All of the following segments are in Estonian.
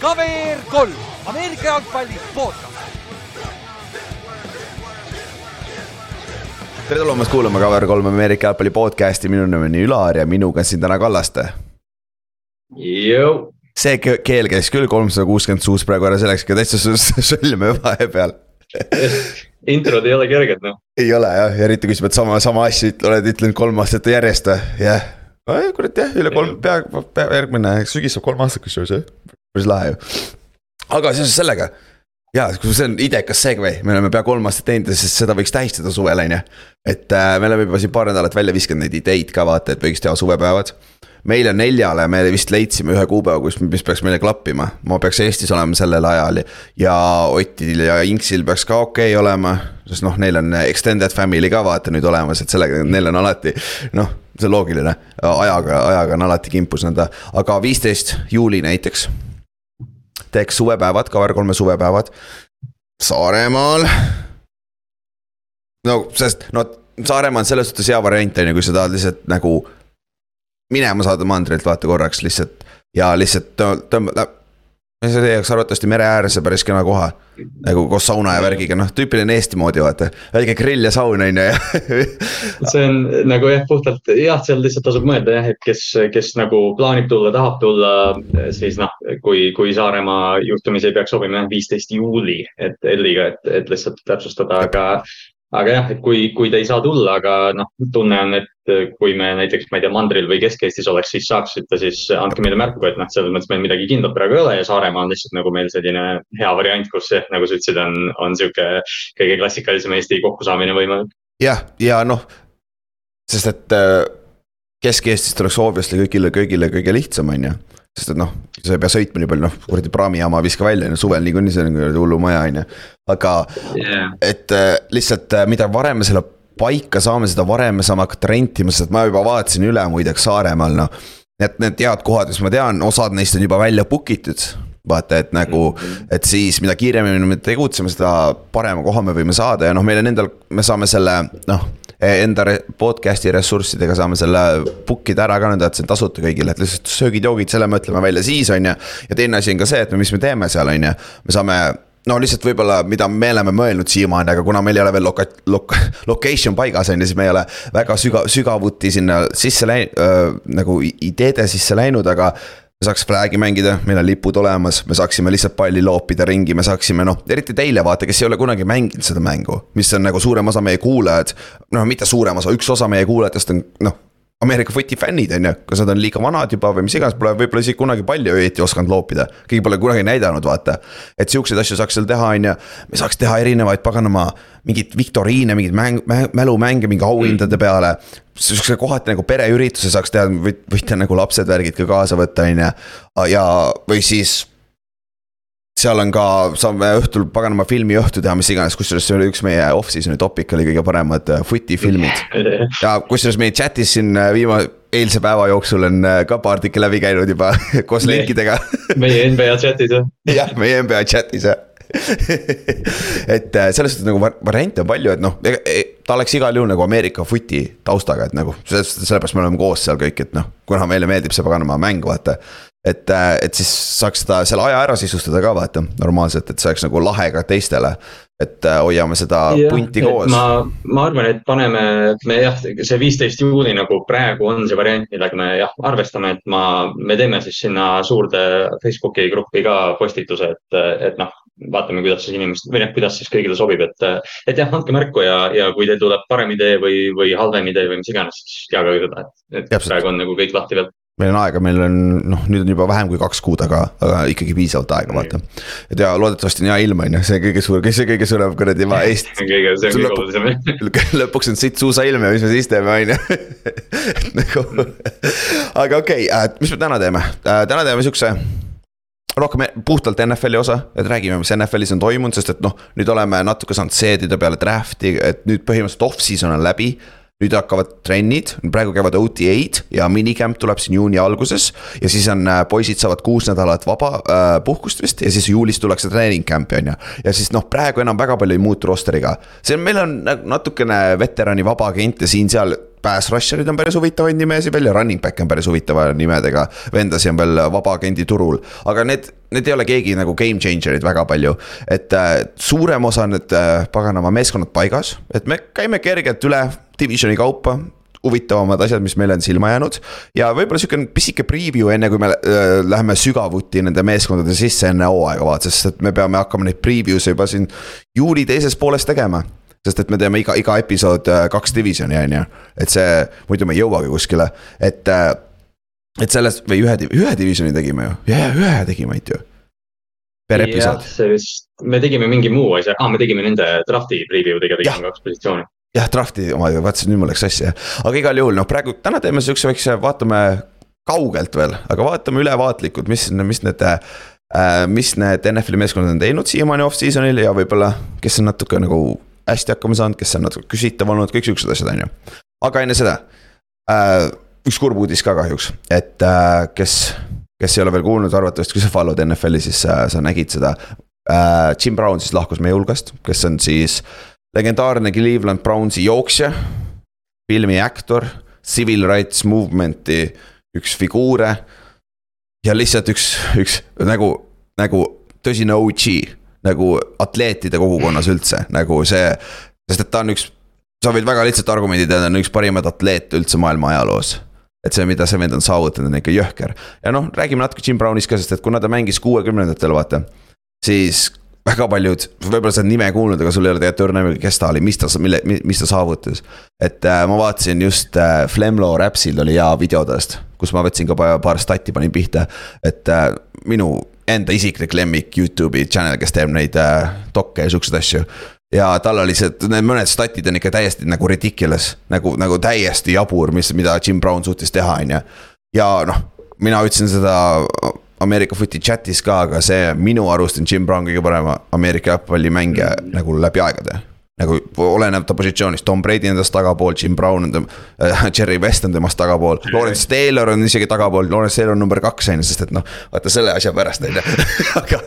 KVR kolm, Ameerika jalgpalli podcast. tere tulemast kuulama Cover kolm Ameerika jalgpalli podcast'i, minu nimi on Ülar ja minuga on siin täna Kallaste. see ke- keel käis küll kolmsada kuuskümmend suus praegu ära selleks, et täitsa sõlme vahepeal introd ei ole kerged noh. ei ole jah, eriti kui sa pead sama, sama asja oled ütlenud kolm aastat järjest jah. Kurat jah, üle kolm, pea, pea järgmine sügis saab kolm aastat kusjuures jah, päris lahe ju. aga seoses sellega, jaa, see on idekas segway, me oleme pea kolm aastat teinud ja siis seda võiks tähistada suvel, on ju. et äh, me oleme juba siin paar nädalat välja viskanud neid ideid ka vaata, et võiks teha suvepäevad meile neljale me vist leidsime ühe kuupäeva, kus, mis peaks meile klappima, ma peaks Eestis olema sellel ajal ja Otil ja Inksil peaks ka okei okay olema. sest noh, neil on extended family ka vaata nüüd olemas, et sellega neil on alati noh, see on loogiline, ajaga, ajaga on alati kimpus nõnda, aga viisteist juuli näiteks. teeks suvepäevad, Cover kolme suvepäevad Saaremaal. no sest no Saaremaa on selles suhtes hea variant on ju, kui sa tahad lihtsalt nagu minema saada mandrilt vaata korraks lihtsalt ja lihtsalt tõmbada. see leiaks arvatavasti mere ääres ja päris kena koha. nagu koos sauna ja värgiga, noh tüüpiline Eesti moodi vaata, väike grill ja saun on ju ja see on nagu jah, puhtalt jah, seal lihtsalt tasub mõelda jah, et kes, kes nagu plaanib tulla, tahab tulla, siis noh, kui, kui Saaremaa juhtumisi ei peaks sobima jah, viisteist juuli, et Elliga, et, et lihtsalt täpsustada, aga aga jah, et kui, kui te ei saa tulla, aga noh, tunne on, et kui me näiteks, ma ei tea, mandril või Kesk-Eestis oleks, siis saaksite, siis andke meile märku, et noh, selles mõttes meil midagi kindlat praegu ei ole ja Saaremaa on lihtsalt nagu meil selline hea variant, kus jah, nagu sa ütlesid, on, on sihuke kõige klassikalisem Eesti kokkusaamine võimalik. jah, ja noh, sest et äh, Kesk-Eestist oleks obviously kõigile, kõigile kõige lihtsam, on ju sest et noh, sa ei pea sõitma nii palju, noh kuradi praamijaama viska välja, ju, suvel niikuinii see on kuradi hullumaja, on ju. aga yeah., et äh, lihtsalt äh, mida varem me selle paika saame, seda varem me saame hakata rentima, sest ma juba vaatasin üle muideks Saaremaal, noh. Need, need head kohad, mis ma tean, osad neist on juba välja book itud vaata, et nagu, et siis mida kiiremini me tegutseme, seda parema koha me võime saada ja noh, meil on endal, me saame selle noh enda podcast'i ressurssidega saame selle book ida ära ka nõnda, et see on tasuta kõigile, et lihtsalt söögid-joogid, selle me ütleme välja siis, on ju. ja teine asi on ka see, et mis me teeme seal, on ju, me saame no lihtsalt võib-olla, mida me oleme mõelnud siiamaani, aga kuna meil ei ole veel loka-, loka-, location paigas, on ju, siis me ei ole väga süga-, sügavuti sinna sisse läinud äh,, nagu ideede sisse läinud, aga me saaks flag'i mängida, meil on lipud olemas, me saaksime lihtsalt palli loopida ringi, me saaksime noh, eriti teile vaata, kes ei ole kunagi mänginud seda mängu. mis on nagu suurem osa meie kuulajad, noh, mitte suurem osa, üks osa meie kuulajatest on noh Ameerika footi fännid, on ju, kas nad on liiga vanad juba või mis iganes, pole võib-olla isegi kunagi palli õieti osanud loopida. keegi pole kunagi näidanud, vaata. et siukseid asju saaks seal teha, on ju, me saaks teha erinevaid paganama mingeid viktoriine, mingeid mäng, mälumänge mingi auhindade peale. sihukese kohati nagu pereürituse saaks teha, võite nagu lapsed, värgid ka kaasa võtta, on ju. ja, või siis seal on ka, saame õhtul paganama filmiõhtu teha, mis iganes, kusjuures see oli üks meie off-season'i topic oli kõige paremad äh, footi filmid. ja kusjuures meie chat'is siin äh, viimase, eilse päeva jooksul on äh, ka paar tükki läbi käinud juba koos linkidega. meie NBA chat'is jah. jah, meie NBA chat'is jah et selles suhtes nagu variante on palju, et noh, ta oleks igal juhul nagu Ameerika footi taustaga, et nagu sellepärast me oleme koos seal kõik, et noh, kuna meile meeldib see paganama mäng, vaata et, äh, et siis saaks seda, selle aja ära sisustada ka vaata normaalselt, et see oleks nagu lahe ka teistele. et äh, hoiame seda ja, punti koos. ma, ma arvan, et paneme, me jah, see viisteist juuli nagu praegu on see variant, millega me jah, arvestame, et ma, me teeme siis sinna suurde Facebooki gruppi ka postituse, et, et noh, vaatame, kuidas siis inimesed või noh, kuidas siis kõigile sobib, et, et jah, andke märku ja, ja kui teil tuleb parem idee või, või halvem idee või mis iganes, siis teage seda, et, et Jabselt. praegu on nagu kõik lahti veel meil on aega, meil on noh, nüüd on juba vähem kui kaks kuud, aga, aga ikkagi piisavalt aega, vaata. et ja loodetavasti on hea ilm, on ju, see kõige suur, kes see kõige suurem kuradi maa Eest. kõige, see on kõige olulisem. lõpuks on siit suusailm ja mis me siis teeme, on ju. et nagu, aga okei okay,, äh, mis me täna teeme, äh, täna teeme siukse rohkem puhtalt NFL-i osa, et räägime, mis NFL-is on toimunud, sest et noh, nüüd oleme natuke saanud seedida peale draft'i, et nüüd põhimõtteliselt off-season on läbi nüüd hakkavad trennid, praegu käivad OTA-d ja minicamp tuleb siin juuni alguses. ja siis on, äh, poisid saavad kuus nädalat vaba äh, puhkust vist ja siis juulis tullakse treening camp'i on ju. ja siis noh, praegu enam väga palju ei muutu roster'iga. see on, meil on natukene veterani vaba agente siin-seal pass rusher'id on päris huvitavaid nimesid veel ja running back'e on päris huvitava nimedega. vendasi on veel vabaagendi turul, aga need, need ei ole keegi nagu game changer'id väga palju. et äh, suurem osa on need äh, paganama meeskonnad paigas, et me käime kergelt üle divisioni kaupa huvitavamad asjad, mis meile on silma jäänud. ja võib-olla sihuke pisike preview, enne kui me äh, läheme sügavuti nende meeskondade sisse enne hooaega vaata, sest et me peame hakkama neid preview'e juba siin juuli teises pooles tegema sest et me teeme iga, iga episood äh, kaks divisioni, on ju, et see, muidu me ei jõuagi kuskile, et. Äh, et sellest või ühe, ühe divisioni tegime ju, ja, ja ühe tegime ainult ju. per episood. see vist, me tegime mingi muu asja ah,, me tegime nende draft'i preview'dega tegime kaks positsiooni jah, draft'i omadega, vaatasin, nüüd mul läks sassi jah, aga igal juhul noh, praegu täna teeme siukse väikse, vaatame kaugelt veel, aga vaatame ülevaatlikult, mis, mis need äh,. mis need NFL-i meeskonnad on teinud siiamaani off-season'il ja võib-olla, kes on natuke nagu hästi hakkama saanud, kes on natuke küsitav olnud, kõik siuksed asjad, on ju. aga enne seda äh,, üks kurb uudis ka kahjuks, et äh, kes, kes ei ole veel kuulnud, arvatavasti kui sa follow'd NFL-i, siis äh, sa nägid seda äh,. Jim Brown siis lahkus meie hulgast, kes on siis legendaarne Cleveland Brownsi jooksja, filmi aktor, civil rights movement'i üks figuure. ja lihtsalt üks, üks nagu, nagu tõsine OG nagu atleetide kogukonnas üldse, nagu see, sest et ta on üks, sa võid väga lihtsalt argumendi teada, on üks parimaid atleete üldse maailma ajaloos et see, mida see vend on saavutanud, on ikka jõhker. ja noh, räägime natuke Jim Brownist ka, sest et kuna ta mängis kuuekümnendatel, vaata. siis väga paljud, võib-olla sa oled nime kuulnud, aga sul ei ole tegelikult õrna aimugi, kes ta oli, mis ta, mille, mis ta saavutas. et äh, ma vaatasin just äh, Flemlo Rapsil oli hea video tast, kus ma võtsin ka paar stati panin pihta, et äh, minu enda isiklik lemmik Youtube'i channel, kes teeb neid äh, dokke ja siukseid asju. ja tal oli see, need mõned statid on ikka täiesti nagu ridiculous, nagu, nagu täiesti jabur, mis, mida Jim Brown suutis teha, on ju. ja noh, mina ütlesin seda Ameerika Footi chat'is ka, aga see minu arust on Jim Brown kõige parem Ameerika jalgpallimängija nagu läbi aegade nagu oleneb ta positsioonist, Tom Brady on temast tagapool, Jim Brown on tem- äh,, Jerry West on temast tagapool, Lawrence Taylor on isegi tagapool, Lawrence Taylor on number kaks on ju, sest et noh, vaata selle asja pärast on ju, aga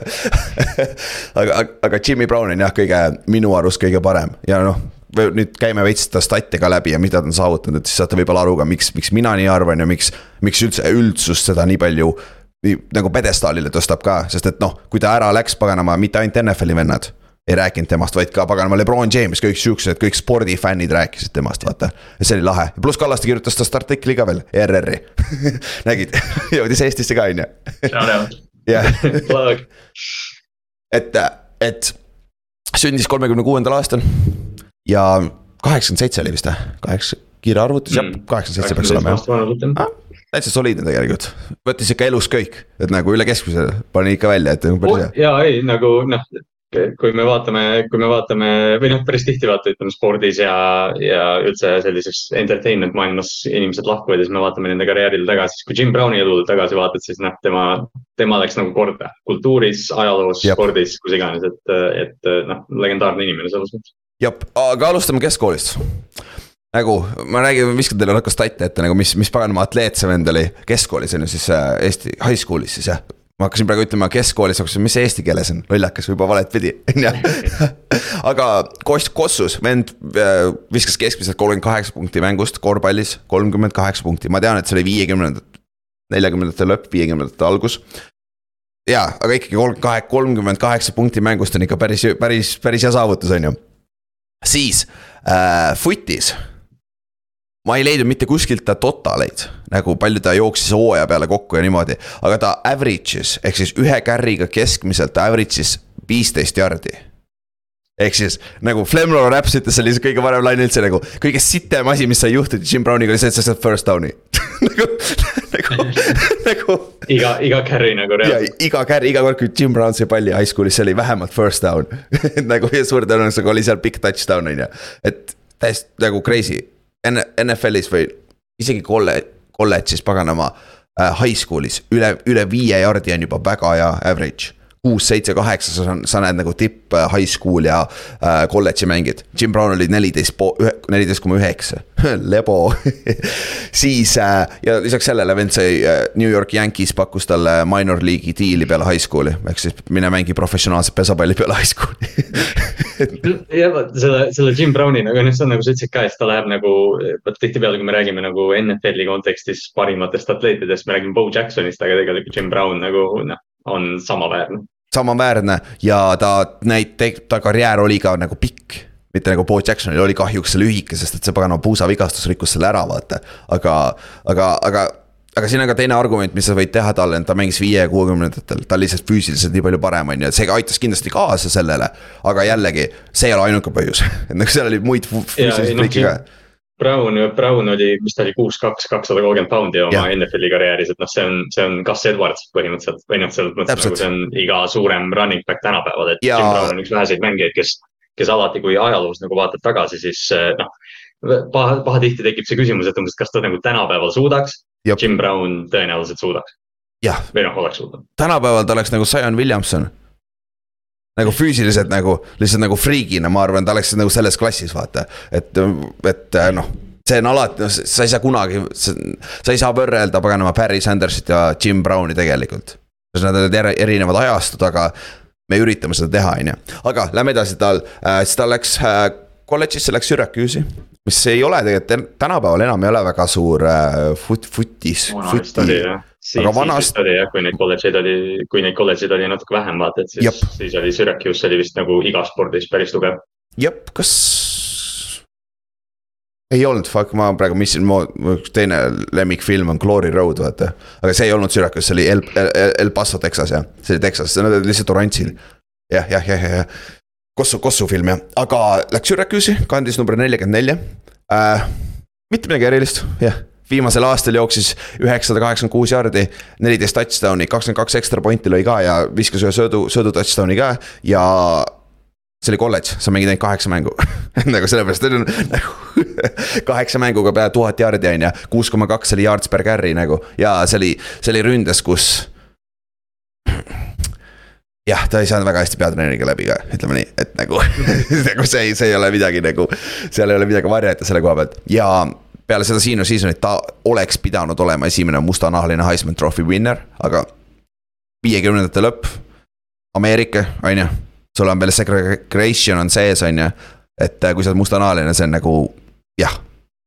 aga, aga Jimmy Brown on jah, kõige, minu arust kõige parem. Ja noh, nüüd käime veits seda stat'e ka läbi ja mida ta on saavutanud, et siis saate võib-olla aru ka, miks, miks mina nii arvan ja miks, miks üldse üldsus seda nii palju nii nagu pjedestaalile tõstab ka, sest et noh, kui ta ära läks, paganama, mitte ainult NFL-i vennad ei rääkinud temast, vaid ka paganama Lebron James, kõik siuksed, kõik spordifännid rääkisid temast, vaata. see oli lahe, pluss Kallaste kirjutas tast artikli ka veel, ERR-i nägid, jõudis Eestisse ka, on ju. jah, et, et sündis kolmekümne kuuendal aastal ja kaheksakümmend seitse oli vist või, kaheksa, kiire arvutus mm., jah, kaheksakümmend seitse peaks olema jah. Ah, täitsa soliidne tegelikult, võttis ikka elus kõik, et nagu üle keskmise pani ikka välja, et hea. ja ei nagu noh, kui me vaatame, kui me vaatame või noh, päris tihti vaata, ütleme spordis ja, ja üldse sellises entertainment maailmas inimesed lahkuvad ja siis me vaatame nende karjäärile tagasi, siis kui Jim Browni elule tagasi vaatad, siis noh, tema, tema läks nagu korda. Kultuuris, ajaloos, spordis, kus iganes, et, et noh, legendaarne inimene selles mõttes. jah, aga alustame keskkoolist. Nagu ma räägin, viskan teile natuke statte ette nagu, mis, mis paganama atleet see vend oli keskkoolis on ju siis äh, Eesti high school'is siis jah ma hakkasin praegu ütlema keskkoolis, aga mis see eesti keeles on, lollakas juba valet pidi, on ju. aga Kost-, Kossus vend äh, viskas keskmiselt kolmkümmend kaheksa punkti mängust korvpallis, kolmkümmend kaheksa punkti, ma tean, et see oli viiekümnendate, neljakümnendate lõpp, viiekümnendate algus. jaa, aga ikkagi kolmkümmend kahe, kolmkümmend kaheksa punkti mängust on ikka päris, päris, päris hea saavutus, on ju. siis äh, Footis ma ei leidnud mitte kuskilt ta totaleid, nagu palju ta jooksis hooaja peale kokku ja niimoodi, aga ta average'is ehk siis ühe carry'ga keskmiselt average'is viisteist jardi. ehk siis nagu Flemlo Raps ütles, see oli see kõige parem laine üldse nagu, kõige sitem asi, mis sai juhtuda Jim Browniga oli see, et sa saad first down'i nagu, nagu, nagu. iga, iga carry nagu reaalselt. iga carry, iga kord, kui Jim Brown sai palli high school'is, see oli vähemalt first down nagu ja suure tõenäosusega oli seal big touchdown on ju, et täiesti nagu crazy NFL-is või isegi kolle-, kolledžis paganama äh, high school'is üle, üle viie jardi on juba väga hea average. Kuus, seitse, kaheksa, sa, sa näed nagu tipp äh, high school ja äh, kolledži mängid. Jim Brown oli neliteist po-, neliteist koma üheksa, lebo. Siis äh, ja lisaks sellele vend sai äh, New York Yankees pakkus talle minor league'i diili peale high school'i, ehk siis mine mängi professionaalset pesapalli peale high school'i jah, selle, selle Jim Browni nagu noh, see on nagu sa ütlesid ka, et ta läheb nagu, vot tihtipeale, kui me räägime nagu NFL-i kontekstis parimatest atleetidest, me räägime Bo Jacksonist, aga tegelikult Jim Brown nagu noh, on samaväärne samaväärne ja ta näit-, ta karjäär oli ka nagu pikk. mitte nagu Bo Jacksonil oli kahjuks see lühike, sest et see paganama puusavigastus rikkus selle ära, vaata. aga, aga, aga, aga siin on ka teine argument, mis sa võid teha talle, ta mängis viie ja kuuekümnendatel, ta on lihtsalt füüsiliselt nii palju parem, on ju, et see aitas kindlasti kaasa sellele. aga jällegi, see ei ole ainuke põhjus. Et nagu seal oli muid füüsilisi trikke ka Brown, Brown oli, mis ta oli, kuus, kaks, kakssada kolmkümmend poundi oma NFL-i karjääris, et noh, see on, see on Gus Edwards põhimõtteliselt või noh, selles mõttes nagu see on iga suurem running back tänapäeval, et ja... Jim Brown on üks väheseid mängijaid, kes, kes alati, kui ajaloos nagu vaatad tagasi, siis eh, noh. paha, pahatihti tekib see küsimus, et umbes, kas ta nagu tänapäeval suudaks. Jim Brown tõenäoliselt suudaks. või noh, oleks suutnud. tänapäeval ta oleks nagu Zion Williamson nagu füüsiliselt nagu, lihtsalt nagu friigina, ma arvan, ta oleks nagu selles klassis, vaata. et, et noh, see on alati, noh, sa ei saa kunagi, sa ei saa võrrelda paganama Barry Sandersit ja Jim Browni tegelikult. Nad on erinevad ajastud, aga me üritame seda teha, on ju. aga lähme edasi, tal äh,, siis ta läks äh, kolledžisse, läks Syracuse'i mis ei ole tegelikult tänapäeval enam ei ole väga suur äh, fut-, futis, futi aga vanasti oli jah, kui neid kolledžeid oli, kui neid kolledžeid oli natuke vähem, vaata, et siis, siis oli Syracuse oli vist nagu igas spordis päris tugev. jep, kas. ei olnud, fuck, ma praegu missin, mu teine lemmikfilm on Glory Road, vaata. aga see ei olnud Syracuse, see oli El, El, El Paso, Texas jah, see oli Texas, nad olid lihtsalt oranžil. jah, jah, jah, jah, jah. Kossu, Kossu film jah, aga läks Syracuse'i, kandis number nelikümmend neli äh,. mitte midagi erilist, jah viimasel aastal jooksis üheksasada kaheksakümmend kuus jardi, neliteist touchdown'i, kakskümmend kaks ekstra pointi lõi ka ja viskas ühe söödu, söödu touchdown'i ka ja see oli kolledž, sa mängid ainult kaheksa mängu nagu sellepärast, et nagu kaheksa mänguga peale tuhat jardi on ju, kuus koma kaks oli yards per carry nagu ja see oli, see oli ründes, kus. jah, ta ei saanud väga hästi peatreeneriga läbi ka, ütleme nii, et nagu nagu see, see ei ole midagi nagu, seal ei ole midagi varjata selle koha pealt ja peale seda senior season'it ta oleks pidanud olema esimene mustanahaline Heisman Trophy winner, aga viiekümnendate lõpp, Ameerika, on ju, sul on veel segregation on sees, on ju, et äh, kui sa oled mustanahaline, see on nagu jah,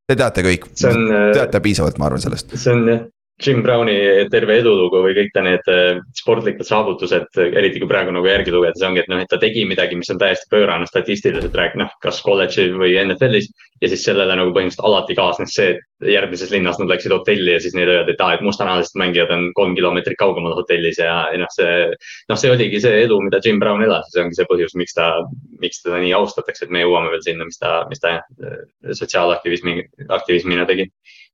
te teate kõik, teate piisavalt, ma arvan sellest. see on jah, Jim Browni terve edulugu või kõik ta need äh, sportlikud saavutused, eriti kui praegu nagu järgi lugeda, see ongi, et noh, et ta tegi midagi, mis on täiesti pöörane statistiliselt rääk-, noh, kas kolledži või NFL-is. ja siis sellele nagu põhimõtteliselt alati kaasnes see, et järgmises linnas nad läksid hotelli ja siis neile öeldi, et aa, et mustanahalised mängijad on kolm kilomeetrit kaugemal hotellis ja, ja noh, see. noh, see oligi see edu, mida Jim Brown elas ja see ongi see põhjus, miks ta, miks teda nii austatakse, et me jõuame veel sinna, mis ta, mis ta äh, sotsiaalaktivismi, aktivismina tegi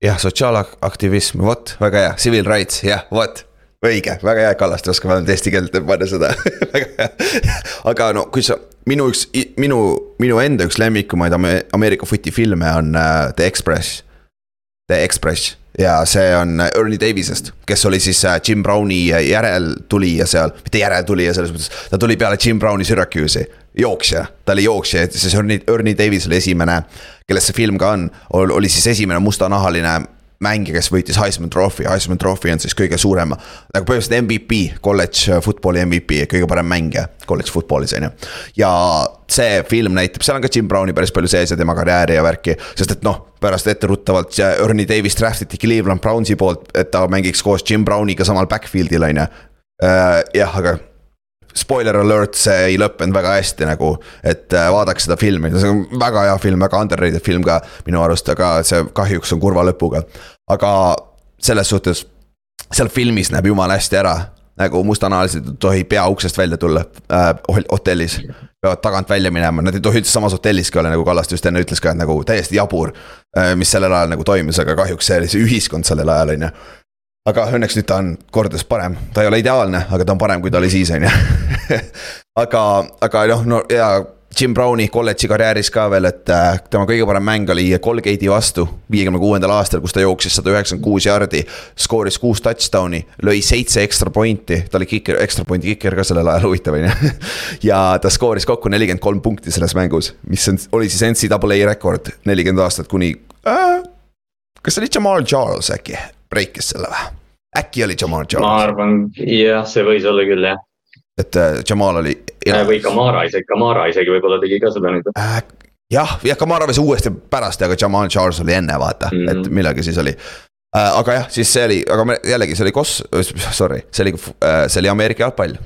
jah, sotsiaalaktivism, vot, väga hea, civil rights, jah, vot. Õige, väga hea, Kallaste oskab vähemalt eesti keelt panna seda. Väga hea. aga no kui sa, minu üks, minu, minu enda üks lemmikumaid Ameerika footi-filme on uh, The Express. The Express. Ja see on Ernie Davisest, kes oli siis äh, Jim Browni järeltulija seal, mitte järeltulija selles mõttes, ta tuli peale Jim Browni Syracuse'i jooksja, ta oli jooksja, et siis Ernie, Ernie Davis oli esimene, kellest see film ka on, oli siis esimene mustanahaline mängija, kes võitis Heisman Trophy, Heisman Trophy on siis kõige suurema. nagu põhimõtteliselt MVP, kolledž football'i MVP, kõige parem mängija kolledž football'is on ju. ja see film näitab, seal on ka Jim Browni päris palju sees ja tema karjääri ja värki, sest et noh, pärast etteruttavalt Ernie Davis draft iti Cleveland Brownsi poolt, et ta mängiks koos Jim Browniga samal backfield'il on ju. Äh, jah, aga spoiler alert, see ei lõppenud väga hästi nagu, et äh, vaadake seda filmi, see on väga hea film, väga underrated film ka minu arust, aga see kahjuks on kurva lõpuga. aga selles suhtes, seal filmis näeb jumala hästi ära, nagu mustanahalised ei tohi pea uksest välja tulla äh, hotellis. peavad tagant välja minema, nad ei tohi üldse samas hotelliski olla, nagu Kallaste just enne ütles ka, et nagu täiesti jabur. Äh, mis sellel ajal nagu toimus, aga kahjuks see oli see ühiskond sellel ajal, on ju aga õnneks nüüd ta on kordades parem, ta ei ole ideaalne, aga ta on parem, kui ta oli siis, on ju. aga, aga noh, no ja Jim Browni kolledži karjääris ka veel, et äh, tema kõige parem mäng oli Colgate'i vastu viiekümne kuuendal aastal, kus ta jooksis sada üheksakümmend kuus jardi. skooris kuus touchdown'i, lõi seitse ekstra pointi, ta oli kiker, ekstra pointi kiker ka sellel ajal, huvitav on ju. ja ta skooris kokku nelikümmend kolm punkti selles mängus, mis on, oli siis NCAA rekord, nelikümmend aastat kuni äh,. kas see oli Jamal Charles äkki, breikis selle või? äkki oli Jamal Charles? ma arvan, jah, see võis olla küll jah et äh, Jamal oli. või Kamara isegi, Kamara isegi võib-olla tegi ka seda nüüd äh,. jah, jah, Kamara võis uuesti pärast, aga Jamal Charles oli enne, vaata mm, -hmm. et millalgi siis oli äh,. aga jah, siis see oli, aga me, jällegi see oli kos-, sorry, see oli äh,, see oli Ameerika jalgpall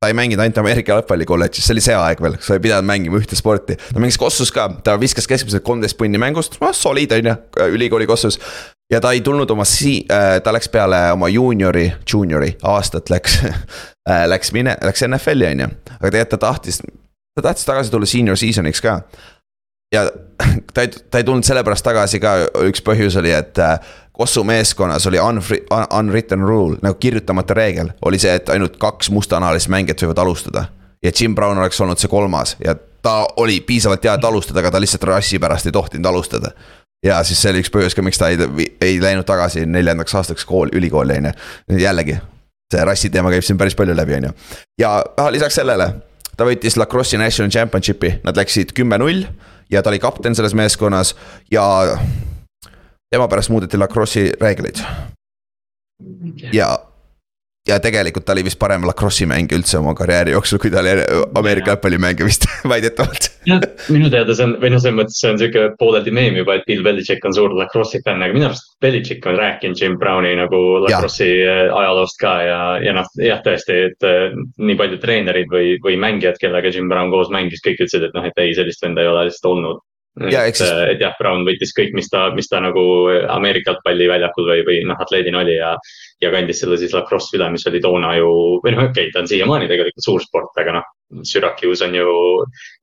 ta ei mänginud ainult Ameerika jalgpalli kolledžis, see oli see aeg veel, sa ei pidanud mängima ühte sporti. ta mängis Kossus ka, ta viskas keskmiselt kolmteist punni mängust, noh solid on ju, ülikooli Kossus ja ta ei tulnud oma si-, äh, ta läks peale oma juuniori, juuniori aastat läks äh, Läks mine-, läks NFL-i on ju, aga tegelikult ta tahtis, ta tahtis tagasi tulla senior season'iks ka. ja ta ei, ta ei tulnud sellepärast tagasi ka, üks põhjus oli, et äh, Kossu meeskonnas oli unfri-, unwritten rule, nagu kirjutamata reegel, oli see, et ainult kaks mustanahalist mängijat võivad alustada. ja Jim Brown oleks olnud see kolmas ja ta oli piisavalt hea, et alustada, aga ta lihtsalt rassi pärast ei tohtinud alustada ja siis see oli üks põhjus ka, miks ta ei, ei läinud tagasi neljandaks aastaks kool, ülikooli on ju, jällegi. see rassi teema käib siin päris palju läbi, on ju. ja ah, lisaks sellele, ta võitis Lacrosse'i National Championship'i, nad läksid kümme-null ja ta oli kapten selles meeskonnas ja tema pärast muudeti Lacrosse'i reegleid. ja ja tegelikult ta oli vist parem lacrosse'i mängija üldse oma karjääri jooksul, kui ta oli Ameerika jalgpallimängija vist väidetavalt. jah, minu teada see on, või noh, selles mõttes see on sihuke pooleldi meem juba, et Bill Belichik on suur lacrosse'i fänn, aga minu arust Belichik on rääkinud Jim Browni nagu lacrosse'i äh, ajaloost ka ja, ja noh, jah, tõesti, et äh, nii paljud treenerid või, või mängijad, kellega Jim Brown koos mängis, kõik ütlesid, et noh, et ei, sellist venda ei ole lihtsalt olnud Ja, et, et jah, Brown võttis kõik, mis ta, mis ta nagu Ameerika jalgpalliväljakul või, või noh, atleedina oli ja ja kandis selle siis lacrosse üle, mis oli toona ju, või noh, okei okay,, ta on siiamaani tegelikult suur sport, aga noh. Syracuse on ju,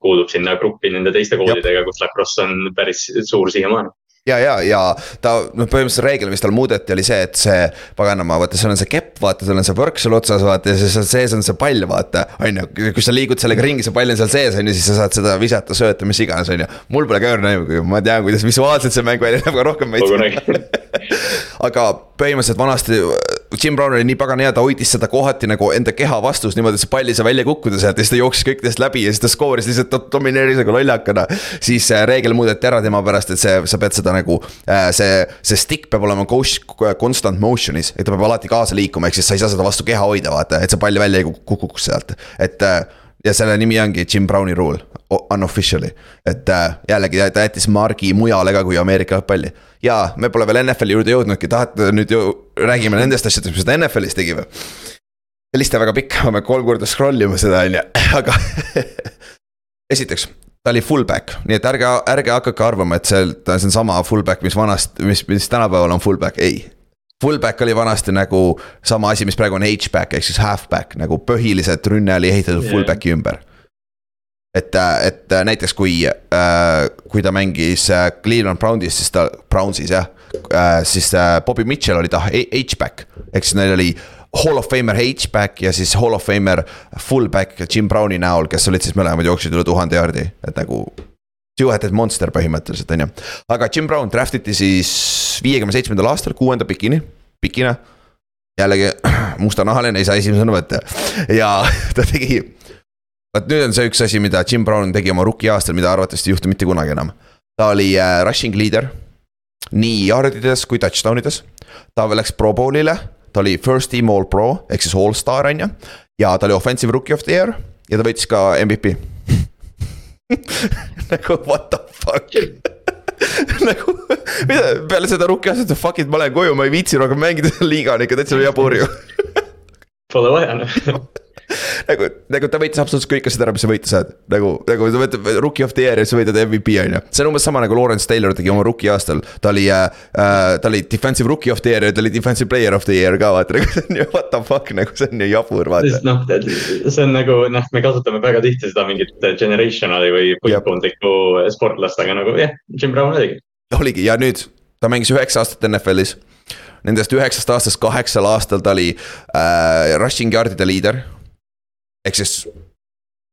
kuulub sinna gruppi nende teiste koolidega, kus lacrosse on päris suur siiamaani ja, ja, ja ta noh, põhimõtteliselt reegel, mis tal muudeti, oli see, et see paganama, vaata, seal on see kepp, vaata, seal on see võrk seal otsas, vaata ja siis seal sees on see pall, vaata. on ju, kui sa liigud sellega ringi, see pall on seal sees, on ju, siis sa saad seda visata, sööta, mis iganes, on ju. mul pole ka õrna ma tean, kuidas visuaalselt see mäng välja näeb, aga rohkem ma ei tea. aga põhimõtteliselt vanasti Jim Brown oli nii pagan hea, ta hoidis seda kohati nagu enda keha vastus niimoodi, et see pall ei saa välja kukkuda sealt ja siis ta jooksis kõikidest läbi ja siis ta skooris lihtsalt domineeris nagu lollakana. siis äh, reegel muudeti ära tema pärast, et see, sa pead seda nagu, äh, see, see stick peab olema coach, constant motion'is, et ta peab alati kaasa liikuma, ehk siis sa ei saa seda vastu keha hoida, vaata, et see pall välja ei kukuks sealt, et äh, ja selle nimi ongi Jim Browni rule, unofficially. et äh, jällegi ta jättis margi mujale ka kui Ameerika jalgpalli. ja me pole veel NFL-i juurde jõudnudki, tahate nüüd ju räägime nendest asjadest, mis ta NFL-is tegi või? see list on väga pikk, pean kolm korda scroll ima seda, on ju, aga esiteks, ta oli fullback, nii et ärge, ärge hakake arvama, et see, ta on sama fullback, mis vanasti, mis, mis tänapäeval on fullback, ei Fullback oli vanasti nagu sama asi, mis praegu on H-back ehk siis halfback nagu põhiliselt rünne oli ehitatud yeah. fullback'i ümber. Et, äh, et äh, näiteks kui, äh, kui ta mängis Cleveland Brownis, siis ta, Brownsis jah, siis Bobby Mitchell oli ta H-back ehk siis neil oli Hall of Famer H-back ja siis Hall of Famer fullback Jim Browni näol, kes olid siis mõlemad jooksid üle tuhande jaardi, et nagu Two-headed monster põhimõtteliselt, on ju. aga Jim Brown draft iti siis viiekümne seitsmendal aastal kuuenda pikini, pikina. jällegi mustanahaline, ei saa esimesena võtta ja ta tegi. Vot nüüd on see üks asi, mida Jim Brown tegi oma rookie aastal, mida arvatavasti ei juhtu mitte kunagi enam. ta oli äh, rushing leader, nii yardides kui touchdown ides. ta läks pro bowl'ile, ta oli first team all pro ehk siis all star on ju. ja ta oli offensive rookie of the year ja ta võitis ka MVP nagu what the fuck nagu, mida peale seda rukki aastat, fuck it, ma lähen koju, ma ei viitsi rohkem mängida, liiga on ikka täitsa jabur ju. Pole vaja noh nagu, nagu ta võitis absoluutselt kõik asjad ära, mis sa võita saad. nagu, nagu sa võtad rookie of the year ja sa võidad MVP on ju. see on umbes sama nagu Lawrence Taylor tegi oma rookie aastal. ta oli äh,, ta oli defensive rookie of the year ja ta oli defensive player of the year ka vaata, nagu see on ju what the fuck nagu see on ju jabur vaata. noh, see on nagu noh, me kasutame väga tihti seda mingit generational'i või põlvkondlikku sportlast, aga nagu jah, Jim Brown oligi. oligi ja nüüd ta mängis üheksa aastat NFL-is Nendest üheksast aastast kaheksal aastal ta oli äh, rushing yard'ide liider ehk siis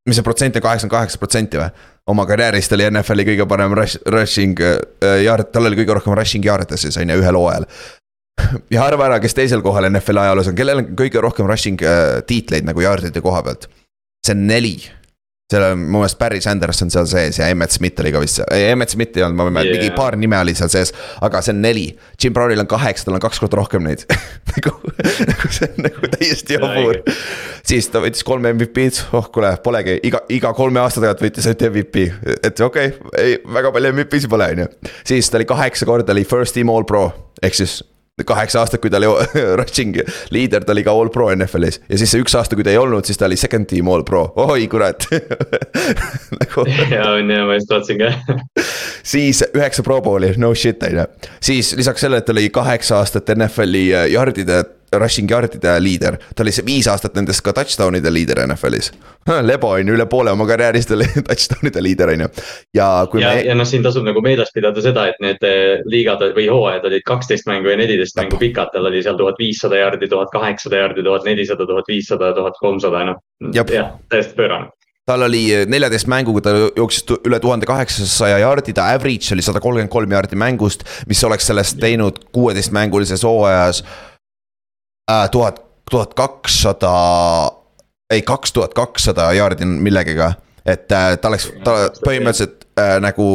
mis see protsent on, kaheksakümmend kaheksa protsenti või? oma karjäärist oli NFL-i kõige parem rush, rushing yard, tal oli kõige rohkem rushing yard'e siis on ju ühel hooajal. ja arva ära, kes teisel kohal NFL-i ajaloos on, kellel on kõige rohkem rushing uh, tiitleid nagu yard'ide koha pealt. see on neli seal on mu meelest Barry Sanders on seal sees ja Emmet Smith oli ka vist seal, ei Emmet Smith ei olnud, ma mäleta yeah., mingi paar nime oli seal sees. aga see on neli, Jim Brownil on kaheksa, tal on kaks korda rohkem neid nagu, nagu see on nagu täiesti jabur. siis ta võttis kolm MVP-d, oh kuule, polegi, iga, iga kolme aasta tagant võttis ainult MVP, et okei okay,, ei väga palju MVP-sid pole, on ju. siis ta oli kaheksa korda oli first team all pro, ehk siis kaheksa aastat, kui ta oli rushing liider, ta oli ka all pro NFL-is ja siis see üks aasta, kui ta ei olnud, siis ta oli second team all pro, oi kurat. Nagu... ja on ja ma just vaatasin ka. Siis üheksa pro bowl'i, no shit on ju, siis lisaks sellele, et ta oli kaheksa aastat NFL-i yard'ide rushing yard'ide liider, ta oli see viis aastat nendest ka touchdown'ide liider NFL-is. lebo on ju, üle poole oma karjäärist oli touchdown'ide liider on ju. ja ja me..., ja noh, siin tasub nagu meeles pidada seda, et need eh, liigad või hooajad olid kaksteist mängu ja neliteist mängu pikad, tal oli seal tuhat viissada jardi, tuhat kaheksasada jardi, tuhat nelisada, tuhat viissada, tuhat kolmsada, noh. jah, täiesti pöörane. Tal oli neljateist mänguga, ta jooksis üle tuhande kaheksasaja jardi, ta average oli sada kolmkümmend kolm jardi mängust, mis oleks sellest teinud kuueteistmängulises hooajas Äh, tuhat, tuhat kakssada, ei kaks tuhat kakssada jaardi millegiga. et äh, ta oleks, ta põhimõtteliselt äh, nagu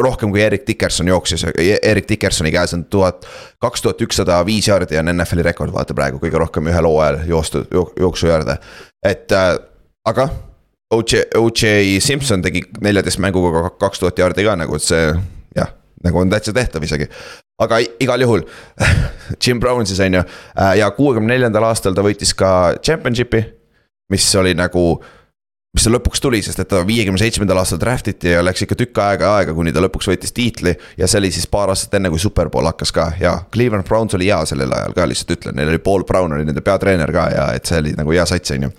rohkem kui Erik Dickerson jooksis, Erik Dickersoni käes on tuhat, kaks tuhat ükssada viis jaardi on NFL-i rekord, vaata praegu kõige rohkem ühel hooajal joostu, jooksujaarde. et äh, aga OJ, OJ Simpson tegi neljateist mänguga kaks tuhat jaardi ka nagu, et see jah, nagu on täitsa tehtav isegi aga igal juhul Jim Brown siis on ju äh, ja kuuekümne neljandal aastal ta võitis ka championship'i, mis oli nagu mis ta lõpuks tuli, sest et ta viiekümne seitsmendal aastal draft iti ja läks ikka tükk aega aega, kuni ta lõpuks võitis tiitli. ja see oli siis paar aastat enne, kui Superbowl hakkas ka ja Cleveland Browns oli hea sellel ajal ka, lihtsalt ütlen, neil oli Paul Brown oli nende peatreener ka ja et see oli nagu hea sats, on ju.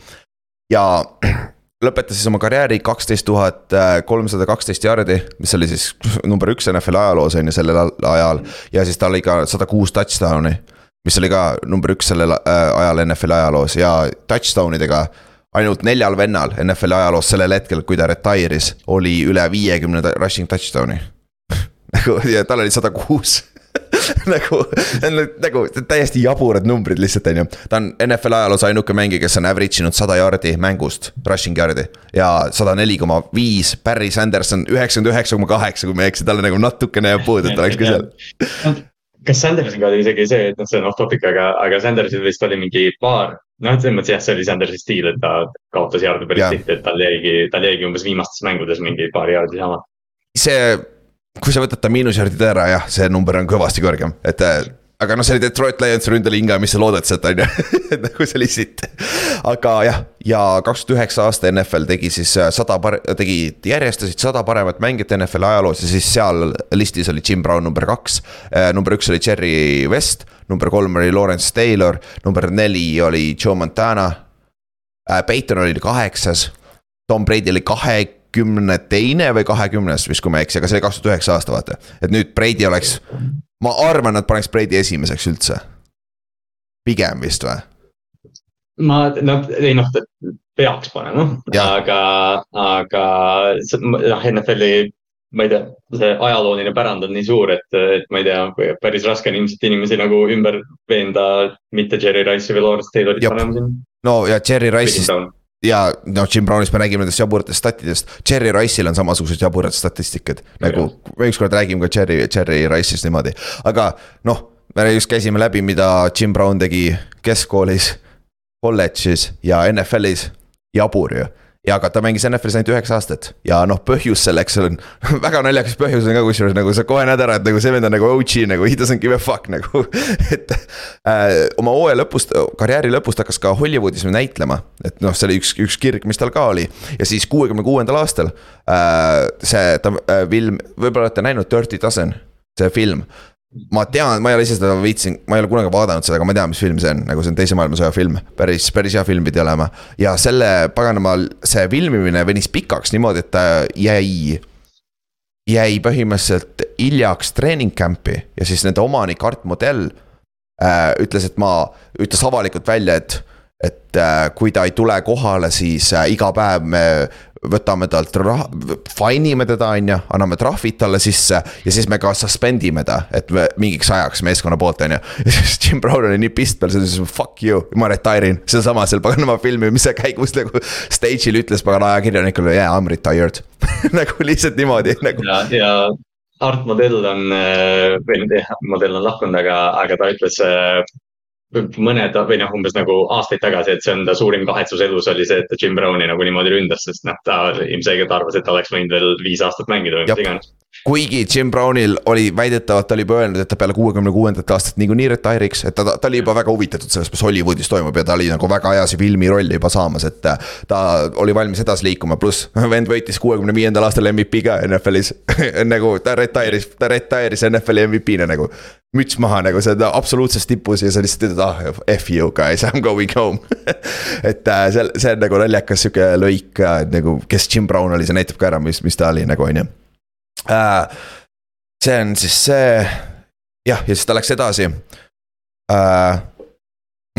ja lõpetas siis oma karjääri kaksteist tuhat kolmsada kaksteist jardi, mis oli siis number üks NFL ajaloos on ju sellel ajal. ja siis tal oli ka sada kuus touchdown'i, mis oli ka number üks sellel äh, ajal NFL ajaloos. Ja touchdown idega ainult neljal vennal NFL ajaloos sellel hetkel, kui ta retire'is, oli üle viiekümne rushing touchdown'i. Nagu ja tal oli sada kuus nagu, nagu täiesti jaburad numbrid lihtsalt, on ju. ta on NFL ajaloos ainuke mängija, kes on average inud sada jaardi mängust, rushing yard'i. ja sada neli koma viis, Barry Sanderson üheksakümmend üheksa koma kaheksa, kui ma ei eksi, tal nagu natukene jääb puudu, et oleks ka seal kas Sandersiga oli isegi see, et noh, see on off topic, aga, aga Sandersil vist oli mingi paar, noh, selles mõttes jah, see oli Sandersi stiil, et ta kaotas jaardi päris tihti, et tal jäigi, tal jäigi umbes viimastes mängudes mingi paar jaardi sama. see kui sa võtad ta miinusjardid ära, jah, see number on kõvasti kõrgem, et äh, aga noh, see oli Detroit Lionsi ründeliinga, mis sa loodad sealt, on ju, nagu see oli sitt. aga jah, ja kaks tuhat üheksa aasta NFL tegi siis äh, sada par-, tegi, järjestasid sada paremat mängijat NFL ajaloos ja siis seal listis oli Jim Brown number kaks. Äh, number üks oli Jerry West, number kolm oli Lawrence Taylor, number neli oli Joe Montana. Peyton oli kaheksas, Tom Brady oli kahe kahekümne teine või kahekümnes vist, kui ma ei eksi, aga see oli kaks tuhat üheksa aasta, vaata. et nüüd Brady oleks, ma arvan, nad paneks Brady esimeseks üldse. pigem vist või? ma, no ei noh, peaks panema, aga, aga noh, NFL-i ma ei tea, see ajalooline pärand on nii suur, et, et ma ei tea, päris raske on ilmselt inimesi nagu ümber veenda, mitte Jerry Rice'i või Lawrence Taylorit panema siin. no ja Jerry Rice'ist ja noh, Jim Brownist me räägime nendest jaburatest statidest, Cherry Rice'il on samasugused jaburad statistikad. nagu me ükskord räägime ka Cherry, Cherry Rice'ist niimoodi, aga noh, me just käisime läbi, mida Jim Brown tegi keskkoolis, kolledžis ja NFL-is, jabur ju ja aga ta mängis NFL-is ainult üheksa aastat ja noh, põhjus selleks on väga naljakas põhjus on ka kusjuures nagu sa kohe näed ära, et nagu see vend on nagu OG nagu he doesn't give a fuck nagu et äh, oma hooaja lõpust, karjääri lõpust hakkas ka Hollywoodis näitlema. et noh, see oli üks, üks kirg, mis tal ka oli ja siis kuuekümne kuuendal aastal äh, see, ta äh, film, võib-olla olete näinud Dirty Dozen, see film ma tean, ma ei ole ise seda viitsinud, ma ei ole kunagi vaadanud seda, aga ma tean, mis film see on, nagu see on teise maailmasõja film. päris, päris hea film pidi olema ja selle paganama, see filmimine venis pikaks niimoodi, et ta jäi. jäi põhimõtteliselt hiljaks treening camp'i ja siis nende omanik Art Modell äh, ütles, et ma, ütles avalikult välja, et et äh, kui ta ei tule kohale, siis äh, iga päev me võtame talt raha, fine ime teda, on ju, anname trahvid talle sisse ja siis me ka suspend ime ta, et me mingiks ajaks meeskonna poolt, on ju. ja siis Jim Brown oli nii pist peal, siis fuck you, ma retire in, sedasama seal paganama filmimise käigus nagu stage'il ütles pagana ajakirjanikule yeah I m retired nagu lihtsalt niimoodi nagu. ja, ja Art Modell on, äh, või jah, Modell on lahkunud, aga, aga ta ütles mõned või noh, umbes nagu aastaid tagasi, et see on ta suurim kahetsus elus oli see, et ta Jim Browni nagu niimoodi ründas, sest noh, ta ilmselgelt arvas, et ta oleks võinud veel viis aastat mängida või mis iganes kuigi Jim Brownil oli väidetavalt, ta oli juba öelnud, et ta peale kuuekümne kuuendat aastat niikuinii retire'iks, et ta, ta oli juba väga huvitatud sellest, mis Hollywoodis toimub ja ta oli nagu väga hea see filmi rolli juba saamas, et. ta oli valmis edasi liikuma, pluss vend võitis kuuekümne viiendal aastal MVP ka NFL-is nagu ta retire'is, ta retire'is NFL-i MVP-na nagu. Müts maha nagu see on absoluutses tipus ja sa lihtsalt ütled, ah F you guys, I m going home et äh, see, see on nagu naljakas sihuke lõik äh, nagu, kes Jim Brown oli, see näitab ka ära, mis, mis ta oli nagu on ju äh,. see on siis see, jah, ja siis ta läks edasi äh,.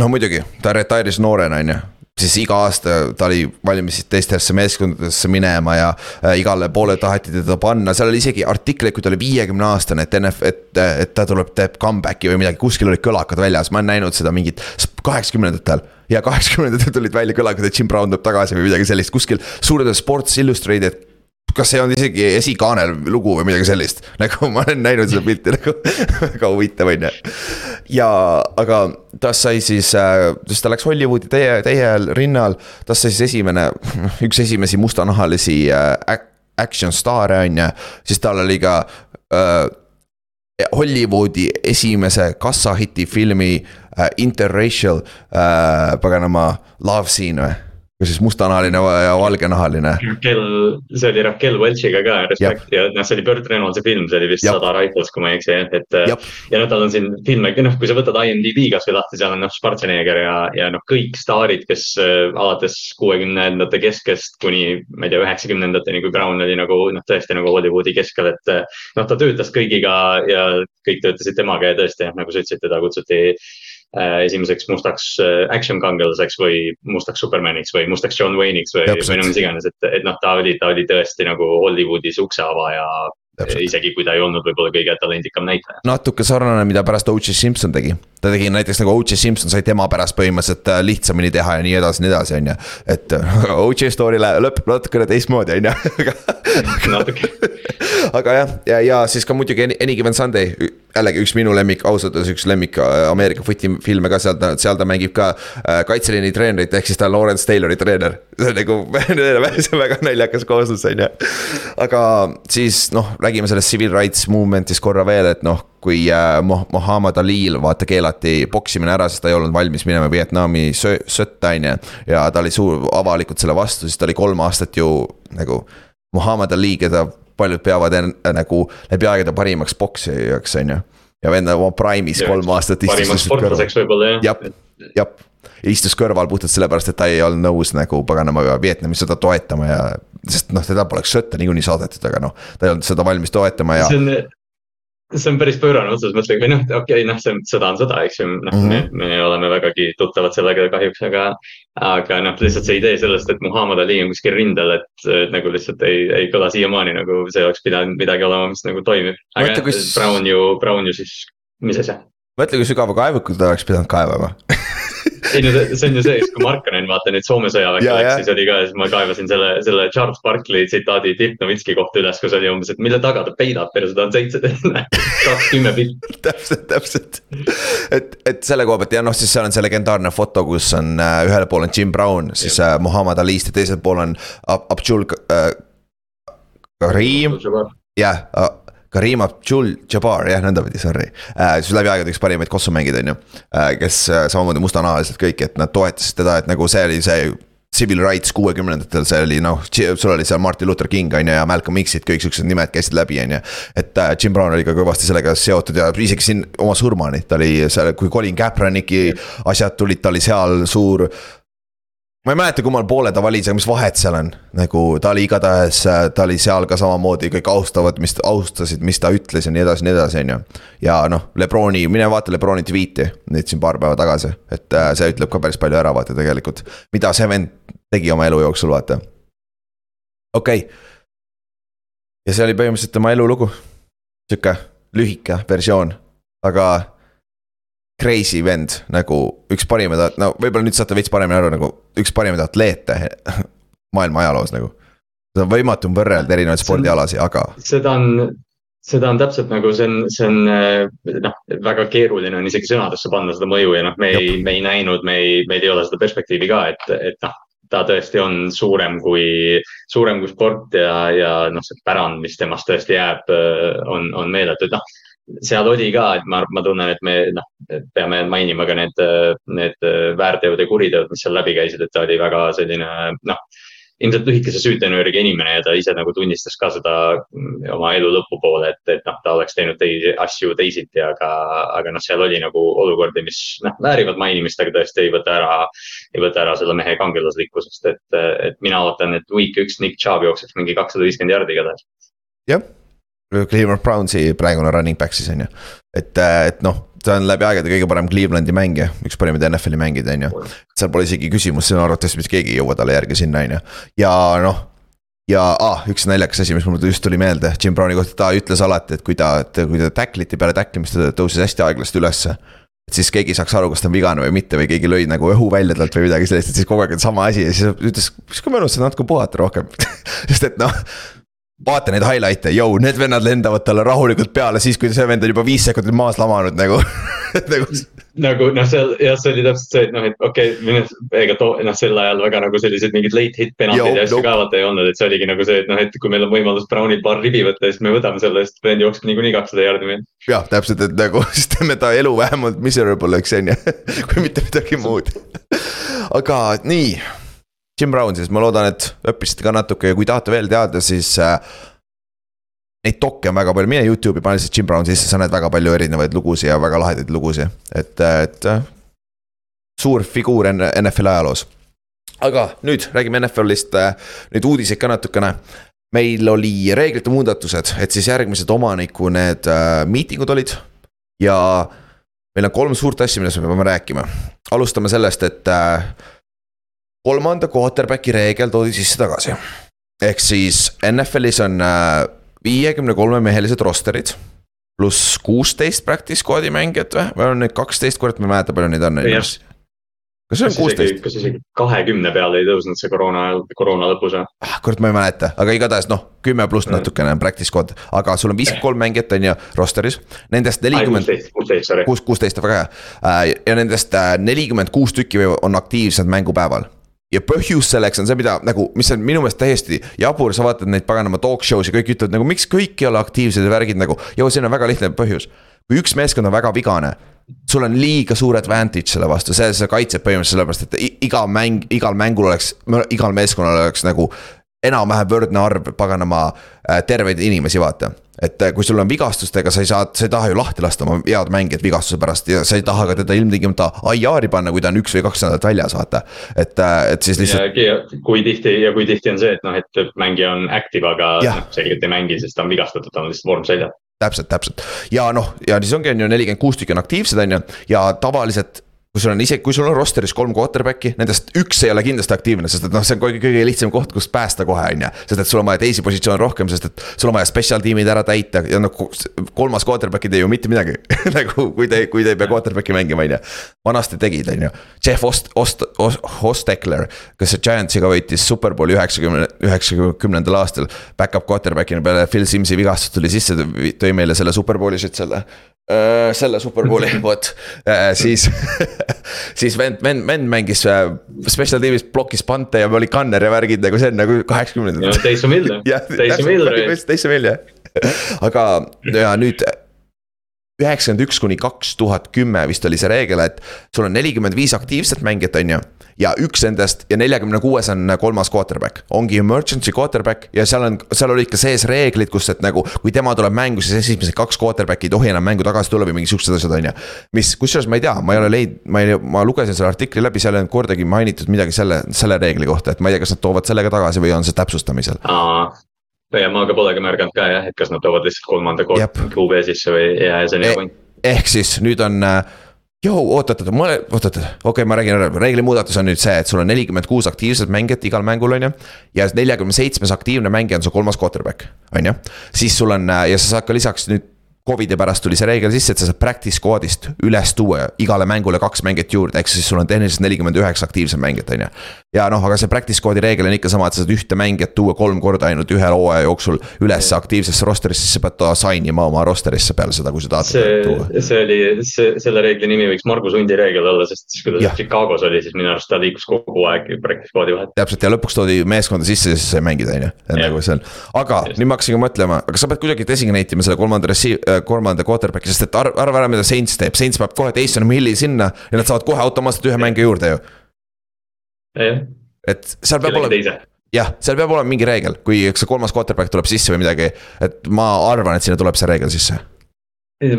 no muidugi, ta retire'is noorena, on ju siis iga aasta ta oli valmis teistesse meeskondadesse minema ja äh, igale poole taheti teda panna, seal oli isegi artikleid, kui ta oli viiekümne aastane, et NF, et, et ta tuleb, teeb comeback'i või midagi, kuskil olid kõlakad väljas, ma olen näinud seda mingit kaheksakümnendatel. ja kaheksakümnendatel tulid välja kõlakad, et Jim Brown tuleb tagasi või midagi sellist, kuskil suured Sports Illustrated kas see on isegi esikaanel lugu või midagi sellist, nagu ma olen näinud seda pilti nagu väga huvitav on ju. ja, aga tast sai siis, siis äh, ta läks Hollywoodi täie, täiel rinnal, tast sai siis esimene, üks esimesi mustanahalisi äh, action staare on ju, siis tal oli ka äh, Hollywoodi esimese kassahiti filmi äh, Interracial äh, paganama love scene või või siis mustanahaline ja valgenahaline. Raquel, see oli Raquel Welchiga ka, respekt ja noh, see oli Burt Reynoldsi film, see oli vist Jab. Sada Rifles, kui ma ei eksi, et. ja noh, tal on siin filme, noh, kui sa võtad IMDB kasvõi lahti, seal on noh, Schwarzenegger ja, ja noh, kõik staarid, kes äh, alates kuuekümnendate keskest kuni, ma ei tea, üheksakümnendateni, kui Brown oli nagu noh, tõesti nagu Hollywoodi keskel, et. Äh, noh, ta töötas kõigiga ja kõik töötasid temaga ja tõesti, nagu sa ütlesid, teda kutsuti Äh, esimeseks mustaks äh, action kangelaseks või mustaks Supermaniks või mustaks John Wayne'iks või, või no mis iganes, et, et noh, ta oli, ta oli tõesti nagu Hollywoodis ukseavaja Täpselt. isegi kui ta ei olnud võib-olla kõige talendikam näitleja. natuke sarnane, mida pärast O.J. Simpson tegi. ta tegi näiteks nagu O.J. Simpson sai tema pärast põhimõtteliselt äh, lihtsamini teha ja nii edasi, nii edasi, on ju. et O.J. story lõpeb natukene teistmoodi, on ju. aga jah, ja, ja siis ka muidugi Any Given Sunday, jällegi üks minu lemmik, ausalt öeldes üks lemmik äh, Ameerika footi filme ka, seal ta, seal ta mängib ka äh, kaitseliini treenerit, ehk siis ta on Lawrence Taylori treener. see on nagu, see on väga naljakas kooslus, on ju. aga siis noh räägime sellest civil rights movement'ist korra veel, et noh, kui äh, Muhamed Alil vaata keelati poksimine ära, sest ta ei olnud valmis minema Vietnami sõtta, on ju. ja ta oli suur, avalikult selle vastu, siis ta oli kolm aastat ju nagu Muhamed Ali, keda paljud peavad en, nagu läbi aegade parimaks poksijaks, on ju. ja vend oma prime'is kolm aastat. parimaks sportlaseks võib-olla jah. jah, jah istus kõrval puhtalt sellepärast, et ta ei olnud nõus nagu paganama Vietnami sõda toetama ja sest noh, teda poleks sõtta niikuinii saadetud, aga noh, ta ei olnud seda valmis toetama ja. see on, see on päris pöörane otsus, mõtlen, või noh, okei okay,, noh, see sõda on sõda, eks ju, noh mm -hmm. me, me oleme vägagi tuttavad sellega kahjuks, aga. Aga noh, lihtsalt see idee sellest, et Muhamed Ali on kuskil rindel, et nagu lihtsalt ei, ei kõla siiamaani nagu see oleks pidanud midagi olema, mis nagu toimib. aga mõtle, kus... Brown ju, Brown ju siis, mis asja? mõtle, kui sügava kaevuku ta oleks pidanud kaevama ei no see on ju see, kui Markkanen vaata nüüd Soome sõjaväkke läks, siis oli ka, siis ma kaevasin selle, selle Charles Barkley tsitaadi Dirk Nowitzki kohta üles, kus oli umbes, et mille taga ta peidab, perse ta on seitse, kakskümmend pilti. täpselt, täpselt. et, et selle koha pealt ja noh, siis seal on see legendaarne foto, kus on äh, ühel pool on Jim Brown, siis äh, Muhamed Ali'st ja teisel pool on Abdul äh, Karim. jah, Karim Abdul-Jabbar, jah, nõndapidi, sorry äh,. siis läbi aegade üks parimaid kossumängijad, on ju äh,. kes äh, samamoodi mustanahalised kõik, et nad toetasid teda, et nagu see oli see civil rights kuuekümnendatel, see oli noh, sul oli seal Martin Luther King on ju ja Malcolm X-id, kõik siuksed nimed käisid läbi, on ju. et äh, Jim Brown oli ka kõvasti sellega seotud ja isegi siin oma surmani, ta oli seal, kui Colin Kaepernicki asjad tulid, ta oli seal suur ma ei mäleta, kummal poole ta valis, aga mis vahet seal on, nagu ta oli igatahes, ta oli seal ka samamoodi, kõik austavad, mis, austasid, mis ta ütles ja nii edasi, nii edasi, on ju. ja noh, Lebroni, mine vaata Lebroni tweet'i nüüd siin paar päeva tagasi, et äh, see ütleb ka päris palju ära, vaata tegelikult. mida see vend tegi oma elu jooksul, vaata. okei okay. ja see oli põhimõtteliselt tema elulugu, sihuke lühike versioon, aga crazy vend nagu üks parimaid, no võib-olla nüüd saate veits paremini aru, nagu üks parimaid atleete maailma ajaloos nagu. seda on võimatu võrrelda erinevaid spordialasid, aga. seda on, seda on täpselt nagu see on, see on noh, väga keeruline on isegi sõnadesse panna seda mõju ja noh, me ei, me ei näinud, me ei, meil ei ole seda perspektiivi ka, et, et noh ta tõesti on suurem kui, suurem kui sport ja, ja noh, see pärand, mis temast tõesti jääb, on, on meeletu, et noh seal oli ka, et ma, ma tunnen, et me noh, peame mainima ka need, need väärteod ja kuriteod, mis seal läbi käisid, et ta oli väga selline noh, ilmselt lühikese süütenööriga inimene ja ta ise nagu tunnistas ka seda oma elu lõpupoole, et, et noh, ta oleks teinud teisi asju teisiti, aga, aga noh, seal oli nagu olukordi, mis noh, väärivad mainimist, aga tõesti ei võta ära, ei võta ära selle mehe kangelaslikkusest, et, et mina ootan, et week üks Nick Chubb jookseks mingi kakssada viiskümmend jardi igatahes. jah Cleveland Brownsi praegune running back siis on ju. et, äh, et noh, ta on läbi aegade kõige parem Clevelandi mängija, üks parimaid NFL-i mängijaid, on ju. seal pole isegi küsimust, sinu arvates mitte keegi ei jõua talle järgi sinna, on ju, ja noh ja ah, üks naljakas asi, mis mul just tuli meelde Jim Browni kohta, ta ütles alati, et kui ta, kui ta tackliti peale tacklimist, ta tõusis hästi aeglaselt ülesse. et siis keegi saaks aru, kas ta on vigane või mitte või keegi lõi nagu õhu välja talt või midagi sellist, et siis kogu aeg on sama asi ja siis ütles, mis kui mõnus, sa natuke puhata rohkem sest et noh vaata neid highlight'e, jõu, need vennad lendavad talle rahulikult peale siis, kui see vend on juba viis sekundit maas lamanud nagu nagu. nagu noh, seal jah, see oli täpselt see, et noh, et okei okay,, ega too noh, sel ajal väga nagu selliseid mingeid late hit penaltid ja asju no. ka vaata ei olnud, et see oligi nagu see, et noh, et kui meil on võimalus Brownil paar ribi võtta, siis me võtame selle, sest vend jookseb niikuinii kakssada jaardi meil. jah, täpselt, et nagu siis teeme ta elu vähemalt miserable, eks on ju, kui mitte midagi muud. aga nii Jim Brown siis, ma loodan, et õppisite ka natuke ja kui tahate veel teada, siis äh, Neid dokke on väga palju, mine Youtube'i, pane siis Jim Brown sisse, sa näed väga palju erinevaid lugusid ja väga lahedaid lugusid, et, et äh, suur figuur NFL-i ajaloos. aga nüüd räägime NFL-ist, äh, nüüd uudiseid ka natukene. meil oli reeglite muudatused, et siis järgmised omaniku need äh, miitingud olid ja meil on kolm suurt asja, millest me peame rääkima. alustame sellest, et äh, kolmanda quarterback'i reegel toodi sisse tagasi. ehk siis NFL-is on äh, viiekümne kolme mehelised roster'id. pluss kuusteist practice squad'i mängijat või, või on neid kaksteist, kurat, ma ei mäleta, palju neid on. kas see on kuusteist? kas isegi kahekümne peale ei tõusnud see koroona, koroona lõpus või? ah, kurat, ma ei mäleta, aga igatahes noh, kümme pluss natukene on practice squad, aga sul on viiskümmend kolm mängijat on ju roster'is. Nendest nelikümmend. kuus, kuusteist, väga hea. Äh, ja nendest äh, nelikümmend kuus tükki on aktiivsed mängupäeval ja põhjus selleks on see, mida nagu, mis on minu meelest täiesti jabur, sa vaatad neid paganama talk show's ja kõik ütlevad nagu miks kõik ei ole aktiivsed ja värgid nagu. ja siin on väga lihtne põhjus, kui üks meeskond on väga vigane sul on liiga suur advantage selle vastu, see, see kaitseb põhimõtteliselt sellepärast, et iga mäng, igal mängul oleks, igal meeskonnal oleks nagu enam-vähem võrdne arv paganama äh, terveid inimesi, vaata. Et äh, kui sul on vigastustega, sa ei saa, sa ei taha ju lahti lasta oma head mängijat vigastuse pärast ja sa ei taha ka teda ilmtingimata IR-i panna, kui ta on üks või kaks nädalat väljas, vaata. et, äh, et siis lihtsalt. kui tihti ja kui tihti on see, et noh, et mängija on active, aga noh, selgelt ei mängi, sest ta on vigastatud, ta on lihtsalt vorm seljas täpselt, täpselt ja noh, ja siis ongi, on ju nelikümmend kuus tükki on aktiivsed, on ju, ja tavaliselt kui sul on isegi, kui sul on roster'is kolm quarterback'i, nendest üks ei ole kindlasti aktiivne, sest et noh, see on kõige, kõige lihtsam koht, kust päästa kohe, on ju. sest et sul on vaja teisi positsioone rohkem, sest et sul on vaja special tiimid ära täita ja noh, kolmas quarterback ei tee ju mitte midagi nagu kui te, kui te ei pea quarterback'i mängima, on ju. vanasti tegid, on ju. Jeff Ost-, Ost-, Ostekler, kes Giantsiga võitis superbowli üheksakümne, üheksakümnendal aastal. Back-up quarterback'ina peale Phil Simsi vigastust tuli sisse, tõi meile selle superbowli shit selle selle superbowli, vot, äh, siis siis vend, vend, vend mängis äh, special tiimis, blokkis pante ja oli kanner ja värgid nagu see on nagu kaheksakümnendad. Taysom Hill, Taysom Hill. Taysom Hill jah, aga ja nüüd üheksakümmend üks kuni kaks tuhat kümme vist oli see reegel, et sul on nelikümmend viis aktiivset mängijat, on ju ja üks nendest ja neljakümne kuues on kolmas quarterback, ongi emergency quarterback ja seal on, seal olid ka sees reeglid, kus, et nagu. kui tema tuleb mängu, siis esimesed kaks quarterback'i ei tohi enam mängu tagasi tulla või mingid siuksed asjad, on ju. mis, kusjuures ma ei tea, ma ei ole leidnud, ma ei, ma lugesin selle artikli läbi, seal ei olnud kordagi mainitud midagi selle, selle reegli kohta, et ma ei tea, kas nad toovad sellega tagasi või on see täpsustamisel ja ma ka polegi märganud ka jah, et kas nad toovad lihtsalt kolmanda QB sisse või ja, ja see on hea point. ehk siis nüüd on äh, joo, oot-oot-oot, ma, oot-oot, okei okay,, ma räägin ära, reegli muudatus on nüüd see, et sul on nelikümmend kuus aktiivset mängijat igal mängul, on ju. ja neljakümne seitsmes aktiivne mängija on su kolmas quarterback, on ju. siis sul on ja sa saad ka lisaks nüüd Covidi pärast tuli see reegel sisse, et sa saad practice squad'ist üles tuua igale mängule kaks mängijat juurde, ehk siis sul on tehniliselt nelikümmend üheksa aktiivset mängijat, on ju. Ja noh, aga see practice squad'i reegel on ikka sama, et sa saad ühte mängijat tuua kolm korda ainult ühe hooaja jooksul üles aktiivsesse roster'isse, siis sa pead ta sign ima oma roster'isse peale seda, kui sa tahad. see, see oli, see, selle reegli nimi võiks Margus Hundi reegel olla, sest siis kui ta Chicagos oli, siis minu arust ta liikus kogu aeg practice squad'i vahet. täpselt ja lõpuks toodi meeskonda sisse ja siis sai mängida, on ju, nagu see on. aga Just. nüüd ma hakkasin ka mõtlema, aga sa pead kuidagi designate ima selle kolmanda receive, äh, kolmanda quarterback'i sest et arv, arva ära, mida Saints teeb, Saints paneb kohe Taysom Hilli sinna ja nad saavad kohe automaatselt ühe mängija juurde ju. Et seal peab olema, jah, seal peab olema mingi reegel, kui see kolmas quarterback tuleb sisse või midagi, et ma arvan, et sinna tuleb see reegel sisse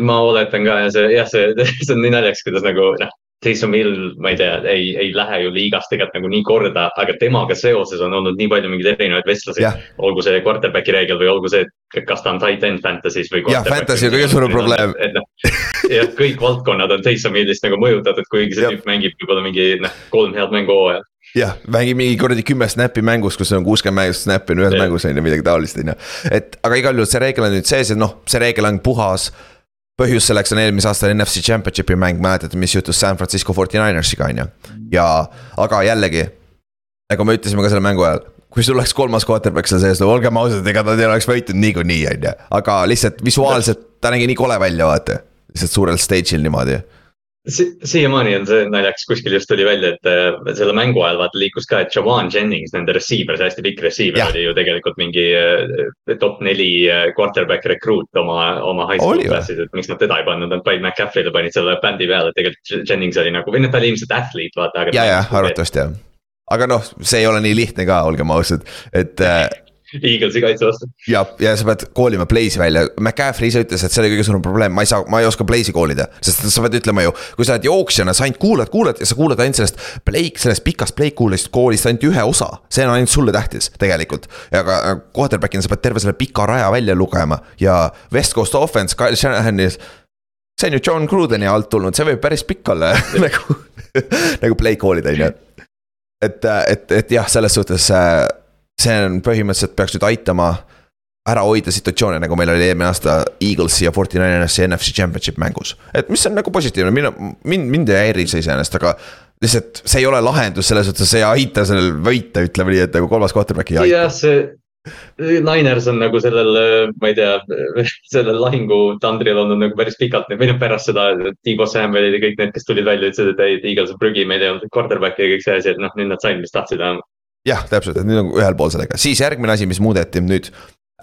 ma oletan ka ja see jah, see, see on nii naljakas, kuidas nagu noh, Taysom Hill, ma ei tea, ei, ei lähe ju liigas tegelikult nagu nii korda, aga temaga seoses on olnud nii palju mingeid erinevaid vestlusi. olgu see quarterback'i reegel või olgu see, kas ta on tight end fantasy's või. jah, fantasy on kõige suurem probleem. Noh, jah, kõik valdkonnad on Taysom Hillist nagu mõjutatud, kuigi see tüüp mängib võib-olla mingi noh, kolm head mängu hooajal jah, mängib mingi kuradi kümme snappi mängus, kus on kuuskümmend snappi on ühes ja. mängus on ju, midagi taolist on ju. et aga igal juhul see reegel on nüüd sees ja noh, see reegel on puhas põhjus selleks on eelmise aasta NFC Championshipi mäng, mäletate, mis juhtus San Francisco 49ers'iga, on ju. ja, aga jällegi, nagu me ütlesime ka selle mängu ajal, kui sul oleks kolmas quarterback seal sees, no olgem ausad, ega nad ei oleks võitnud niikuinii, on ju. aga lihtsalt visuaalselt ta nägi nii kole välja, vaata. lihtsalt suurel stage'il niimoodi si. siiamaani on see naljakas, kuskil just tuli välja, et äh, selle mängu ajal vaata liikus ka, et Jawan Jennings, nende receiver, see hästi pikk receiver ja. oli ju tegelikult mingi äh, top neli äh, quarterback recruit oma, oma high school klassis, et miks nad teda ei pannud, nad panid McCaffrey'le panid selle bändi peale, et tegelikult Jennings oli nagu, või noh, ta oli ilmselt athlete, vaata. ja, ja arvatavasti jah aga noh, see ei ole nii lihtne ka, olgem ausad, et Eaglesi kaitse vastu. ja, ja sa pead koolima Blaze'i välja, McCaffrey ise ütles, et see oli kõige suurem probleem, ma ei saa, ma ei oska Blaze'i koolida. sest sa pead ütlema ju, kui sa oled jooksjana, sa ainult kuulad, kuulad ja sa kuulad ainult sellest Blake, sellest pikast Blake kuulist koolist ainult ühe osa. see on ainult sulle tähtis tegelikult. ja ka quarterback'ina sa pead terve selle pika raja välja lugema ja West Coast offense, Kyle Shanahan'i see on ju John Grudeni alt tulnud, see võib päris pikk olla nagu, nagu play call'id on ju. et, et, et jah, selles suhtes äh, see on põhimõtteliselt peaks nüüd aitama ära hoida situatsioone, nagu meil oli eelmine aasta Eaglesi ja Forty Ninersi NFC Championship mängus. et mis on nagu positiivne, mina, mind, mind ei häiri see iseenesest, aga lihtsalt see ei ole lahendus, selles suhtes see ei aita sellel võita, ütleme nii, et nagu kolmas quarterback ei aita. jah, see Niners on nagu sellel, ma ei tea, sellel lahingu tandril olnud nagu päris pikalt või noh, pärast seda Tiibo Samuelid ja kõik need, kes tulid välja, ütlesid, et ei, Eagles on prügi, meil ei olnud quarterback'i ja kõik see asi, et noh, nüüd nad said, mis tahtsid jah, täpselt, et nüüd on ühel pool sellega, siis järgmine asi, mis muudeti nüüd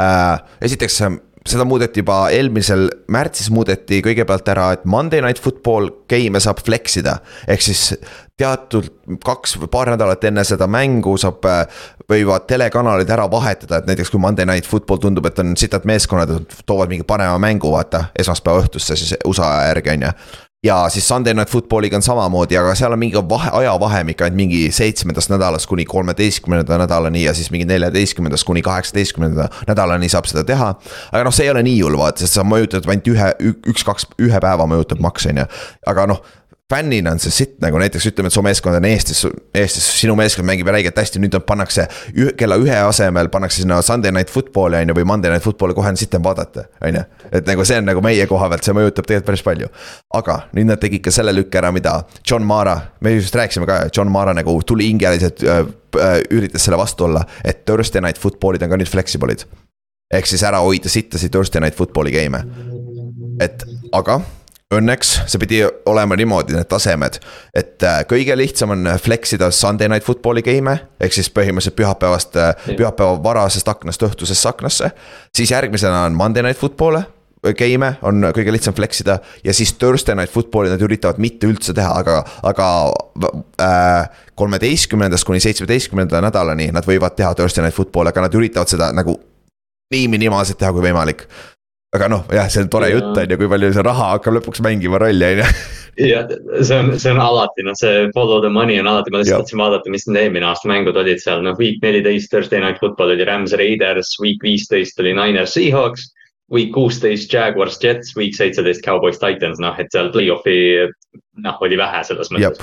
äh,. esiteks seda muudeti juba eelmisel märtsis muudeti kõigepealt ära, et Monday Night Football game'e saab flex ida. ehk siis teatud kaks või paar nädalat enne seda mängu saab, äh, võivad telekanalid ära vahetada, et näiteks kui Monday Night Football tundub, et on sitad meeskonnad, toovad mingi parema mängu, vaata, esmaspäeva õhtusse siis USA järgi, on ju ja siis Sunday Night Footballiga on samamoodi, aga seal on mingi vahe, ajavahemik ainult mingi seitsmendast nädalast kuni kolmeteistkümnenda nädalani ja siis mingi neljateistkümnendast kuni kaheksateistkümnenda nädalani saab seda teha. aga noh, see ei ole nii hull vaata, sest sa mõjutad ainult ühe, üks-kaks, ühe päeva mõjutab maks, on ju. aga noh, fännina on see sitt nagu näiteks ütleme, et su meeskond on Eestis, Eestis sinu meeskond mängib räigelt hästi, nüüd pannakse ühe, kella ühe asemel pannakse sinna Sunday night football'i on ju, või Monday night football'i kohe on sitem vaadata, on ju. et nagu see on nagu meie koha pealt, see mõjutab tegelikult päris palju. aga nüüd nad tegid ka selle lükke ära, mida John Mara, me just rääkisime ka, John Mara nagu tuli hingeliselt äh,, äh, üritas selle vastu olla, et Thursday night football'id on ka nüüd flexible'id. ehk siis ära hoida sittasi Thursday night football'i game'e. et aga õnneks see pidi olema niimoodi, need tasemed. et äh, kõige lihtsam on flex ida Sunday night football'i game'e, ehk siis põhimõtteliselt pühapäevast, pühapäeva varasest aknast õhtusesse aknasse. siis järgmisena on Monday night football'e game'e on kõige lihtsam flex ida ja siis Thursday night football'i nad üritavad mitte üldse teha, aga, aga äh, kolmeteistkümnendast kuni seitsmeteistkümnenda nädalani nad võivad teha Thursday night football'i, aga nad üritavad seda nagu nii minimaalselt teha kui võimalik aga noh, jah, see on tore ja. jutt on ju, kui palju see raha hakkab lõpuks mängima rolli, on ju. jah, see on, see on alati noh, see follow the money on alati, ma lihtsalt tahtsin vaadata, mis need eelmine aasta mängud olid seal, noh, week neliteist Thursday night football oli Rams Raiders, week viisteist oli Niners Seahawks. Week kuusteist Jaguars Jets, week seitseteist Cowboys Titans, noh, et seal play-off'i noh, oli vähe selles mõttes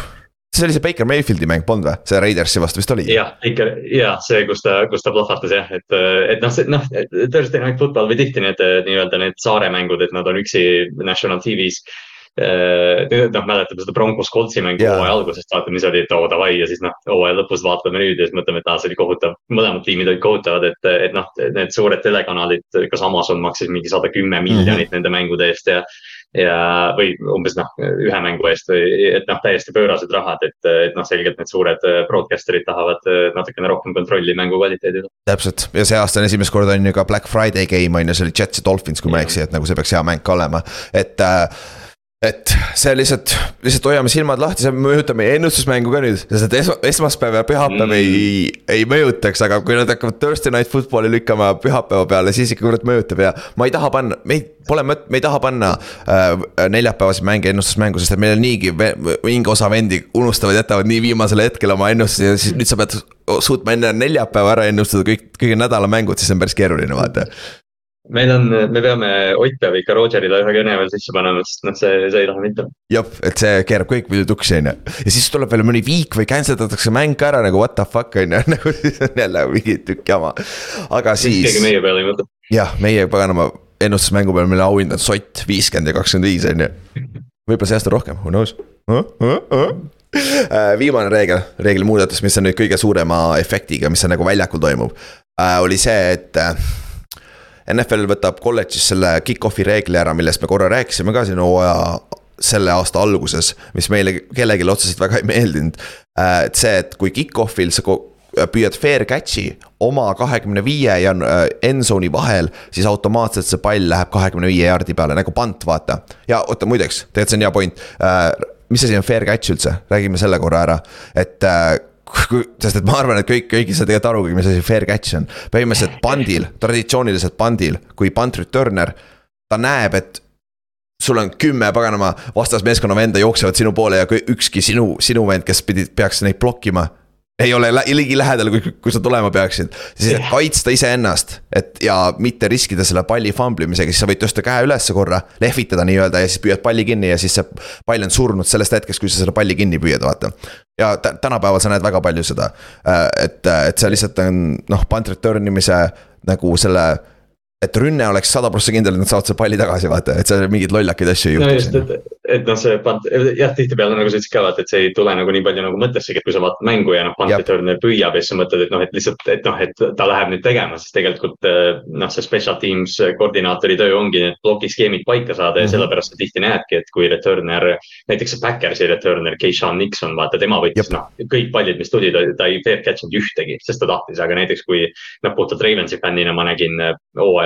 see oli see Baker Mayfieldi mäng polnud või, see Raidersi vastu vist oli? jah, ikka ja see, kus ta, kus ta plahvatas jah, et, et noh, noh, Thursday Night Football või tihti need nii-öelda need saare mängud, et nad on üksi national TV-s noh, mäletame seda Broncos Coltsi mängu hooaja algusest, vaata, mis oli, et oo davai ja siis noh, hooaja lõpus vaatame nüüd ja siis mõtleme, et aa, see oli kohutav. mõlemad tiimid olid kohutavad, et, et noh, need suured telekanalid, kas Amazon maksis mingi sada kümme miljonit mm -hmm. nende mängude eest ja ja, või umbes noh, ühe mängu eest või, et noh, täiesti pöörased rahad, et, et noh, selgelt need suured broadcaster'id tahavad natukene rohkem kontrolli mängu kvaliteedi üle. täpselt. Ja see aasta on esimest korda on ju ka Black Friday game on ju, see oli Jets ja Dolphins, kui ma ei eksi, et nagu see peaks hea mäng ka olema, et äh, et see lihtsalt, lihtsalt hoiame silmad lahti, see mõjutab meie ennustusmängu ka nüüd, sest et esma, esmaspäev ja pühapäev mm. ei, ei mõjutaks, aga kui nad hakkavad Thursday night football'i lükkama pühapäeva peale, siis ikka kurat mõjutab ja. ma ei taha panna, me ei, pole mõt-, me ei taha panna äh, neljapäevaseid mänge ennustusmängu, sest et meil on niigi mingi osa vendi unustavad, jätavad nii viimasel hetkel oma ennustusi ja siis nüüd sa pead suutma enne neljapäeva ära ennustada kõik, kõigi nädala mängud, siis on päris keeruline vaata meil on, me peame, Ott peab ikka Rogerile ühe kõne veel sisse panema, sest noh, see, see ei lähe mitte. jah, et see keerab kõik muidu tuksi, on ju. ja siis tuleb veel mõni viik või cancel datakse mäng ka ära nagu what the fuck on ju, nagu siis on jälle mingi tükk jama. aga siis. keegi meie peale ei mõtle. jah, meie paganama ennustusmängu peal meil auhind on sott viiskümmend ja kakskümmend viis on ju. võib-olla see aasta rohkem, who knows uh,. Uh, uh. viimane reegel, reegli muudatus, mis on nüüd kõige suurema efektiga, mis on nagu väljakul toimub, oli see, et NFL võtab kolledžis selle kick-off'i reegli ära, millest me korra rääkisime ka siin hooaja selle aasta alguses, mis meile kellelegi otseselt väga ei meeldinud. Äh, et see, et kui kick-off'il sa püüad fair catch'i oma kahekümne viie ja äh, end zone'i vahel, siis automaatselt see pall läheb kahekümne viie jaardi peale nagu pant, vaata. ja oota, muideks, tegelikult see on hea point. Äh, mis asi on fair catch üldse, räägime selle korra ära, et sest et ma arvan, et kõik, kõik ei saa tegelikult aru, mis asi fair catch on. põhimõtteliselt pandil, traditsiooniliselt pandil, kui punt returner, ta näeb, et sul on kümme paganama vastasmeeskonna venda jooksevad sinu poole ja ükski sinu, sinu vend, kes pidi, peaks neid blokkima ei ole ligilähedal, kui, kui sa tulema peaksid. siis yeah. kaitsta iseennast, et ja mitte riskida selle palli famblimisega, siis sa võid tõsta käe ülesse korra, lehvitada nii-öelda ja siis püüad palli kinni ja siis see pall on surnud sellest hetkest, kui sa selle palli kinni püüad, vaata. ja tänapäeval sa näed väga palju seda, äh, et, et see lihtsalt on noh, punt return imise nagu selle et rünne oleks sada prossa kindel, et nad saavad selle palli tagasi, vaata, et seal mingeid lollakaid asju ei juhtu. no just, et, et noh, see pant-, jah, tihtipeale nagu sa ütlesid ka, vaata, et see ei tule nagu nii palju nagu mõttessegi, et kui sa vaatad mängu ja noh, punt returner püüab ja siis sa mõtled, et noh, et lihtsalt, et noh, et ta läheb nüüd tegema, sest tegelikult eh, noh, see special teams koordinaatori töö ongi need plokiskeemid paika saada ja mm -hmm. sellepärast sa tihti näedki, et kui returner, näiteks see Backersi returner, Keishan Nixon, vaata, tema võttis noh, kõik pallid, mis tuli, ta, ei fair catch inud ühtegi, sest ta tahtis, aga näiteks kui noh, puhtalt Ravensi fännina ma nägin eh,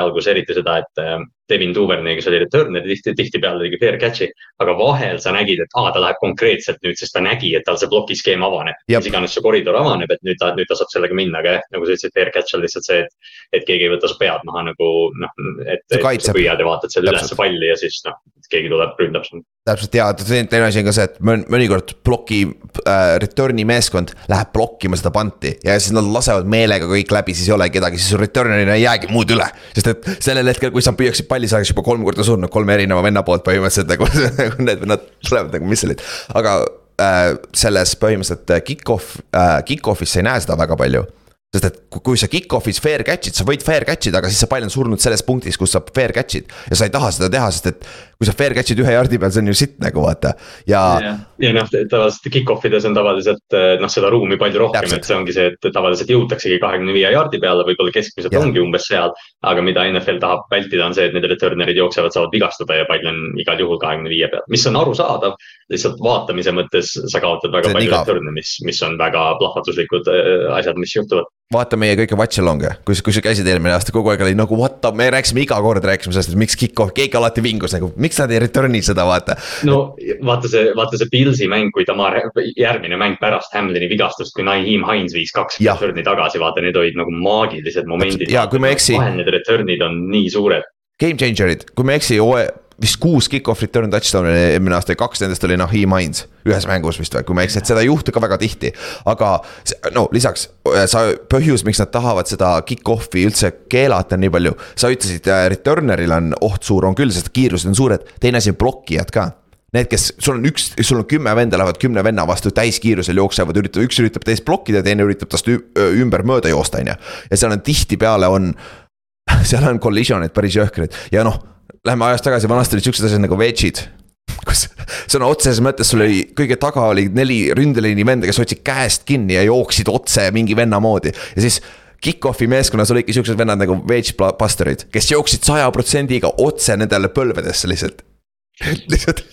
hooaja alguses eriti seda, et Devin Duvernay, kes oli returner, tihti, tihtipeale tegi fair catch'i. aga vahel sa nägid, et aa, ta läheb konkreetselt nüüd, sest ta nägi, et tal see plokiskeem avaneb. mis iganes see koridor avaneb, et nüüd ta, nüüd ta saab sellega minna, aga jah, nagu sa ütlesid, fair catch on lihtsalt see, et. et keegi ei võta su pead maha nagu noh, et, et sa püüad ja vaatad selle ülesse palli ja siis noh, keegi tuleb, ründab sind täpselt ja teine asi on ka see, et mõnikord ploki äh, return'i meeskond läheb blokkima seda panti ja siis nad lasevad meelega kõik läbi, siis ei ole kedagi, siis sul return'ina ei jäägi muud üle. sest et sellel hetkel, kui sa püüaksid palli, sa oleks juba kolm korda surnud kolme erineva venna poolt põhimõtteliselt nagu, nagu need vennad tulevad nagu mis olid. aga äh, selles põhimõtteliselt äh, kick-off äh,, kick-off'is sa ei näe seda väga palju sest et kui sa kick-off'is fair catch'id, sa võid fair catch ida, aga siis see pall on surnud selles punktis, kus sa fair catch'id. ja sa ei taha seda teha, sest et kui sa fair catch'id ühe jardi peal, see on ju sitt nagu vaata ja. ja, ja noh, tavaliselt kick-off ides on tavaliselt eh, noh, seda ruumi palju rohkem, et see ongi see, et tavaliselt jõutaksegi kahekümne viie jardi peale, võib-olla keskmiselt ja. ongi umbes seal. aga mida NFL tahab vältida, on see, et need returner'id jooksevad, saavad vigastada ja pall on igal juhul kahekümne viie peal, mis on arusaadav. lihtsalt vaatamise mõttes sa kaotad väga palju return'e, mis, mis on väga plahvatuslikud eh, asjad, mis juhtuvad vaata meie kõiki watch along'e, kui, kui sa käisid eelmine aasta, kogu aeg oli nagu what the, me rääkisime iga kord rääkisime sellest, et miks kick-off, keegi alati vingus nagu, miks nad ei return'i seda, vaata. no vaata see, vaata see Pilsi mäng, kui ta ma-, järgmine mäng pärast Hamlini vigastust, kui Naim Hines viis kaks return'i tagasi, vaata, need olid nagu maagilised momendid. ja kui ma ei eksi. vahel need return'id on nii suured. Game changer'id, kui ma ei eksi, vist kuus kick-off return touchdown'i eelmine aasta ja kaks nendest oli Naheem Hines. ühes mängus vist või, kui ma ei eksi, et seda ei juhtu ka väga tihti. aga no lisaks, sa, põhjus, miks nad tahavad seda kick-off'i üldse keelata nii palju. sa ütlesid, äh, returner'il on oht suur, on küll, sest kiirused on suured, teine asi on blokkijad ka Need, kes, sul on üks, sul on kümme venda, lähevad kümne venna vastu täiskiirusel jooksevad, üritavad, üks üritab teist blokkida, teine üritab tast ümber mööda joosta, on ju. ja seal on tihtipeale on, seal on collision'id päris jõhkrad ja noh Läheme ajas tagasi, vanasti olid siuksed asjad nagu wedge'id kus sõna otseses mõttes sul oli, kõige taga oli neli ründeliini venda, kes hoidsid käest kinni ja jooksid otse mingi venna moodi ja siis kick-off'i meeskonnas olidki siuksed vennad nagu wedge buster'id, kes jooksid saja protsendiga otse nendele põlvedesse lihtsalt. Lihtsalt.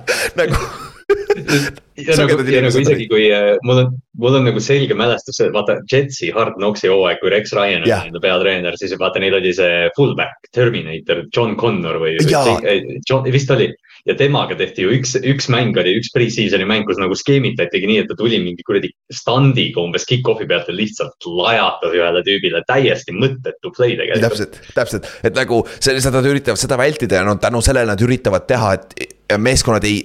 nagu ja nagu, ja nagu isegi kui äh, mul on, mul on nagu selge mälestus, vaata Jetsi Hard Knocksi hooaeg, kui Rex Ryan oli enda peatreener, siis vaata neil oli see fullback, Terminator, John Connor või John, vist oli. Ja temaga tehti ju üks, üks mäng oli, üks pre-season'i mäng, kus nagu skeemitati nii, et ta tuli mingi kuradi stand'iga umbes kick-off'i pealt ja lihtsalt lajatas ühele tüübile täiesti mõttetu play tegelikult. täpselt, täpselt, et nagu sellised nad üritavad seda vältida ja no tänu sellele nad üritavad teha, et meeskonnad ei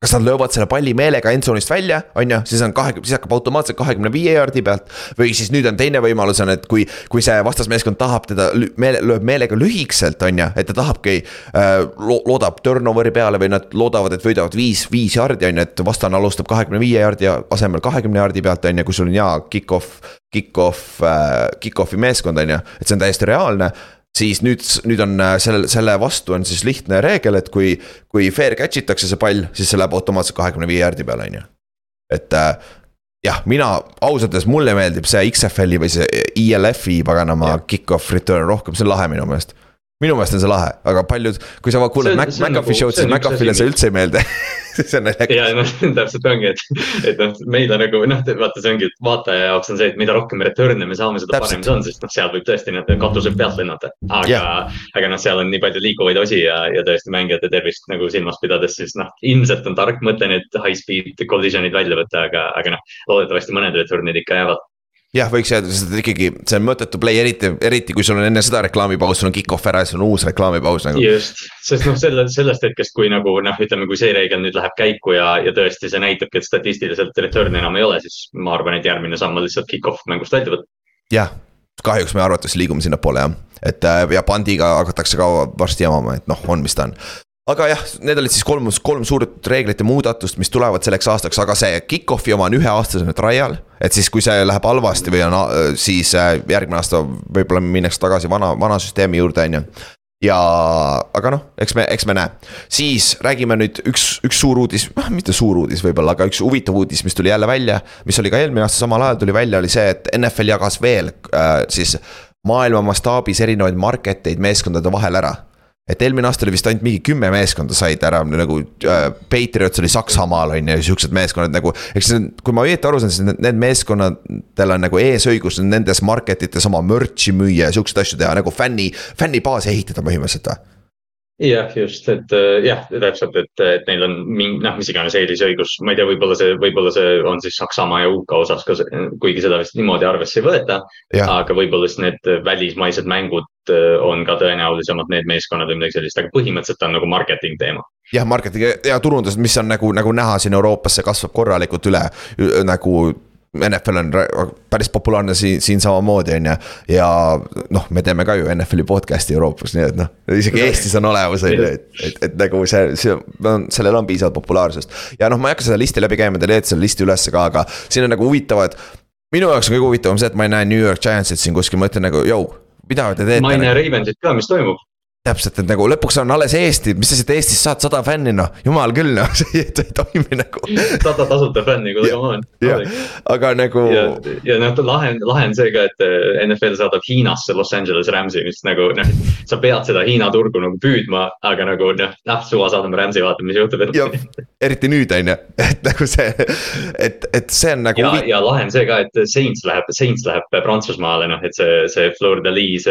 kas nad löövad selle palli meelega endzone'ist välja, on ju, siis on kahekümne, siis hakkab automaatselt kahekümne viie jaardi pealt. või siis nüüd on teine võimalus on, et kui, kui see vastasmeeskond tahab teda meele, lööb meelega lühikeselt, on ju, et ta tahabki äh, lo,. loodab turnover'i peale või nad loodavad, et võidavad viis, viis jaardi, on ju, et vastane alustab kahekümne viie jaardi asemel kahekümne jaardi pealt, on ju, kui sul on hea kick-off. Kick-off äh,, kick-off'i meeskond, on ju, et see on täiesti reaalne siis nüüd, nüüd on äh, selle, selle vastu on siis lihtne reegel, et kui, kui fair catch itakse see pall, siis see läheb automaatselt kahekümne viie jaardi peale, on ju. et äh, jah, mina ausalt öeldes mulle meeldib see XFL-i või see ELF-i paganama kick-off return rohkem, see on lahe minu meelest minu meelest on see lahe, aga paljud, kui sa kuuled McAfee nagu, show'd, siis McAfee'le see üldse ei meeldi see on naljakas. ja noh, täpselt ongi, et, et noh, meil on nagu noh, vaata, see ongi, et vaataja jaoks on see, et mida rohkem return'e me saame, seda parem see on, sest noh, seal võib tõesti need katused pealt lennata. aga yeah., aga noh, seal on nii palju liikuvaid osi ja, ja tõesti mängijate tervist nagu silmas pidades, siis noh, ilmselt on tark mõte need high speed collision'id välja võtta, aga, aga noh, loodetavasti mõned return'id ikka jäävad jah, võiks jääda, sest ikkagi see on mõttetu play, eriti, eriti kui sul on enne seda reklaamipaus, sul on kick-off ära ja siis on uus reklaamipaus nagu. just, sest noh, selle, sellest hetkest, kui nagu noh, ütleme, kui see reegel nüüd läheb käiku ja, ja tõesti see näitabki, et statistiliselt return'i enam ei ole, siis ma arvan, et järgmine samm on lihtsalt kick-off mängust välja võtta. jah, kahjuks me arvatavasti liigume sinnapoole jah, et äh, ja pandiga hakatakse ka varsti jamama, et noh, on, mis ta on aga jah, need olid siis kolm, kolm suurt reeglite muudatust, mis tulevad selleks aastaks, aga see kick-off'i oma on üheaastasena trial. et siis, kui see läheb halvasti või on, siis äh, järgmine aasta võib-olla minnakse tagasi vana, vana süsteemi juurde, on ju ja, aga noh, eks me, eks me näe. siis räägime nüüd üks, üks suur uudis, noh mitte suur uudis võib-olla, aga üks huvitav uudis, mis tuli jälle välja. mis oli ka eelmine aasta samal ajal tuli välja, oli see, et NFL jagas veel äh, siis maailma mastaabis erinevaid market eid meeskondade vahel ära et eelmine aasta oli vist ainult mingi kümme meeskonda said ära nagu äh, Patriots oli Saksamaal on ju, siuksed meeskonnad nagu. eks see on, kui ma õieti aru saan, siis need, need meeskonnadel on nagu eesõigus nendes market ites oma merch'i müüa ja siukseid asju teha nagu fänni, fännibaasi ehitada põhimõtteliselt või? Jah, just, et äh, jah, täpselt, et, et neil on mingi noh, mis iganes eelisõigus, ma ei tea, võib-olla see, võib-olla see on siis Saksamaa ja UK osas ka, kuigi seda vist niimoodi arvesse ei võeta. aga võib-olla siis need välismaised mängud äh, on ka tõenäolisemalt need meeskonnad või midagi sellist, aga põhimõtteliselt on nagu marketing teema jah, marketing ja turundus, mis on nagu, nagu näha siin Euroopas, see kasvab korralikult üle nagu NFL on päris populaarne siin, siin samamoodi, on ju. ja noh, me teeme ka ju NFL-i podcast'i Euroopas, nii et noh, isegi Eestis on olemas, on ju, et, et, et nagu see, see on, sellel on piisavalt populaarsust. ja noh, ma ei hakka seda listi läbi käima, te leiate selle listi ülesse ka, aga siin on nagu huvitavad. minu jaoks on kõige huvitavam see, et ma ei näe New York Giantsit siin kuskil, ma ütlen nagu, jõu, mida te teete? ma ei näe Ravensit ka, mis toimub täpselt, et nagu lõpuks on alles Eesti, mis sa siit Eestist saad, sada fänni noh, jumal küll noh, see ei toimi nagu. sada tasuta fänni, kuule come on. aga nagu. ja, ja noh, lahe, lahe on see ka, et eh, NFL saadab Hiinasse Los Angeles Rams'i, mis nagu noh, sa pead seda Hiina turgu nagu püüdma, aga nagu noh, noh suva saadame Rams'i, vaatame, mis juhtub eriti nüüd on ju, et nagu see, et, et see on nagu. ja, ja lahe on see ka, et Saints läheb, Saints läheb Prantsusmaale, noh, et see, see Fleur de Lis,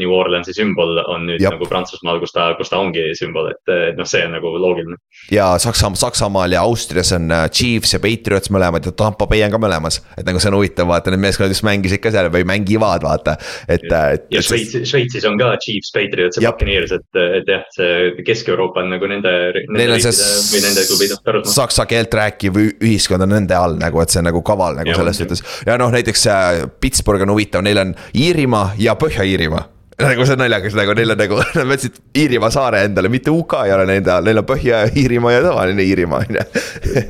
New Orleansi sümbol on nüüd Jab. nagu Prantsusmaal, kus ta, kus ta ongi sümbol, et noh, see on nagu loogiline. ja Saksa, Saksamaal ja Austrias on äh, Chiefs ja Patriots mõlemad ja Tampa Bay on ka mõlemas. et nagu see on huvitav, vaata need meeskonnad just mängisid ka seal või mängivad, vaata, et. Äh, et ja Šveitsis, Šveitsis on ka Chiefs, Patriots ja Buccaneers, et, et jah, see Kesk-Euroopa on nagu nende. Neil on see saksa keelt rääkiv ühiskond on nende all nagu, et see on nagu kaval nagu ja, selles suhtes. ja noh, näiteks äh, Pittsburgh on huvitav, neil on Iirimaa ja Põhja-Iirimaa nagu see on naljakas, nagu neil on nagu, nad võtsid Iirimaa saare endale, mitte UK ei ole nende all, neil on Põhja-Iirimaa ja tavaline Iirimaa on ju.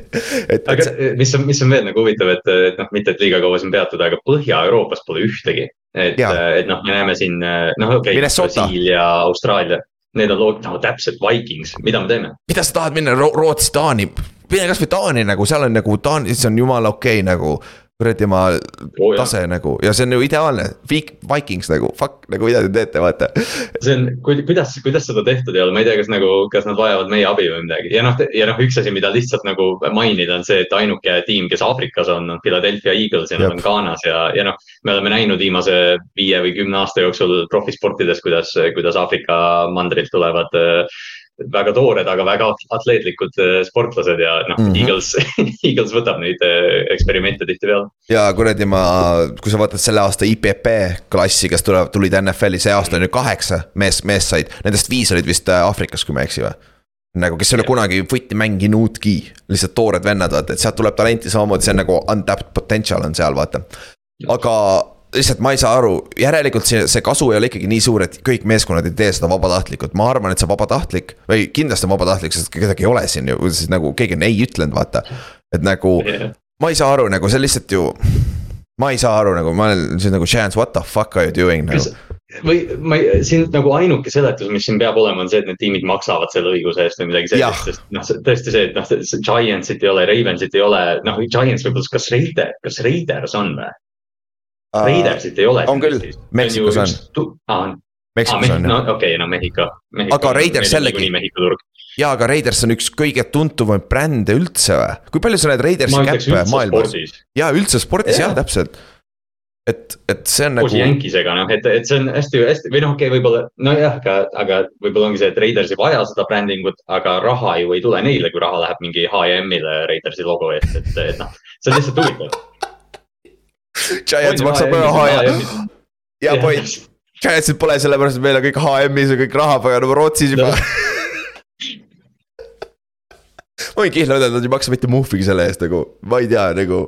aga see... mis on, mis on veel nagu huvitav, et, et noh, mitte et liiga kaua siin peatuda, aga Põhja-Euroopas pole ühtegi. et, et noh, me näeme siin noh, okei okay,, Brasiilia, Austraalia, need on lood-, no täpselt Vikings, mida me teeme? mida sa tahad minna Ro Rootsi, Taani? mine kasvõi Taani nagu, seal on nagu Taanis on jumala okei okay, nagu kuradi ma oh, tase nagu. Ja see on ju ideaalne, Vikings nagu, fuck nagu mida te teete, vaata. see on, kuidas, kuidas seda tehtud ei ole, ma ei tea, kas nagu, kas nad vajavad meie abi või midagi. Ja noh, ja noh, üks asi, mida lihtsalt nagu mainida, on see, et ainuke tiim, kes Aafrikas on, on Philadelphia Eagles ja nad on Ghanas ja, ja noh. me oleme näinud viimase viie või kümne aasta jooksul profisportides, kuidas, kuidas Aafrika mandrilt tulevad väga toored, aga väga atleetlikud äh, sportlased ja noh mm -hmm., Eagles Eagles võtab neid äh, eksperimente tihtipeale. ja kuradi ma, kui sa vaatad selle aasta IPP klassi, kes tulevad, tulid NFL-i, see aasta on ju kaheksa mees, meest said, nendest viis olid vist äh, Aafrikas, kui ma ei eksi või nagu, kes ei ole kunagi footi mänginudki, lihtsalt toored vennad, vaata, et sealt tuleb talenti samamoodi, see on nagu untapped potential on seal, vaata. aga lihtsalt ma ei saa aru, järelikult see, see kasu ei ole ikkagi nii suur, et kõik meeskonnad ei tee seda vabatahtlikult, ma arvan, et see vabatahtlik või kindlasti on vabatahtlik, sest kedagi ei ole siin ju, siis nagu keegi on ei ütlenud, vaata. et nagu yeah. ma ei saa aru, nagu see lihtsalt ju, ma ei saa aru, nagu ma olen siis nagu chance, what the fuck are you doing nagu või ma ei, siin nagu ainuke seletus, mis siin peab olema, on see, et need tiimid maksavad selle õiguse eest või midagi sellist, sest noh, tõesti see, et noh, Giantsit ei ole, Ravensit ei ole, noh, Giants võib-olla, kas Raider, kas Raiders on või? Raidersit ei ole. on küll, Meksikos on. aa, Meksikos on jah. okei no Mehhiko, aga Raiders jällegi. jaa, aga Raiders on üks kõige tuntumaid brände üldse või? kui palju sa näed Raidersi käppe maailmas? jaa, üldse spordis jah ja,, täpselt et, et see on nagu. Yankeesega noh, et, et see on hästi-hästi või noh, okei okay,, võib-olla nojah, aga, aga võib-olla ongi see, et Raiders ei vaja seda brändingut, aga raha ju ei tule neile, kui raha läheb mingi HM-ile Raidersi logo eest, et, et noh, see on lihtsalt huvitav Giants maksab ühe HM. ja point, Giantsil pole sellepärast, et meil on kõik HM-is ja kõik raha paganama Rootsis juba ma võin kihla öelda, et nad ei maksa mitte muhvigi selle eest nagu, ma ei tea nagu.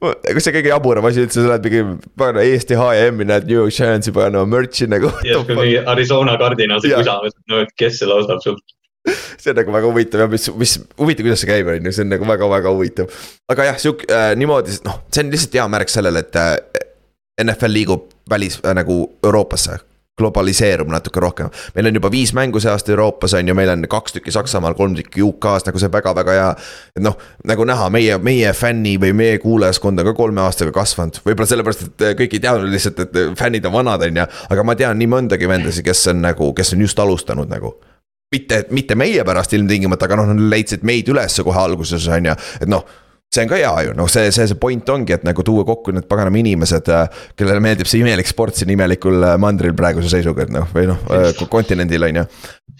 kas see kõige jaburam asi üldse, sa lähed mingi, pagana Eesti HM-i näed New York Giantsi pagana merch'i nagu. ja siis kui mingi Arizona Cardinalsi kusa, no et kes selle ostab sult see on nagu väga huvitav ja mis, mis huvitav, kuidas see käib, on ju, see on nagu väga-väga huvitav. aga jah, sihuke äh, niimoodi, noh, see on lihtsalt hea märk sellele, et äh, NFL liigub välis äh, nagu Euroopasse globaliseerub natuke rohkem. meil on juba viis mängu see aasta Euroopas on ju, meil on kaks tükki Saksamaal, kolm tükki UK-s, nagu see väga-väga hea. et noh, nagu näha, meie, meie fänni või meie kuulajaskond on ka kolme aastaga kasvanud, võib-olla sellepärast, et kõik ei teadnud lihtsalt, et fännid on vanad, on ju. aga ma tean nii mõndagi vendasid, kes on nagu, kes on just alustanud nagu mitte, mitte meie pärast ilmtingimata, aga noh, nad leidsid meid ülesse kohe alguses, on ju, et noh see on ka hea ju, noh, see, see, see point ongi, et nagu tuua kokku need paganama inimesed, äh, kellele meeldib see imelik sport siin imelikul äh, mandril praeguse seisuga, et noh, või noh, äh, kontinendil on ju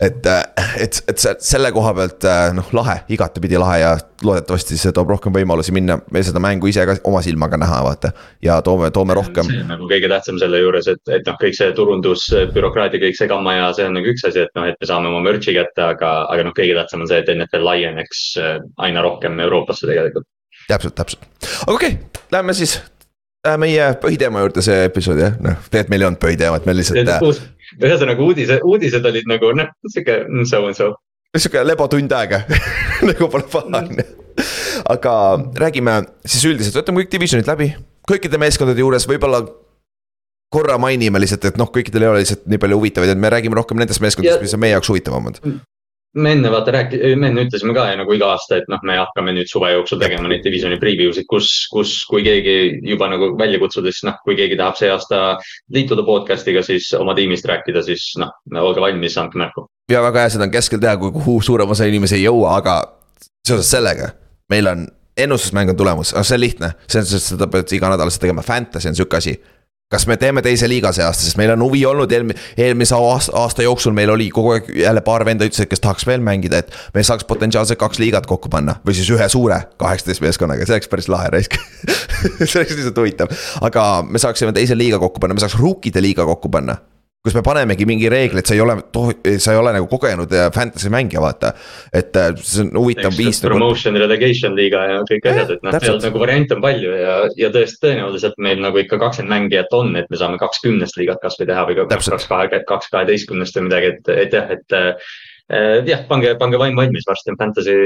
et, äh, et, et selle koha pealt äh, noh, lahe, igatepidi lahe ja loodetavasti see toob rohkem võimalusi minna, me seda mängu ise ka oma silmaga näha, vaata. ja toome, toome rohkem. see on nagu kõige tähtsam selle juures, et, et noh, kõik see turundus, bürokraatia, kõik see gamma ja see on nagu üks asi, et noh, et me saame oma merch'i kätte, aga, aga noh, kõige tähtsam on see, et NFL laieneks äh, aina rohkem Euroopasse tegelikult. täpselt, täpselt, aga okei okay,, lähme siis meie põhiteema juurde see episood jah, noh, tegelikult meil ei olnud põhiteemat, meil lihtsalt ühesõnaga uudised, uudised olid nagu noh, sihuke so and so. sihuke lebotund aega nagu pole paha on ju. aga räägime siis üldiselt, võtame kõik divisionid läbi, kõikide meeskondade juures võib-olla korra mainime lihtsalt, et noh, kõikidel ei ole lihtsalt nii palju huvitavaid, et me räägime rohkem nendest meeskondadest, mis on meie jaoks huvitavamad me enne vaata rääki-, me enne ütlesime ka ja nagu iga aasta, et noh, me hakkame nüüd suve jooksul tegema neid divisioni preview sid, kus, kus, kui keegi juba nagu välja kutsuda, siis noh, kui keegi tahab see aasta liituda podcast'iga, siis oma tiimist rääkida, siis noh, olge valmis, andke märku. ja väga hea, seda on keskel teha, kuhu suurem osa inimesi ei jõua, aga seoses sellega meil on ennustusmäng on tulemus, see on lihtne, selles suhtes, et seda pead iganädalaselt tegema, fantasy on sihuke asi kas me teeme teise liiga see aasta, sest meil on huvi olnud eelmi-, eelmise aasta, jooksul meil oli kogu aeg jälle paar venda ütlesid, kes tahaks veel mängida, et. me saaks potentsiaalselt kaks liigat kokku panna. Või siis ühe suure kaheksateist meeskonnaga, see oleks päris lahe raisk. See oleks lihtsalt huvitav, aga me saaksime teise liiga kokku panna, me saaks rookide liiga kokku panna kus me panemegi mingi reegli, et sa ei ole, sa ei ole nagu kogenud äh, fantasy mängija, vaata. et äh, see on huvitav viis. Nagu- promotion, relegation liiga ja kõik asjad, et noh, seal nagu variante on palju ja, ja tõesti tõenäoliselt meil nagu ikka kakskümmend mängijat on, et me saame kakskümnest liigat kasvõi teha või kaks, kaks, kahe, kaks kaheteistkümnest või midagi, et, et jah, et äh, jah, pange, pange vaim valmis, varsti on fantasy,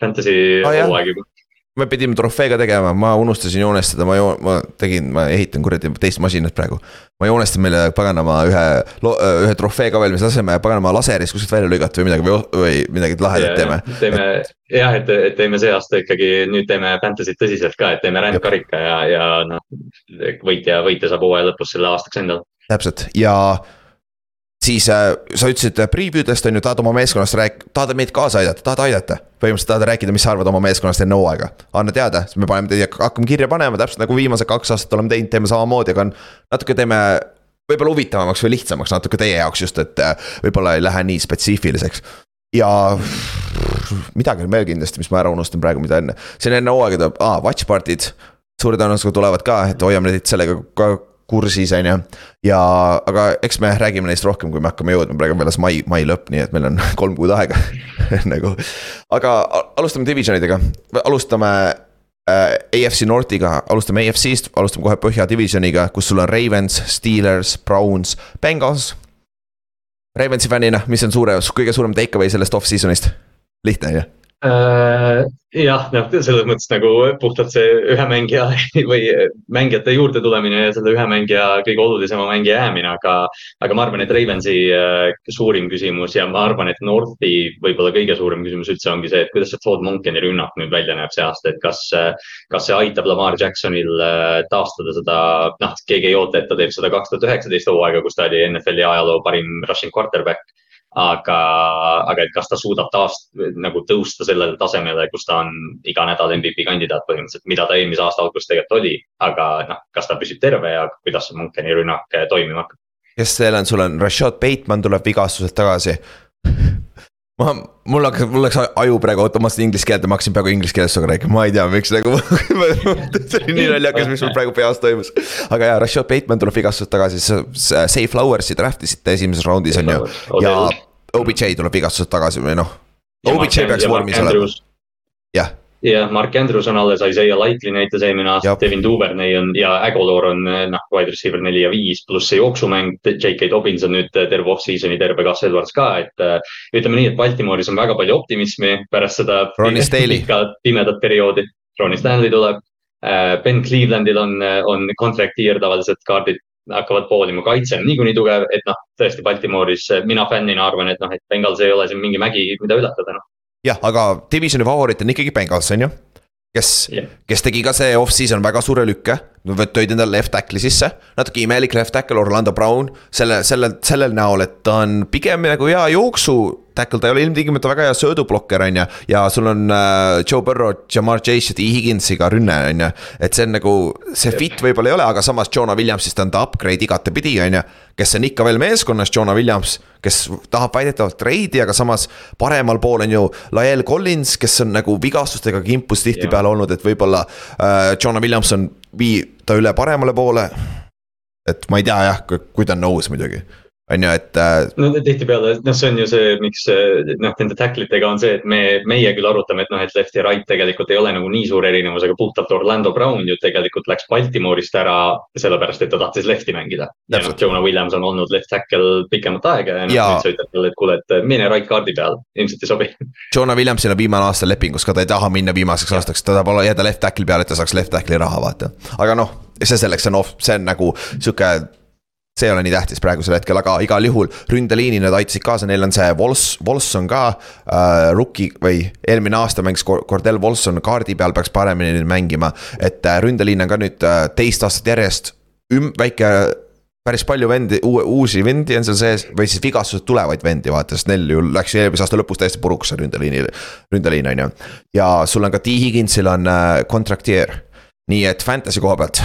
fantasy hooaeg juba me pidime trofeega tegema, ma unustasin joonestada, ma joo-, ma tegin, ma ehitan kuradi teist masinat praegu. ma joonestan meile paganama ühe, ühe trofee ka veel, mis laseme paganama laseris kuskilt välja lõigata või midagi või, või midagi lahedat teeme. teeme jah, et, et teeme see aasta ikkagi, nüüd teeme Fantasy't tõsiselt ka, et teeme rändkarika ja, ja noh. võitja, võitja saab hooaja lõpus selle aastaks endale. täpselt ja siis äh, sa ütlesid äh, preview dest on ju, tahad oma meeskonnast rääk-, tahad meid kaasa aidata, tahad aidata. põhimõtteliselt tahad rääkida, mis sa arvad oma meeskonnast enne hooaega, anna teada, siis me paneme teie, hakkame kirja panema, täpselt nagu viimased kaks aastat oleme teinud, teeme samamoodi, aga on. natuke teeme võib-olla huvitavamaks või lihtsamaks natuke teie jaoks just, et äh, võib-olla ei lähe nii spetsiifiliseks. ja midagi on veel kindlasti, mis ma ära unustan praegu, mida enne, siin enne hooaega tuleb, aa, watch party'd suure tõenäosusega tulevad ka, et hoiame neid sellega ka kursis, on ju. ja, aga eks me räägime neist rohkem, kui me hakkame jõudma, praegu on alles mai, mai lõpp, nii et meil on kolm kuud aega nagu. aga alustame divisionidega, alustame äh, AFC Northiga, alustame AFC-st, alustame kohe Põhja divisioniga, kus sul on Ravens, Steelers, Browns, Bengals. Ravensi fännina, mis on suure, kõige suurem take away sellest off-season'ist? lihtne on ju jah, noh, selles mõttes nagu puhtalt see ühe mängija või mängijate juurde tulemine ja selle ühe mängija kõige olulisema mängija jäämine, aga. aga ma arvan, et Ravensi äh, suurim küsimus ja ma arvan, et Northi võib-olla kõige suurem küsimus üldse ongi see, et kuidas see Todd Monkeni rünnak nüüd välja näeb see aasta, et kas. kas see aitab Lamar Jacksonil äh, taastada seda, noh, keegi ei oota, et ta teeb seda kaks tuhat üheksateist hooaega, kus ta oli NFL-i ajaloo parim rushing quarterback aga, aga et kas ta suudab taas nagu tõusta sellele tasemele, kus ta on iga nädal MVP kandidaat põhimõtteliselt, mida ta eelmise aasta alguses tegelikult oli. aga noh, kas ta püsib terve ja kuidas see Munkeni rünnak toimima hakkab? kes seal on, sul on Rashad Bateman tuleb vigastuselt tagasi ma, mul hakkas, mul läks aju praegu automaatselt inglise keelde, ma hakkasin peaaegu inglise keeles sinuga rääkima, ma ei tea, miks nagu see oli nii naljakas, mis mul praegu peas toimus. aga jaa, Rashad Bateman tuleb vigastuselt tagasi, Safe Flowers'i draft isite esimeses raundis on ju. ja OBJ tuleb vigastuselt tagasi või noh. OBJ peaks vormis olema. jah jah, Mark Andrews on alles, Isaiah Likely näitas eelmine aasta, Devin Duvernay on ja Agolor on noh, wide receiver neli ja viis, pluss see jooksumäng. J.K. Dobbins on nüüd terve off-season'i, terve Gus Edwards ka, et äh, ütleme nii, et Baltimooris on väga palju optimismi pärast seda pikka pimedat perioodi. Ronnie Stanley tuleb. Ben Clevelandil on, on contract year tavaliselt kaardid hakkavad poolima, kaitse on niikuinii tugev, et noh, tõesti Baltimooris mina fännina arvan, et noh, et Bengals ei ole siin mingi mägi, mida ületada, noh. Jah, aga divisioni favoriit on ikkagi Bengals, on ju? Kes yeah., kes tegi ka see off-season väga suure lükke, tõid endale left tackle'i sisse. natuke imelik left tackle Orlando Brown, selle, selle, sellel näol, et ta on pigem nagu hea jooksu tackle, ta ei ole ilmtingimata väga hea söödublokker, on ju. ja sul on äh, Joe Burrow, Jamar Chase ja T Higginsiga rünne, on ju. et see on nagu, see fit võib-olla ei ole, aga samas Jonah Williamsist on ta upgrade igatepidi, on ju. kes on ikka veel meeskonnas, Jonah Williams, kes tahab väidetavalt treidi, aga samas paremal pool on ju Lael Collins, kes on nagu vigastustega kimpus tihtipeale olnud, et võib-olla äh, Jonah Williams on vii ta üle paremale poole. et ma ei tea jah, kui ta on nõus muidugi on ju, et. Äh, no tihtipeale, noh, see on ju see, miks noh, nende tackle itega on see, et me, meie küll arutame, et noh, et left ja right tegelikult ei ole nagu nii suur erinevus, aga puhtalt Orlando Brown ju tegelikult läks Baltimoorist ära sellepärast, et ta tahtis lefti mängida. ja noh, Jonah Williams on olnud left tackle pikemat aega ja noh, nüüd sa ütled talle, et kuule, et mine right kaardi peale, ilmselt ei sobi. Jonah Williamsil on viimane aasta lepingus ka, ta ei taha minna viimaseks ja. aastaks, ta tahab jääda left tackle'i peale, et ta saaks left tackle'i raha, vaata. aga noh, see selleks on off, see on nagu sihuke see ei ole nii tähtis praegusel hetkel, aga igal juhul ründeliini nad aitasid kaasa, neil on see Vols, Volson ka äh,. Rookie või eelmine aasta mängis Cordell Volson kaardi peal, peaks paremini nüüd mängima. et äh, ründeliin on ka nüüd äh, teist aastat järjest üm-, väike päris palju vendi, uusi vendi on seal sees või siis vigastused tulevaid vendi, vaata, sest neil ju läks eelmise aasta lõpus täiesti puruks see ründeliini, ründeliin on ju. ja sul on ka T Higginsil on äh, kontrakteer, nii et fantasy koha pealt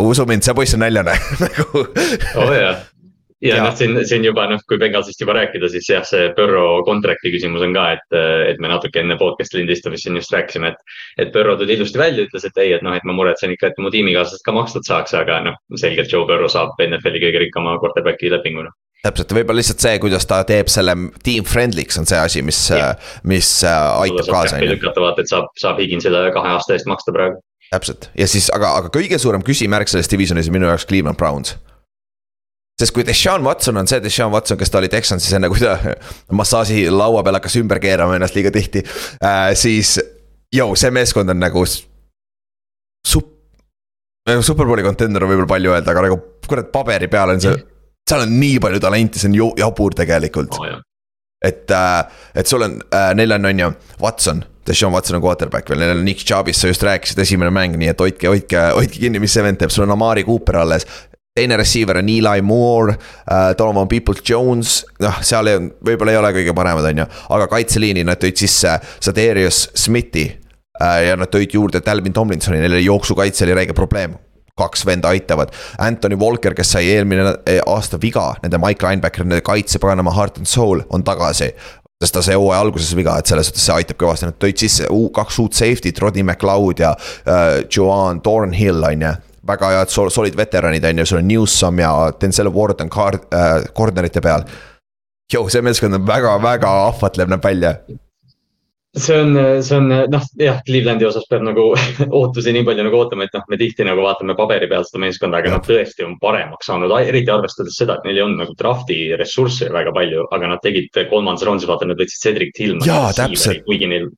usu mind, see poiss on näljane nagu oh jah, ja, ja noh, siin, siin juba noh, kui Bengalsist juba rääkida, siis jah, see Burrow contract'i küsimus on ka, et, et me natuke enne podcast'i lindistamist siin just rääkisime, et. et Burrow tuli ilusti välja, ütles, et ei, et noh, et ma muretsen ikka, et mu tiimikaaslased ka makstud saaks, aga noh, selgelt Joe Burrow saab NFL-i kõige rikkama quarterback'i lepingu noh täpselt, võib-olla lihtsalt see, kuidas ta teeb selle team friendly'ks on see asi, mis, mis äh, aitab kaasa. lükata vaata, et saab, saab Higginsile kahe aasta eest maksta praegu. Täpselt ja siis, aga, aga kõige suurem küsimärk selles divisionis on minu jaoks Cleveland Browns sest kui Deshaun Watson on see Deshaun Watson, kes ta oli Texansis enne, kui ta massaaži laua peal hakkas ümber keerama ennast liiga tihti äh,. siis, jõu, see meeskond on nagu sup-. nagu superbowli contender on võib-olla palju öelda, aga nagu kurat, paberi peal on see, seal on nii palju talenti, see on ju jabur tegelikult oh,. et äh,, et sul on äh,, neil on, on ju, Watson. Deshaun Watson on quarterback veel, neil on Nick Chubbis, sa just rääkisid, esimene mäng, nii et hoidke, hoidke, hoidke kinni, mis see vend teeb, sul on Amari Cooper alles teine receiver on Eli Moore uh,, Donovan Peoples-Jones, noh, seal ei, võib-olla ei ole kõige paremad, on ju. aga kaitseliini nad tõid sisse Sadarius Smithi uh, ja nad tõid juurde Dalvin Tomlinsoni, neil oli jooksukaitse oli räige probleem kaks venda aitavad. Anthony Walker, kes sai eelmine eh, aasta viga, nende Mike linebacker, nende kaitse paganama heart and soul on tagasi sest ta sai hooaja alguses viga, et selles suhtes see aitab kõvasti, nad tõid sisse kaks uut safety't, Rodney McLeod ja uh, Joan Thornhill on ju väga head solid veteranid on ju, sul on Newsom ja Denzel Ward on kaart- äh,, corner'ite peal. Jou, see meeskond on väga-väga ahvatlev näeb välja see on, see on noh, jah, Clevelandi osas peab nagu ootusi nii palju nagu ootama, et noh, me tihti nagu vaatame paberi peal seda meeskonda, aga nad tõesti on paremaks saanud, eriti arvestades seda, et neil ei olnud nagu draft'i ressursse väga palju, aga nad tegid kolmandas raundis, vaata, nad võtsid Cedric Tillmani. jaa, täpselt. kuigi neil,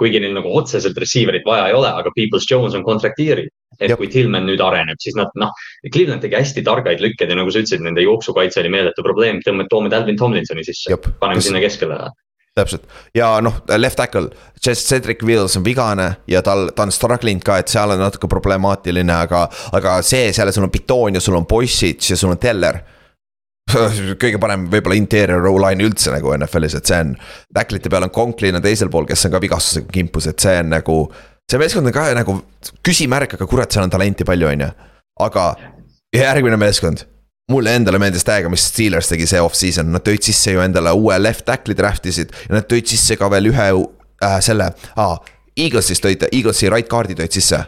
kuigi neil nagu otseselt receiver'it vaja ei ole, aga Peoples Jones on kontrakteeritud et Jab. kui Tillman nüüd areneb, siis nad noh, Cleveland tegi hästi targaid lükkeid ja nagu sa ütlesid, nende jooksukaitse oli meeletu probleem, tõmbame, toome Dalvin Tomlinsoni sisse, paneme Kas... sinna keskele täpselt ja noh, left tackle, Cedric Wills on vigane ja tal, ta on struggle inud ka, et seal on natuke problemaatiline, aga, aga see, seal sul on Python ja sul on Bossic ja sul on Teller kõige parem võib-olla interior row line üldse nagu NFL-is, et see on. Tacklite peal on Conklin on teisel pool, kes on ka vigastusega kimpus, et see on nagu see meeskond on ka nagu küsimärk, aga kurat, seal on talenti palju, on ju. aga järgmine meeskond, mulle endale meeldis täiega, mis Steelers tegi see off-season, nad tõid sisse ju endale uue left tackle'i draft isid ja nad tõid sisse ka veel ühe äh, selle ah,, Eaglesist tõid, Eaglesi right card'i tõid sisse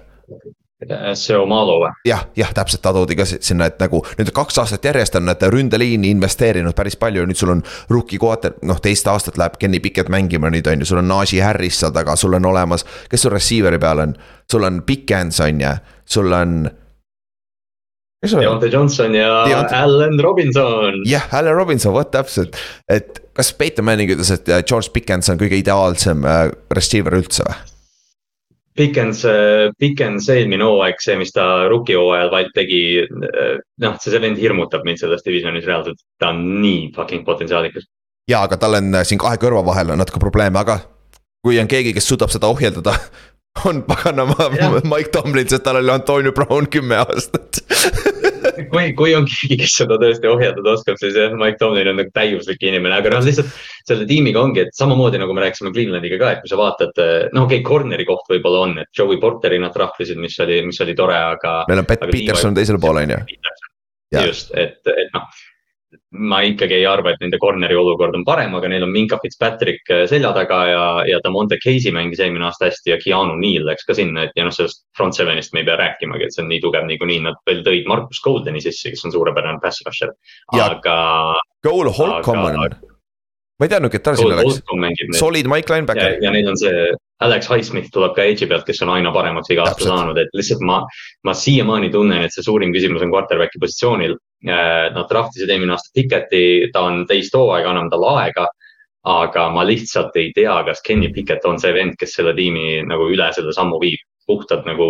see Omalo või? jah, jah, täpselt, ta toodi ka sinna, et nagu nüüd kaks aastat järjest on nad ründeliini investeerinud päris palju ja nüüd sul on. Rookie quarter, noh teist aastat läheb Kenny Pickett mängima nüüd on ju, sul on Najee Harris seal taga, sul on olemas. kes sul receiver'i peal on, sul on Pickens on ju, sul on. Deontay Johnson ja Deont... Allan Robinson. jah, Allan Robinson, vot täpselt, et kas Peyton Manning ütles, et George Pickens on kõige ideaalsem äh, receiver üldse või? Pikens, Pikens eelmine hooaeg, see, mis ta rookie hooajal vaid tegi. noh, see vend hirmutab mind selles divisionis reaalselt, ta on nii fucking potentsiaalikas. ja, aga tal on äh, siin kahe kõrva vahel on natuke probleeme, aga kui on keegi, kes suudab seda ohjeldada on paganama Mike Tomlin, sest tal oli Antonio Brown kümme aastat kui, kui on keegi, kes seda tõesti ohjeldada oskab, siis jah, Mike Tomlin on nagu täiuslik inimene, aga noh, lihtsalt. selle tiimiga ongi, et samamoodi nagu me rääkisime Clevelandiga ka, et kui sa vaatad, no okei okay,, corner'i koht võib-olla on, et Joey Porteri nad trahvisid, mis oli, mis oli tore, aga. meil on Pat Peterson teisel pool on ju. just, et, et noh ma ikkagi ei arva, et nende corner'i olukord on parem, aga neil on Minka Fitzpatrick äh, selja taga ja, ja Damonte Casey mängis eelmine aasta hästi ja Keanu Neal läks ka sinna, et ja noh, sellest front seven'ist me ei pea rääkimagi, et see on nii tugev niikuinii, nad veel tõid Marcus Goldeni sisse, kes on suurepärane pass rusher, aga. Goal Holcomb on, ma ei teadnudki, et ta sinna läks, solid Mike linebacker. ja neil on see Alex Highsmith tuleb ka edge'i pealt, kes on aina paremaks iga aasta saanud, et lihtsalt ma, ma siiamaani tunnen, et see suurim küsimus on quarterback'i positsioonil. Äh, nad draftisid eelmine aasta Pickett'i, ta on teist hooaega, anname talle aega. aga ma lihtsalt ei tea, kas Kenny Pickett on see vend, kes selle tiimi nagu üle selle sammu viib, puhtalt nagu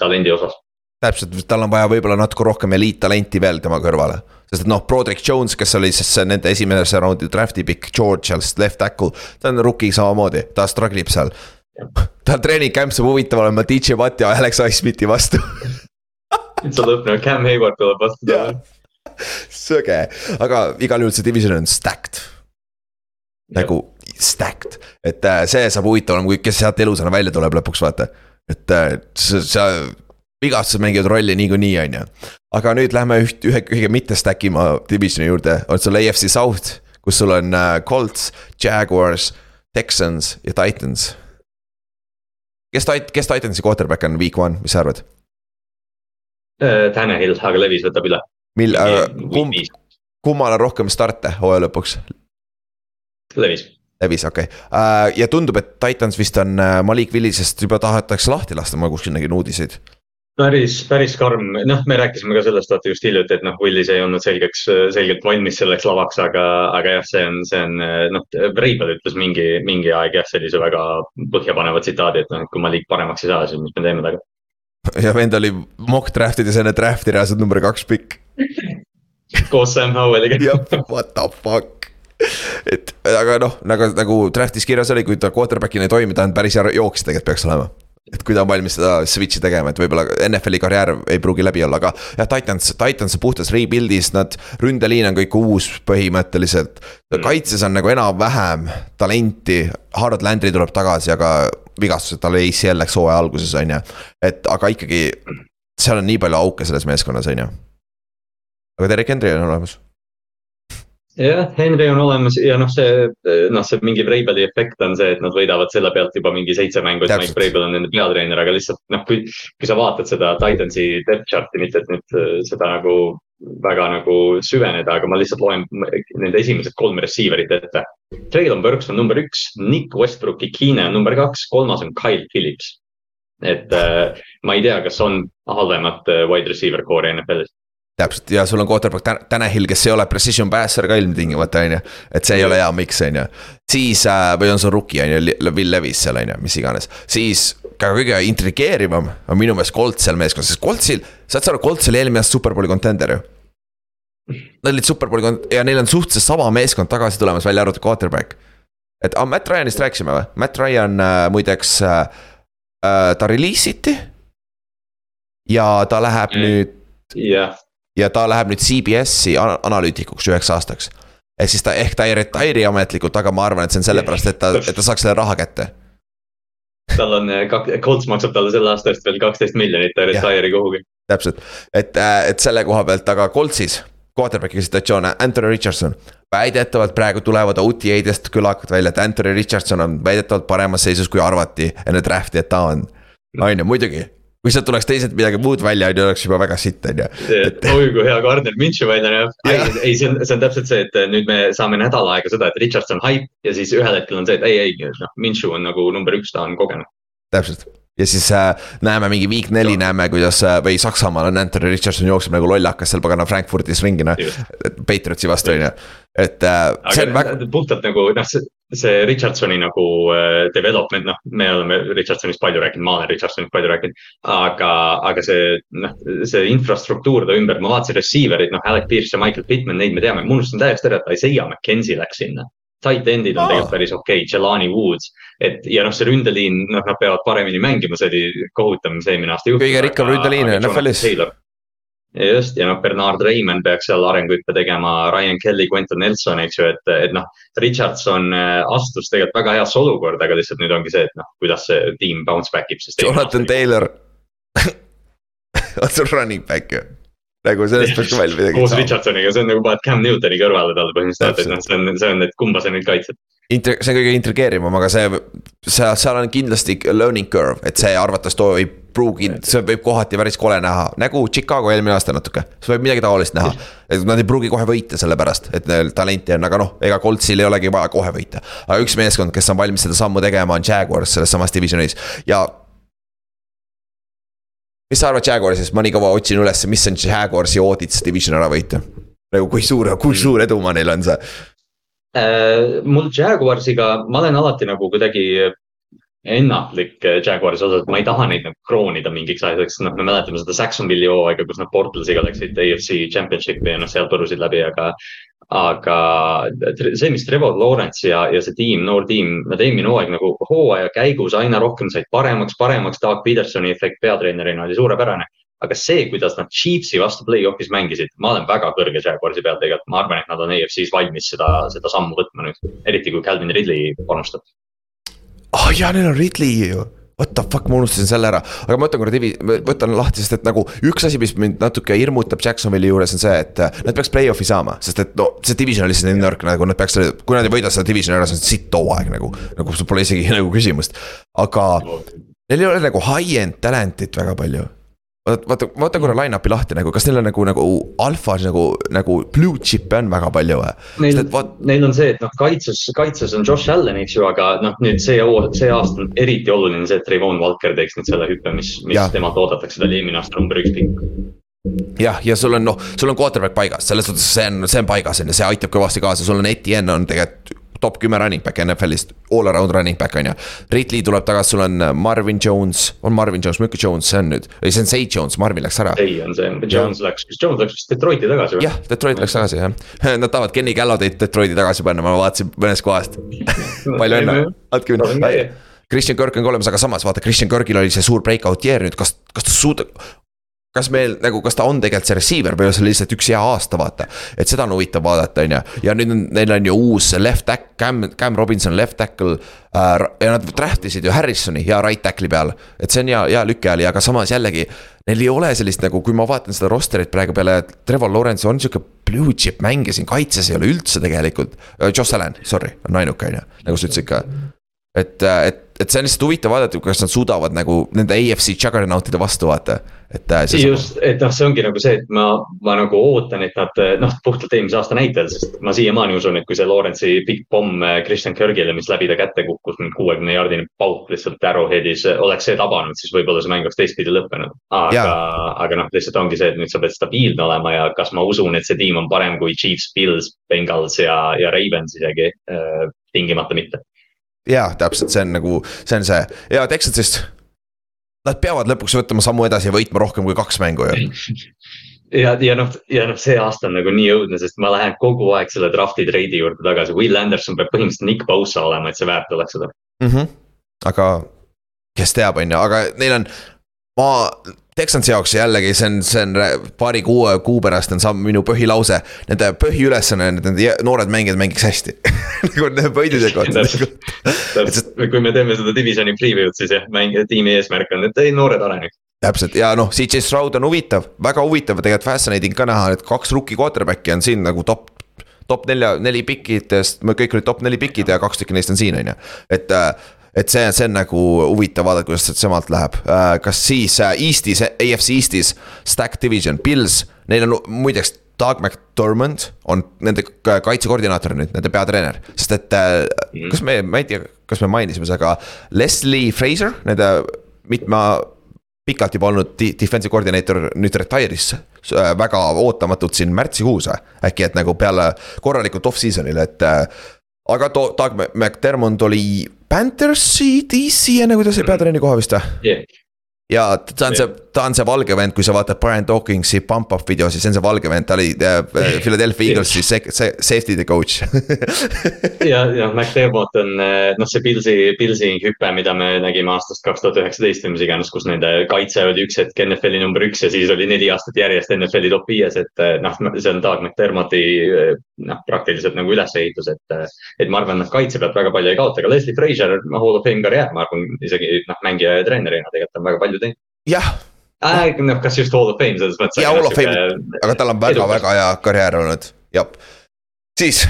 talendi osas täpselt, tal on vaja võib-olla natuke rohkem eliittalenti veel tema kõrvale. sest et noh, Broderick Jones, kes oli siis nende esimese raundi draft'i pikk, George seal, left tackle, ta on rookie samamoodi, ta struggle ib seal. tal treening camp saab huvitav olema DJ Watt ja Alex Highsmithi vastu lõpp nagu Cam Hayward tuleb vastu talle. Söge, aga igal juhul see division on stacked. nagu stacked, et äh, see saab huvitav olema, kes sealt elusana välja tuleb lõpuks, vaata. et äh, see, see vigastused mängivad rolli niikuinii, on ju. aga nüüd lähme üht, ühe kõige mitte stack ima divisioni juurde, on sul AFC South, kus sul on äh, Colts, Jaguars, Texans ja Titans. kes Tit-, kes Titansi quarterback on week one, mis sa arvad? Tanel, aga Levis võtab üle. Mil- äh,, kumb, kummal on rohkem starte hooaja lõpuks? Levis. Levis, okei okay. uh,, ja tundub, et Titans vist on Malik Willisest juba tahetakse lahti lasta, ma kuskil nägin uudiseid päris, päris karm, noh, me rääkisime ka sellest vaata just hiljuti, et noh, Willis ei olnud selgeks, selgelt valmis selleks lavaks, aga, aga jah, see on, see on noh, Breibel ütles mingi, mingi aeg jah, sellise väga põhjapaneva tsitaadi, et noh, et kui ma liig paremaks ei saa, siis mis me teeme temaga. ja vend oli mock draft ides enne draft'i reaalselt number kaks pikk koos Sam Howelliga. jah, what the fuck et aga noh, nagu, nagu draft'is kirjas oli, kui ta quarterback'ina ei toimi, ta on päris hea jooksja tegelikult peaks olema et kui ta on valmis seda switch'i tegema, et võib-olla NFL-i karjäär ei pruugi läbi olla, aga jah, Titans, Titans on puhtas rebuild'is, nad, ründeliin on kõik uus põhimõtteliselt. Mm. kaitses on nagu enam-vähem talenti, Harold Landry tuleb tagasi, aga vigastused tal ACL läks hooaja alguses, on ju. et aga ikkagi, seal on nii palju auke selles meeskonnas, on ju. Aga Derek Henry on olemas jah, Henry on olemas ja noh, see noh, see mingi Breibeli efekt on see, et nad võidavad selle pealt juba mingi seitse mängu, et Mike Breibel on nende peatreener, aga lihtsalt noh, kui. kui sa vaatad seda Titansi depth chart'i, mitte et nüüd äh, seda nagu väga nagu süveneda, aga ma lihtsalt loen nende esimesed kolm receiver'it ette. Traylon Burks on number üks, Nick Westbrooki Keene on number kaks, kolmas on Kyle Phillips. et äh, ma ei tea, kas on halvemat äh, wide receiver core'i NFL-is täpselt ja sul on quarterback Tanahil, kes ei ole precision passer ka ilmtingimata, on ju. et see ei ole hea miks, on ju. siis äh, või on sul rookie on ju, Will Levis seal on ju, mis iganes. siis ka kõige intrigeerivam on minu meelest Colts seal meeskonnas, sest Coltsil, saad sa aru, Colts oli eelmine aasta superbowli contender ju. Nad olid superbowli kont- ja neil on suhteliselt sama meeskond tagasi tulemas, välja arvatud quarterback. et ah, Matt Ryanist rääkisime või? Matt Ryan äh, muideks äh,, äh, ta release iti. ja ta läheb mm. nüüd. jah ja ta läheb nüüd CBS-i analüütikuks üheks aastaks. ehk siis ta, ehk ta ei retire'i ametlikult, aga ma arvan, et see on sellepärast, et ta, et ta saaks selle raha kätte. tal on, eh, Colts maksab talle selle aasta eest veel kaksteist miljonit, ta ei retire'i kuhugi. täpselt, et, äh, et selle koha pealt, aga Coltsis quarterback'i situatsioon, Anthony Richardson. väidetavalt praegu tulevad OTA-dest kõlakad välja, et Anthony Richardson on väidetavalt paremas seisus, kui arvati enne draft'i, et ta on. on ju, muidugi, kui sealt tuleks teised midagi muud välja, on ju, oleks juba väga sitt, on ju. oi kui hea Gardner Minshew välja näeb. ei, see on, see on täpselt see, et nüüd me saame nädal aega seda, et Richardson hype ja siis ühel hetkel on see, et ei, ei, noh, Minshew on nagu number üks, ta on kogenud. täpselt ja siis äh, näeme mingi week neli näeme, kuidas äh, või Saksamaal on Anthony Richardson jookseb nagu lollakas seal pagana Frankfurdis ringi noh. Patriotsi vastu on ju, et äh,. aga väga... puhtalt nagu noh, see, see Richardsoni nagu äh, development, noh, me oleme Richardsonist palju rääkinud, ma olen Richardsonist palju rääkinud. aga, aga see noh, see infrastruktuur ta ümber, ma vaatasin receiver'id, noh, Alec Pierce ja Michael Pittman, neid me teame, ma unustasin täiesti ära, et Isaiah McKenzie läks sinna tight end'id on oh. tegelikult päris okei okay,, Jelani Woods. et ja noh, see ründeliin, noh, nad peavad paremini mängima, see oli kohutav, mis eelmine aasta juhtus. kõige rikkam ründeliin NFL-is. Just ja noh, Bernard Raymond peaks seal arenguhüppe tegema, Ryan Kelly, Quentin Nelson, eks ju, et, et noh. Richardson äh, astus tegelikult väga heasse olukorda, aga lihtsalt nüüd ongi see, et noh, kuidas see tiim bounce back ib. Jonathan Taylor on sul running back ju nagu sellest peaks ka veel midagi koos Richardsoniga, see on nagu paned Cam Newtoni kõrvale talle põhimõtteliselt, et noh, see on, see on, et kumba sa nüüd kaitsed. Inter-, see on kõige intrigeerivam, aga see, seal, seal on kindlasti learning curve, et see arvates too ei pruugi, see võib kohati päris kole näha, nagu Chicago eelmine aasta natuke. see võib midagi taolist näha, et nad ei pruugi kohe võita selle pärast, et neil talenti on, aga noh, ega Coltsil ei olegi vaja kohe võita. aga üks meeskond, kes on valmis seda sammu tegema, on Jaguars selles samas divisionis ja mis sa arvad Jaguarsist, ma nii kaua otsin üles, mis on Jaguarsi audits division ära võita? nagu kui suur, kui suur edumaa neil on see? Mul Jaguarsiga, ma olen alati nagu kuidagi ennatlik äh, Jaguarisi osas, ma ei taha neid nagu kroonida mingiks asjaks, noh, me mäletame seda Saxonville'i hooaega, kus nad Portlesiga läksid AFC Championshipi ja noh, seal põrusid läbi, aga. aga see, mis Trevor Lawrence ja, ja see tiim, noor tiim, nad eelmine hooaeg nagu hooaja käigus aina rohkem said paremaks, paremaks. Doug Petersoni efekt peatreenerina oli suurepärane aga see, kuidas nad Chiefsi vastu play-off'is mängisid, ma olen väga kõrge Jaguarsi peal tegelikult, ma arvan, et nad on EFC-s valmis seda, seda sammu võtma nüüd, eriti kui Calvin Ridley panustab. ah oh, jaa, neil on Ridley ju. What the fuck, ma unustasin selle ära, aga ma võtan korra divi-, võtan lahti, sest et nagu üks asi, mis mind natuke hirmutab Jacksonville'i juures on see, et äh, nad peaks play-off'i saama, sest et no see division on lihtsalt nii nõrk, nagu nad peaks, kui nad ei võida seda divisioni ära, see on sitt hooaeg nagu, nagu sul pole isegi nagu küsimust. aga neil ei ole nagu high-end talent'it väga palju vaata, vaata, vaata korra line-up'i lahti nagu, kas neil on nagu, nagu alfas nagu, nagu blue chip'e on väga palju või? Neil, vaat... neil on see, et noh, kaitses, kaitses on Josh Allan, eks ju, aga noh, nüüd see, see aasta on eriti oluline see, et Trayvon Walker teeks nüüd selle hüppe, mis, mis ja. temalt oodatakse, ta oli eelmine aasta number üks pikk jah, ja sul on noh, sul on quarterback paigas, selles suhtes see on, see on paigas on ju, see aitab kõvasti kaasa, sul on Etienne on tegelikult top kümme running back NFL-ist, all around running back on ju. Ridley tuleb tagasi, sul on äh, Marvin Jones, on Marvin Jones, milline Jones see on nüüd, ei see on Zay Jones, Marvin läks ära. ei, on see, Jones ja. läks, kas Jones läks vist Detroiti tagasi või? jah, Detroit läks tagasi jah, nad tahavad Kenny Gallaudit Detroiti tagasi panna, ma vaatasin mõnest kohast palju õnne, andke minna Christian Kirk on ka olemas, aga samas vaata, Christian Kirkil oli see suur breakout year nüüd, kas, kas ta suudab, kas meil nagu, kas ta on tegelikult see receiver või on see lihtsalt üks hea aasta, vaata. et seda on huvitav vaadata, on ju, ja nüüd on, neil on ju uus left tack, Cam, Cam Robinson left tackle äh,. ja nad draft isid ju Harrisoni hea right tackle'i peal, et see on hea, hea lükeali, aga samas jällegi. Neil ei ole sellist nagu, kui ma vaatan seda roster'it praegu peale, Trevor Lawrence on sihuke blue chip mängija siin kaitses ei ole üldse tegelikult. Äh, Josh Allan, sorry, on ainuke, on ju, nagu sa ütlesid ka et, äh, et, et see on lihtsalt huvitav vaadata, kas nad suudavad nagu nende AFC juggernautide vastu vaata, et. Äh, just, et noh, see ongi nagu see, et ma, ma nagu ootan, et nad noh, puhtalt eelmise aasta näitel, sest ma siiamaani usun, et kui see Lawrence'i big pomm äh, Christian Kirgile, mis läbi ta kätte kukkus, kuuekümne jaardine pauk lihtsalt Arrowheadis oleks see tabanud, siis võib-olla see mäng oleks teistpidi lõppenud. aga, aga noh, lihtsalt ongi see, et nüüd sa pead stabiilne olema ja kas ma usun, et see tiim on parem kui Chiefs, Bills, Bengals ja, ja Ravens isegi äh,, tingimata mitte jaa, täpselt, see on nagu, see on see ja Texansist. Nad peavad lõpuks võtma sammu edasi ja võitma rohkem kui kaks mängu ju ja, ja noh, ja noh, see aasta on nagu nii õudne, sest ma lähen kogu aeg selle draft'i treidi juurde tagasi, Will Anderson peab põhimõtteliselt Nick Bosa olema, et see väärt oleks seda mm. -hmm. aga kes teab, on ju, aga neil on, ma Texansi jaoks jällegi see on, see on paari kuu, kuu pärast on samm minu põhilause. Nende põhiülesanne on, et nende noored mängijad mängiks hästi nagu nende võidide kohta. kui me teeme seda divisioni preview'd, siis jah, mäng, tiimi eesmärk on, et ei, noored areneks täpselt ja noh, CJ Stroud on huvitav, väga huvitav tegelikult fascinating ka näha, et kaks rookie quarterback'i on siin nagu top. top nelja, neli pikidest, kõik olid top neli pikid ja kaks tükki neist on siin, on ju, et äh, et see, see on nagu huvitav vaadata, kuidas semalt läheb, äh, kas siis äh, Eestis, AFC Eestis, Stack Division, Pils, neil on muideks. Doug McDormand on nende kaitsekoordinaator nüüd, nende peatreener, sest et mm. kas me, ma ei tea, kas me mainisime seda, aga Leslie Fraser, nende mitme pikalt juba olnud defensive koordineeter nüüd retire'is väga ootamatult siin märtsikuus äkki, et nagu peale korralikult off-season'il, et aga too, Doug McDermott oli Panthersi DC enne, kui ta sai peatreeneri koha vist või yeah.? ja ta on see, ta on see valge vend, kui sa vaatad Brian Dawkingsi pump-up video, siis see on see valge vend, ta oli äh, Philadelphia Eaglesi see, see safety'de coach ja, ja McDermott on äh, noh, see Pilsi, Pilsi hüpe, mida me nägime aastast kaks tuhat üheksateist või mis iganes, kus nende kaitse oli üks hetk NFL-i number üks ja siis oli neli aastat järjest NFL-i top viies, et äh, noh, see on Doug McDermotti noh, praktiliselt nagu ülesehitus, et. et ma arvan, et kaitse pealt väga palju ei kaota, aga Leslie Frazier, Hall of Fame karjäär, ma arvan isegi noh, mängija ja treenerina tegelikult on väga palju teinud. jah äh,. noh, kas just Hall of Fame selles mõttes. jaa, Hall of Fame, aga tal on väga-väga hea karjäär olnud, jah. siis,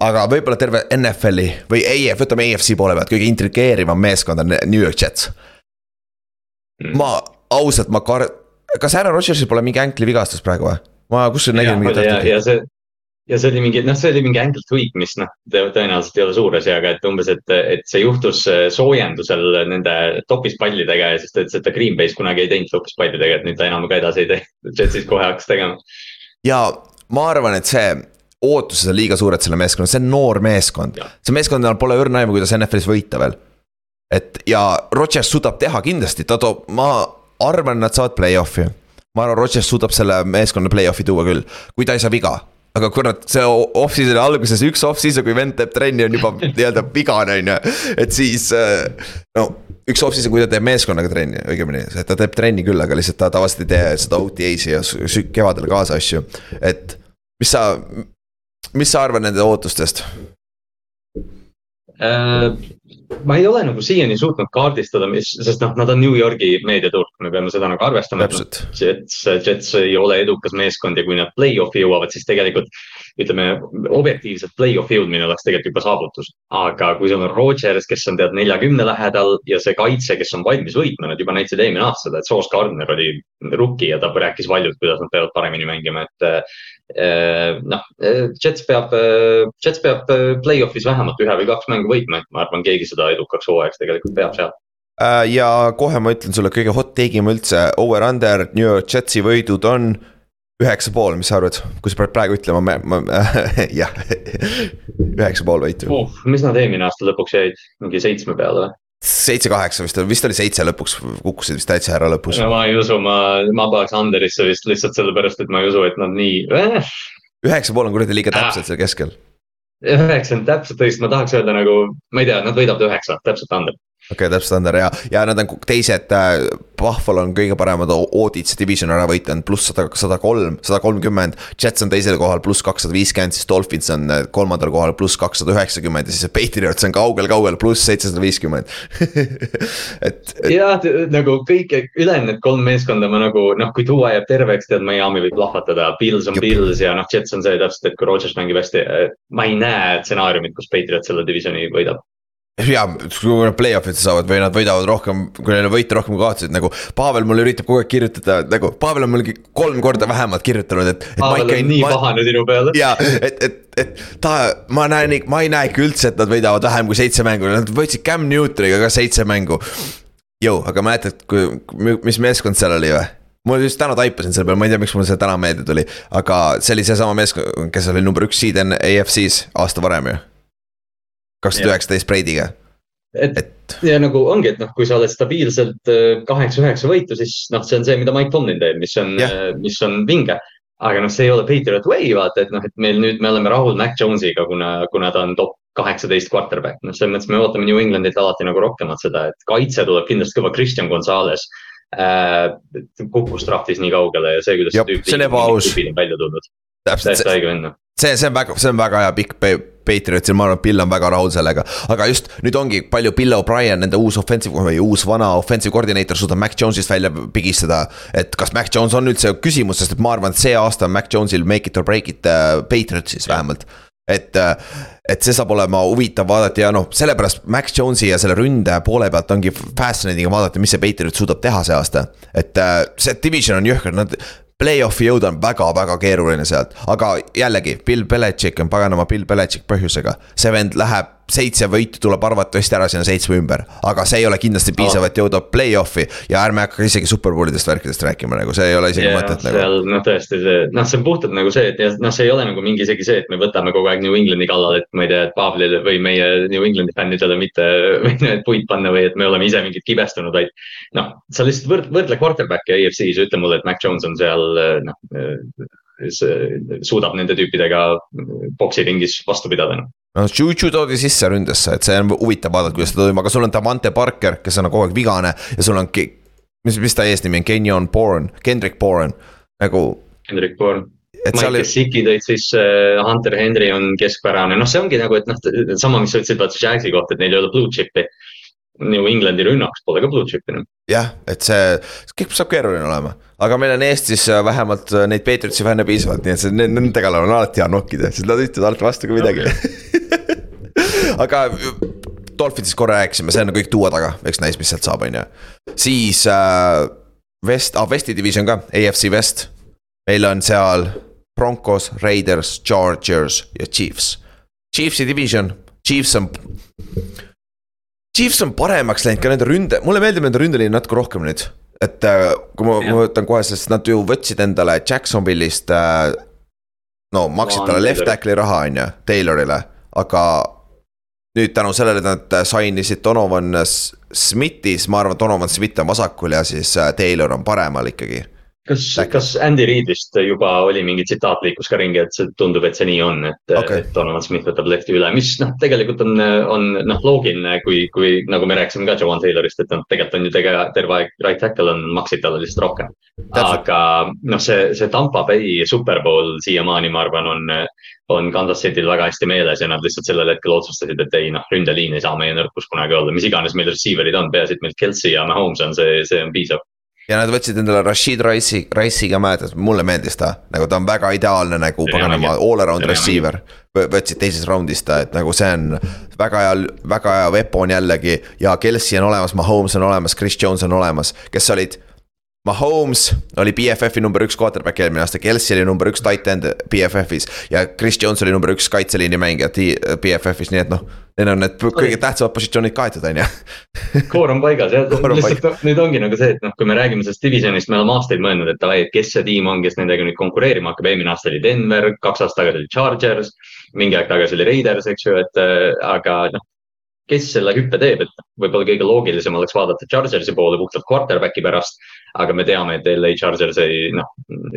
aga võib-olla terve NFL-i või EF, võtame EFC poole pealt, kõige intrigeerivam meeskond on New York Jets mm.. ma ausalt, ma kar-, kas Aaron Rodgersil pole mingi änklivigastus praegu või? ma kusjuures nägin mingit. ja see ja see oli mingi, noh, see oli mingi ankle tweak, mis noh, tõenäoliselt ei ole suur asi, aga et umbes, et, et see juhtus äh, soojendusel nende topis pallidega ja siis ta ütles, et ta Green Bay's kunagi ei teinud topis pallidega, et nüüd ta enam ka edasi ei tee. Jetsis kohe hakkas tegema. ja ma arvan, et see ootused on liiga suured selle meeskonna, see on noor meeskond. see meeskond pole õrna aimu, kuidas NFL-is võita veel et ja Rodgers suudab teha kindlasti, ta toob, ma arvan, nad saavad play-off'i. ma arvan, Rodgers suudab selle meeskonna play-off'i tuua küll, kui ta ei saa viga aga kurat, see off-season'i alguses üks off-season, kui vend teeb trenni, on juba nii-öelda vigane, on ju. et siis no üks off-season, kui ta teeb meeskonnaga trenni, õigemini, ta teeb trenni küll, aga lihtsalt ta tavaliselt ei tee seda OTA-si ja kevadel kaasa asju. et mis sa, mis sa arvad nende ootustest äh,? Ma ei ole nagu siiani suutnud kaardistada, mis, sest noh, nad on New Yorgi meediaturg, me peame seda nagu arvestama. Jets, Jets ei ole edukas meeskond ja kui nad play-off'i jõuavad, siis tegelikult ütleme, objektiivselt play-off'i jõudmine oleks tegelikult juba saavutus. aga kui sul on Rodgers, kes on tead neljakümne lähedal ja see kaitse, kes on valmis võitma, nad juba näitasid eelmine aasta seda, et Sauce Gardner oli rookie ja ta rääkis valjult, kuidas nad peavad paremini mängima, et Äh, noh, äh, Jets peab, äh, Jets peab play-off'is vähemalt ühe või kaks mängu võitma, et ma arvan, keegi seda edukaks hooajaks tegelikult peab seal. ja kohe ma ütlen sulle kõige hot take ima üldse, over-under New York Jetsi võidud on üheksa pool, mis sa arvad, kui sa pead praegu ütlema, ma, ma jah, üheksa pool võitu uh,. mis nad eelmine aasta lõpuks jäid, mingi seitsme peale või? Seitse-kaheksa vist, vist oli seitse lõpuks, kukkusid vist täitsa ära lõpus. no ma ei usu, ma, ma paneks Underisse vist lihtsalt sellepärast, et ma ei usu, et nad nii äh.. üheksa pool on kuradi liiga täpselt seal keskel. üheksa on täpselt õigesti, ma tahaks öelda nagu, ma ei tea, nad võidavad üheksa, täpselt Under okei okay,, täpselt standard ja, ja nad on teised äh,, Buffalo on kõige paremad audid see division ära võitnud, pluss sada, sada kolm, sada kolmkümmend. Jets on teisel kohal, pluss kakssada viiskümmend, siis Dolphins on äh, kolmandal kohal, pluss kakssada üheksakümmend ja siis Patriots on kaugel-kaugel, pluss seitsesada viiskümmend. et, et.... jah, nagu kõik ülejäänud need kolm meeskonda ma nagu noh, kui tuua jääb terveks, tead Miami võib plahvatada, Pils on. Pils ja noh, Jets on see täpselt, et kui Rodgers mängib hästi. ma ei näe stsenaariumit, kus Patriots selle divisioni võidab ja kui nad play-off'isse saavad või nad võidavad rohkem, kui neil on võite rohkem kui kaotusi, et nagu. Pavel mulle üritab kogu aeg kirjutada, nagu Pavel on mulle kolm korda vähemalt kirjutanud, et, et. Pavel on nii ma... pahane sinu peale. ja, et, et, et ta, ma näen, ma ei näe ikka üldse, et nad võidavad vähem kui seitse mängu, nad võitsid Cam Newtoniga ka seitse mängu. Jõu, aga mäletad, kui, mis meeskond seal oli või? mul just täna taipasin selle peale, ma ei tea, miks mul see täna meelde tuli, aga see oli seesama meeskond, kes oli number üks seed enne AFC-s aasta varem ju kaks tuhat üheksateist Brady'ga. et, et ja nagu ongi, et noh, kui sa oled stabiilselt äh, kaheksa-üheksa võitu, siis noh, see on see, mida Mike Tomlin teeb, mis on, äh, mis on vinge. aga noh, see ei ole Patriot Way, vaata, et noh, et meil nüüd me oleme rahul Mac Jones'iga, kuna, kuna ta on top kaheksateist quarterback, noh, selles mõttes me ootame New Englandilt alati nagu rohkemat seda, et kaitse tuleb kindlasti kõva, Christian Gonzalez äh,. kukkus draft'is nii kaugele ja see, kuidas Jop, see tüüp on välja tulnud. noh see, see on väga, see on väga hea pikk Patriotsil, ma arvan, et Bill on väga rahul sellega. aga just nüüd ongi palju Bill O'Brien, nende uus offensive või uus vana offensive koordineeter suudab Mac Jones'ist välja pigistada. et kas Mac Jones on üldse küsimus, sest et ma arvan, et see aasta on Mac Jones'il make it or break it uh, Patriotsis vähemalt et, äh, et see saab olema huvitav vaadata ja noh, sellepärast Max Jones'i ja selle ründe poole pealt ongi fascinating vaadata, mis see Patriot suudab teha see aasta. et äh, see division on jõhker, nad Play-off'i jõuda on väga-väga keeruline sealt, aga jällegi, Bill Belichik on paganama Bill Belichik põhjusega. see vend läheb seitse võitu tuleb arvatavasti ära sinna seitsme ümber, aga see ei ole kindlasti piisav, et jõuda play-off'i ja ärme hakka isegi superbowlidest värkidest rääkima, nagu see ei ole isegi yeah, mõtet nagu. seal noh, tõesti see, noh, see on puhtalt nagu see, et noh, see ei ole nagu mingi isegi see, et me võtame kogu aeg New Englandi kallal, et ma ei tea, et Pavlile või meie New Englandi fännidele mitte puid panna või et me oleme ise mingid kibestunud, vaid. noh, sa lihtsalt võrdle, võrdle quarterback'i EFC-s ja ütle mulle, et Mac Jones on seal noh suudab nende tüüpidega poksiringis vastu pidada noh no Juju toodi sisse ründesse, et see on huvitav vaadata, kuidas ta toimub, aga sul on Davante Parker, kes on kogu aeg vigane ja sul on, mis, mis ta eesnimi on, Kenyon Bourne, Kendrick Bourne, nagu. Kendrick Bourne. Mike. Gesicki tõid siis uh, Hunter Henry on keskpärane, noh, see ongi nagu, et noh, sama, mis sa ütlesid vaata Jagsi kohta, et neil ei ole blue chip'i. New Englandi rünnaks pole ka blue chip'i noh. jah, et see, kõik saab keeruline olema, aga meil on Eestis äh, vähemalt äh, neid Patriotsi fänne piisavalt, nii et see, nendega on alati hea nokkida, sest nad ütlevad alati vastu kui midagi aga Dolphinsist korra rääkisime, see on kõik tuua taga, eks näis, mis sealt saab, on ju. siis äh, West ah,, Westi division ka, AFC West. meil on seal Broncos, Raiders, Chargers ja Chiefs. Chiefsi division, Chiefs on. Chiefs on paremaks läinud ka nende ründe, mulle meeldib nende ründeliin natuke rohkem nüüd. et äh, kui ma, ma võtan kohe, sest nad ju võtsid endale Jacksonville'ist äh,. no maksid talle left tackle'i raha, on ju, Taylorile, aga nüüd tänu sellele nad sign isid Donovan Smithis ma arvan, Donovan Smith on vasakul ja siis äh, Taylor on paremal ikkagi kas, kas Andy Reidist juba oli mingi tsitaat liikus ka ringi, et see tundub, et see nii on, et okay., et Donovan Smith võtab lefti üle, mis noh, tegelikult on, on noh, loogiline, kui, kui nagu me rääkisime ka Joan Taylorist, et noh, tegelikult on ju tege-, terve aeg right tackle on, maksid talle lihtsalt rohkem. aga noh, see, see Tampa Bay Superbowl siiamaani, ma arvan, on, on Kansas City'l väga hästi meeles ja nad lihtsalt sellel hetkel otsustasid, et ei noh, ründeliin ei saa meie nõrkus kunagi olla, mis iganes meil receiver'id on, peaasi, et meil Kelsey ja Mahomes on, see, see on piisav ja nad võtsid endale Rashid Rice'i, Rice'i ka mäletad, mulle meeldis ta, nagu ta on väga ideaalne nagu paganama all around receiver. võtsid teises round'is ta, et nagu see on väga hea, väga hea weapon jällegi. Ja Kelsey on olemas, Mahomes on olemas, Chris Jones on olemas, kes olid Mahomes oli BFF-i number üks quarterback eelmine aasta, Kelsey oli number üks tight end BFF-is ja Chris Jones oli number üks kaitseliini mängija BFF-is, nii et noh. Need on need kõige tähtsamad positsioonid kaetud, on ju. koor on paigas jah, lihtsalt nüüd ongi nagu see, et noh, kui me räägime sellest divisionist, me oleme aastaid mõelnud, et davai, et kes see tiim on, kes nendega nüüd konkureerima hakkab, eelmine aasta oli Denver, kaks aastat tagasi oli Chargers. mingi aeg tagasi oli Raiders, eks ju, et äh, aga noh kes selle hüppe teeb, et võib-olla kõige loogilisem oleks vaadata Chargersi poole puhtalt quarterback'i pärast. aga me teame, et LA Chargers ei, noh,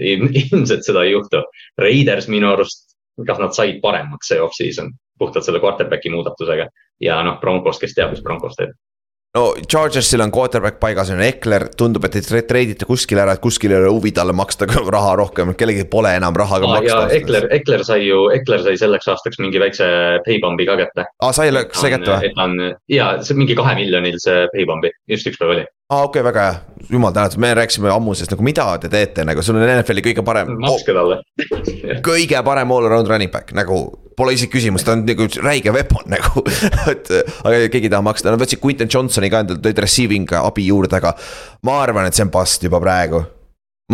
ilmselt seda ei juhtu. Raiders minu arust, kas nad said paremaks see off-season puhtalt selle quarterback'i muudatusega ja noh, Broncos, kes teab, mis Broncos teeb no Chargersil on quarterback paigas, on Ekler, tundub, et te treidite kuskile ära, et kuskil ei ole huvi talle maksta raha rohkem, kellelgi pole enam raha ka ah, maksta. Ekler, Ekler sai ju, Ekler sai selleks aastaks mingi väikse paybump'i ka kätte. aa, ah, sai, sai kätte või? et ta on ja see mingi kahe miljonil see paybump'i, just üks päev oli. aa ah,, okei okay,, väga hea, jumal tänatud, me rääkisime ammu sellest nagu, mida te teete nagu, sul on NFL-i kõige parem. makske talle kõige parem all around running back nagu Pole isegi küsimust, ta on nagu räige weapon nagu et aga keegi ei taha maksta, nad võtsid Quinton Johnsoni ka endale, tõid receiving abi juurde, aga. ma arvan, et see on bust juba praegu.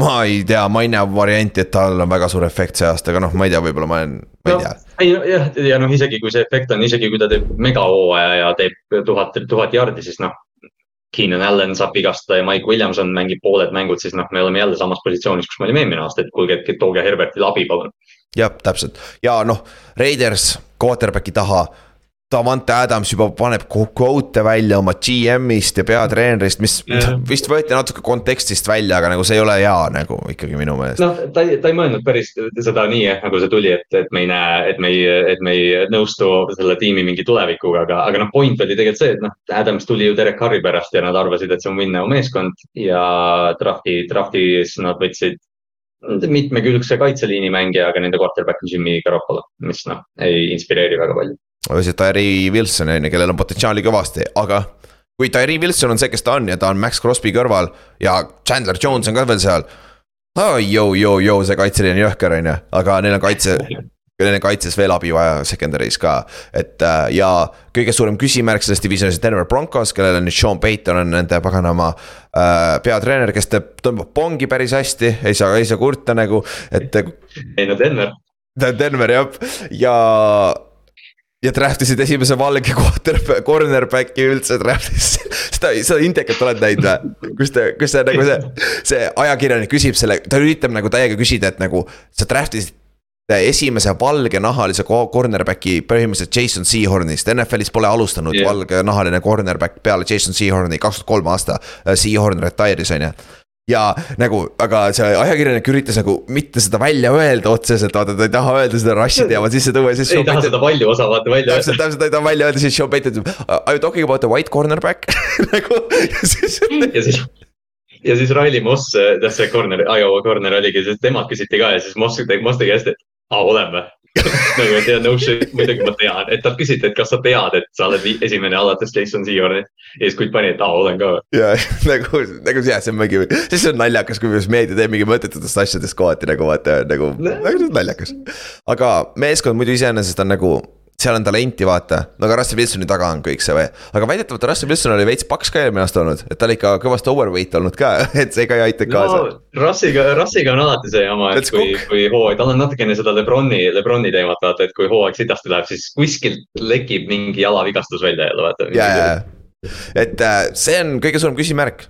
ma ei tea, ma ei näe varianti, et tal on väga suur efekt see aasta, aga noh, ma ei tea, võib-olla ma olen, ma ei no, tea. ei jah, ja noh, isegi kui see efekt on, isegi kui ta teeb megahooaja ja teeb tuhat, tuhat jardi, siis noh. Keenan Allan saab vigastada ja Mike Williamson mängib pooled mängud, siis noh, me oleme jälle samas positsioonis, kus me olime eelmine aasta, et kuulge, tooge Herbertile abi, palun jah, täpselt ja noh, Raiders quarterback'i taha. Davante Adams juba paneb quote'e välja oma GM-ist ja peatreenerist, mis yeah. vist võeti natuke kontekstist välja, aga nagu see ei ole hea nagu ikkagi minu meelest. noh, ta ei, ta ei mõelnud päris seda nii, et nagu see tuli, et, et me ei näe, et me ei, et me ei nõustu selle tiimi mingi tulevikuga, aga, aga noh, point oli tegelikult see, et noh, Adams tuli ju Derek Carri pärast ja nad arvasid, et see on win-now meeskond ja drafti, draftis nad võtsid mitmekülgse kaitseliini mängija, aga nende quarterback on Jimmy Garoppolo, mis noh, ei inspireeri väga palju. Või see Tyree Wilson on ju, kellel on potentsiaali kõvasti, aga kui Tyree Wilson on see, kes ta on ja ta on Max Crosby kõrval ja Chandler Jones on ka veel seal. Oh, joo, joo, joo, see kaitseliin on jõhker, on ju, aga neil on kaitse neil kaitses veel abi vaja secondary's ka, et äh, ja kõige suurem küsimärk selles divisionis Denver Broncos, kellel on nüüd Sean Payton on nende paganama äh, peatreener, kes teeb, tõmbab pongi päris hästi, ei saa, ei saa kurta nagu, et. ei no Denver. Denver jah, ja ja draft isid esimese valge quarterback, cornerback'i üldse draft'is. seda, seda intekat oled näinud või? kus ta, kus see nagu see, see ajakirjanik küsib selle, ta üritab nagu täiega küsida, et nagu sa draft isid esimese valgenahalise cornerback'i põhimõtteliselt Jason Seahornist, NFL-is pole alustanud yeah. valgenahaline cornerback peale Jason Seahorni, kaks tuhat kolm aasta. Äh, Seahorn retire'is on ju ja nagu, aga see ajakirjanik üritas nagu mitte seda välja öelda otseselt, vaata ta ei taha öelda seda rush'i teemat sisse tuua ja siis. ei taha seda palju osa vaata välja öelda. täpselt, ta ei taha välja öelda, siis Sean Payton ütleb, are you talking about the white cornerback nagu ja siis. ja siis ja siis Riley Moss, tähendab see corner, Iowa corner oligi, siis temalt küsiti ka ja siis Moss, Moss tegi hästi, et aa, oleme nagu, et ja no shit, muidugi ma tean, et talt küsiti, et kas sa tead, et sa oled esimene alates Jason Seahornist. ja siis Kutt pani, et aa, olen ka. ja nagu, nagu jah, see on mingi, siis on naljakas, kui meedia teeb mingi mõttetutest asjadest kohati nagu vaata nagu, nagu naljakas. aga meeskond muidu iseenesest on nagu seal on talenti, vaata, no aga Russell Wilsoni taga on kõik see või. aga väidetavalt Russell Wilson oli veits paks ka eelmine aasta olnud, et ta oli ikka kõvasti overweight olnud ka, et see ka ei aita kaasa no,. Russiga, Russiga on alati see jama, et Let's kui, kui hooaeg, tal on natukene seda Lebroni, Lebroni teemat vaata, et kui hooaeg sitasti läheb, siis kuskilt lekib mingi jalavigastus välja jälle vaata. ja, ja, ja, et äh, see on kõige suurem küsimärk.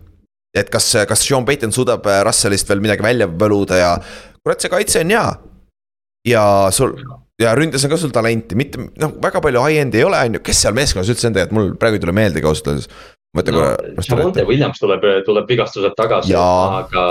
et kas, kas Sean Payton suudab äh, Russellist veel midagi välja võluda ja kurat, see kaitse on hea. ja sul ja ründes on ka sul talenti, mitte noh, väga palju high-end'i ei ole, on ju, kes seal meeskonnas üldse on tegelikult, mul praegu ei tule meeldegi ausalt öeldes. mõtle no, korra. Javonte Williams tuleb, tuleb vigastuselt tagasi, aga,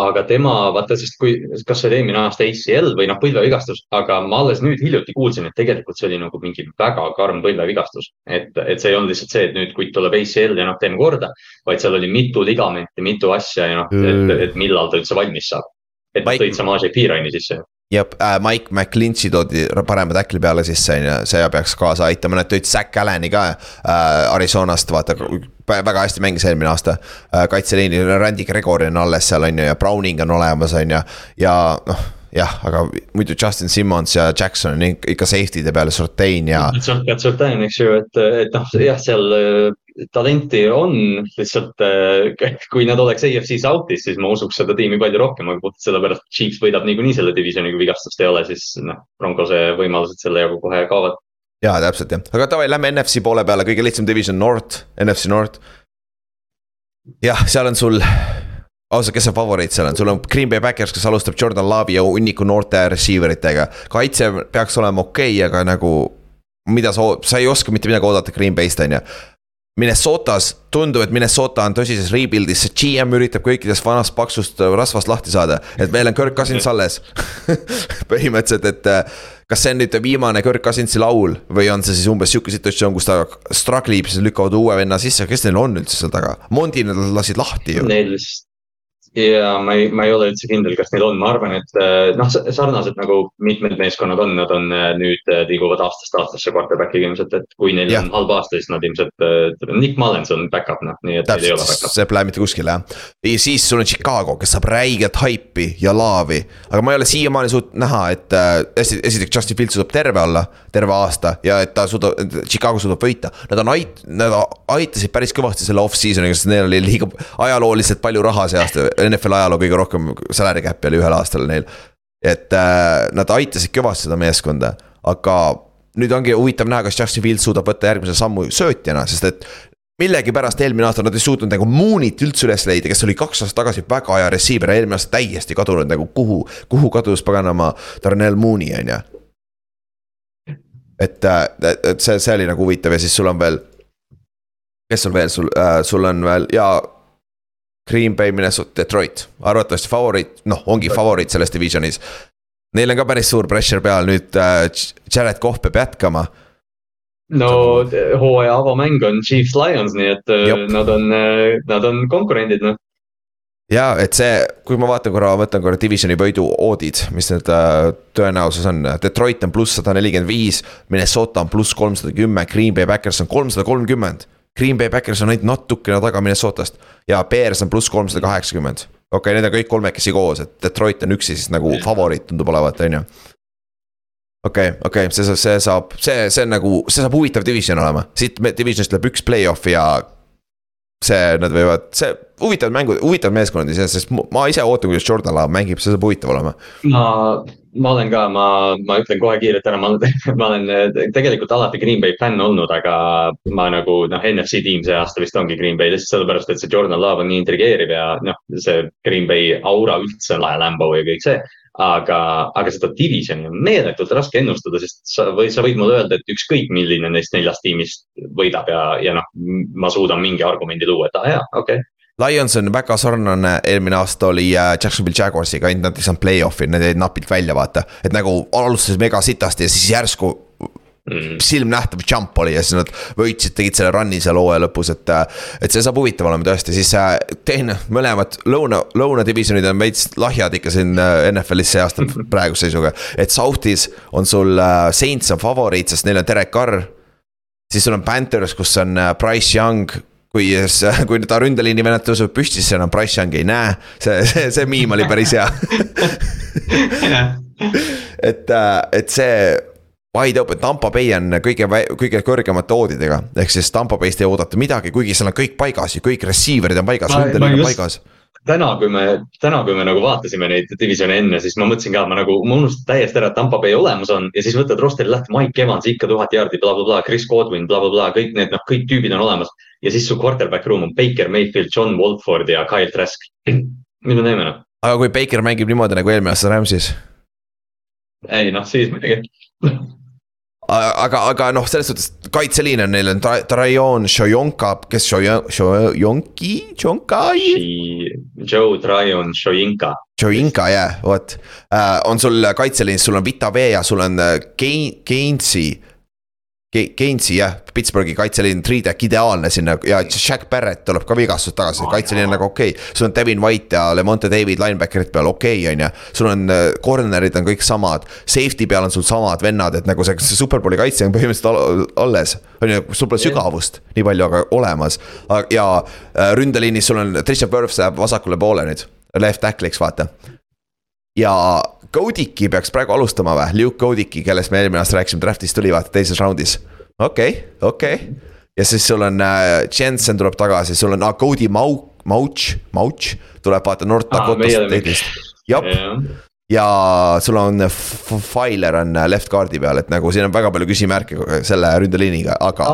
aga tema vaata, sest kui, kas see oli eelmine aasta ACL või noh, põlvevigastus, aga ma alles nüüd hiljuti kuulsin, et tegelikult see oli nagu mingi väga karm põlvevigastus. et, et see ei olnud lihtsalt see, et nüüd kutt tuleb ACL ja noh, teeme korda, vaid seal oli mitu ligamenti, mitu asja ja noh, et, et millal ta üldse valmis saab. et Mike... tõid Samaje Piiraini sisse ja äh, Mike McClinchy toodi parema tackli peale sisse, on ju, see peaks kaasa aitama, nad tõid Zack Allan'i ka äh, Arizonast, vaata väga hästi mängis eelmine aasta äh,. kaitseliini, Randy Gregory on alles seal, on ju, ja Browning on olemas, on ju, ja noh jah, aga muidu Justin Simmons ja Jackson on ikka safety'de peale, Sortain ja. Sortain, eks ju, et, et noh, jah, seal talenti on, lihtsalt äh, kui nad oleks AFC South'is, siis ma usuks seda tiimi palju rohkem, aga puhtalt sellepärast, et Chiefs võidab niikuinii selle divisioni, kui vigastust ei ole, siis noh, Broncose võimalused selle jagu kohe kaovad. ja täpselt jah, aga davai, lähme NFC poole peale, kõige lihtsam division North, NFC North. jah, seal on sul ausalt, kes see favoriit seal on, sul on Green Bay Backers, kes alustab Jordan Love'i ja hunniku noorte receiver itega. kaitse peaks olema okei okay,, aga nagu mida sa, sa ei oska mitte midagi oodata Green Bay'st, on ju Minnesotas tundub, et Minnesota on tõsises rebuild'is, see GM üritab kõikidest vanast paksust rasvast lahti saada, et meil on Kirk Cousins alles põhimõtteliselt, et äh, kas see on nüüd viimane Kirk Cousinsi laul või on see siis umbes sihuke situatsioon, kus ta struggle ib, siis lükkavad uue venna sisse, kes neil on üldse seal taga? Mondi nad lasid lahti ju. Neil vist ja ma ei, ma ei ole üldse kindel, kas neil on, ma arvan, et eh, noh, sarnaselt nagu mitmed meeskonnad on, nad on eh, nüüd eh, liiguvad aastast aastasse quarterback'iga ilmselt, et kui neil ja. on halb aasta, siis nad ilmselt, Nick Mullens on back-up noh, nii et neil ei ole back-up. see pole mitte kuskile jah. ja siis sul on Chicago, kes saab räiget haipi ja laavi, aga ma ei ole siiamaani suutnud näha, et äh, esiteks Justin Fields suudab terve olla, terve aasta ja et ta suudab, Chicago suudab võita. Nad on ait-, nad aitasid päris kõvasti selle off-season'iga, sest neil oli liiga ajalooliselt palju raha see aasta NFL ajaloo kõige rohkem salary cap'i oli ühel aastal neil. et äh, nad aitasid kõvasti seda meeskonda, aga nüüd ongi huvitav näha, kas Justin Fields suudab võtta järgmise sammu söötjana, sest et millegipärast eelmine aasta nad ei suutnud nagu Moonit üldse üles leida, kes oli kaks aastat tagasi väga hea receiver ja eelmine aasta täiesti kadunud nagu kuhu, kuhu kadus paganama Darnell Mooney on ju. et, äh, et see, see oli nagu huvitav ja siis sul on veel. kes sul veel, sul äh,, sul on veel ja Green Bay, Minnesota, Detroit, arvatavasti favoriit, noh, ongi favoriit selles divisionis. Neil on ka päris suur pressure peal, nüüd äh, Jared Cough peab jätkama. no hooaja avamäng on Chiefs Lions, nii et äh, Jop. nad on, äh, nad on konkurendid, noh ja et see, kui ma vaatan korra, võtan korra divisioni võidu oodid, mis need tõenäosus on, Detroit on pluss sada nelikümmend viis, Minnesota on pluss kolmsada kümme, Green Bay Backers on kolmsada kolmkümmend. Green Bay Backers on ainult natukene taga Minnesotast ja Bears on pluss kolmsada kaheksakümmend. okei okay,, need on kõik kolmekesi koos, et Detroit on üksi siis nagu favoriit tundub olevat, on ju. okei okay,, okei okay,, see, see saab, see, see on nagu, see saab huvitav division olema, siit divisionist läheb üks play-off ja see, nad võivad, see huvitavad mängud, huvitavad meeskonnad iseenesest, sest ma ise ootan, kuidas Jordan Love mängib, see saab huvitav olema. ma, ma olen ka, ma, ma ütlen kohe kiirelt ära, ma olen, ma olen tegelikult alati Green Bay fänn olnud, aga ma nagu noh, NFC tiim see aasta vist ongi Green Bay lihtsalt sellepärast, et see Jordan Love on nii intrigeeriv ja noh, see Green Bay aura üldse on lahe, Lambo ja kõik see aga, aga seda divisioni on meeletult raske ennustada, sest sa või sa võid mulle öelda, et ükskõik milline neist neljast tiimist võidab ja, ja noh, ma suudan mingi argumendi luua, et aa ah, jaa, okei okay. Lions on väga sarnane, eelmine aasta oli äh, Jacksonville Jaguarsiga, ainult nad ei saanud play-off'i, nad jäid napilt välja, vaata. et nagu alustasid mega sitasti ja siis järsku mm. silmnähtav jump oli ja siis nad võitsid, tegid selle run'i seal hooaja lõpus, et. et see saab huvitav olema tõesti, siis äh, teine, mõlemad lõuna, lõunadivisjonid on veits lahjad ikka siin äh, NFL-is see aasta praeguse seisuga. et South'is on sul äh, Saints on favoriit, sest neil on Derek Carr. siis sul on Panthers, kus on Price Young kui, kui ta ründeliini vennad tõusevad püsti, siis enam Price Young ei näe, see, see, see miim oli päris hea. Et, et see wide open, Tampa Bay on kõige, kõige kõrgemate oodidega, ehk siis Tampa Bay'st ei oodata midagi, kuigi seal on kõik paigas ja kõik receiver'id on paigas, ründeliin on paigas täna, kui me, täna, kui me nagu vaatasime neid divisjone enne, siis ma mõtlesin ka, ma nagu, ma unustasin täiesti ära, et Tampa Bay olemas on ja siis võtad roster'i lahti, Mike Evans ikka tuhat jaardi bla, bla, blablabla, Chris Godwin bla, bla, blablabla, kõik need, noh, kõik tüübid on olemas. ja siis su quarterback room on Baker Mayfield, John Wolford ja Kyle Trask. mida me teeme noh? aga kui Baker mängib niimoodi nagu eelmine aasta Rams'is? ei noh, siis muidugi aga, aga noh, selles suhtes kaitseliin on neil on Tra- Trajan Šojonka, kes Šojo- Šojonki, Šonkai? Joe Tryon Šojinka. Šojonka jah, vot uh,. on sul kaitseliinis, sul on Vita V ja sul on Kein-, Keinsi Keinsi jah, Pittsburghi kaitseliin, three-deck ideaalne sinna ja Jack Barrett tuleb ka vigastusest tagasi, kaitseliin on nagu okei okay.. sul on Devin White ja Lemonte David linebacker'id peal, okei okay,, on ju. sul on äh, corner'id on kõik samad, safety peal on sul samad vennad, et nagu see, see superbowli kaitse on põhimõtteliselt alles. on ju, sul pole sügavust nii palju, aga olemas. ja äh, ründeliinis sul on, Trisha Burf läheb vasakule poole nüüd, left tackle'iks vaata ja Kodiki peaks praegu alustama või, Luke Kodiki, kellest me eelmine aasta rääkisime, draft'ist tuli vaata teises raundis. okei okay,, okei okay. ja siis sul on äh, Jensen tuleb tagasi, sul on ah, Cody Mau-, Mauch, Mauch tuleb vaata North Dakotast teisest, jah ja sul on Filer on äh, left guard'i peal, et nagu siin on väga palju küsimärke selle ründeliiniga, aga.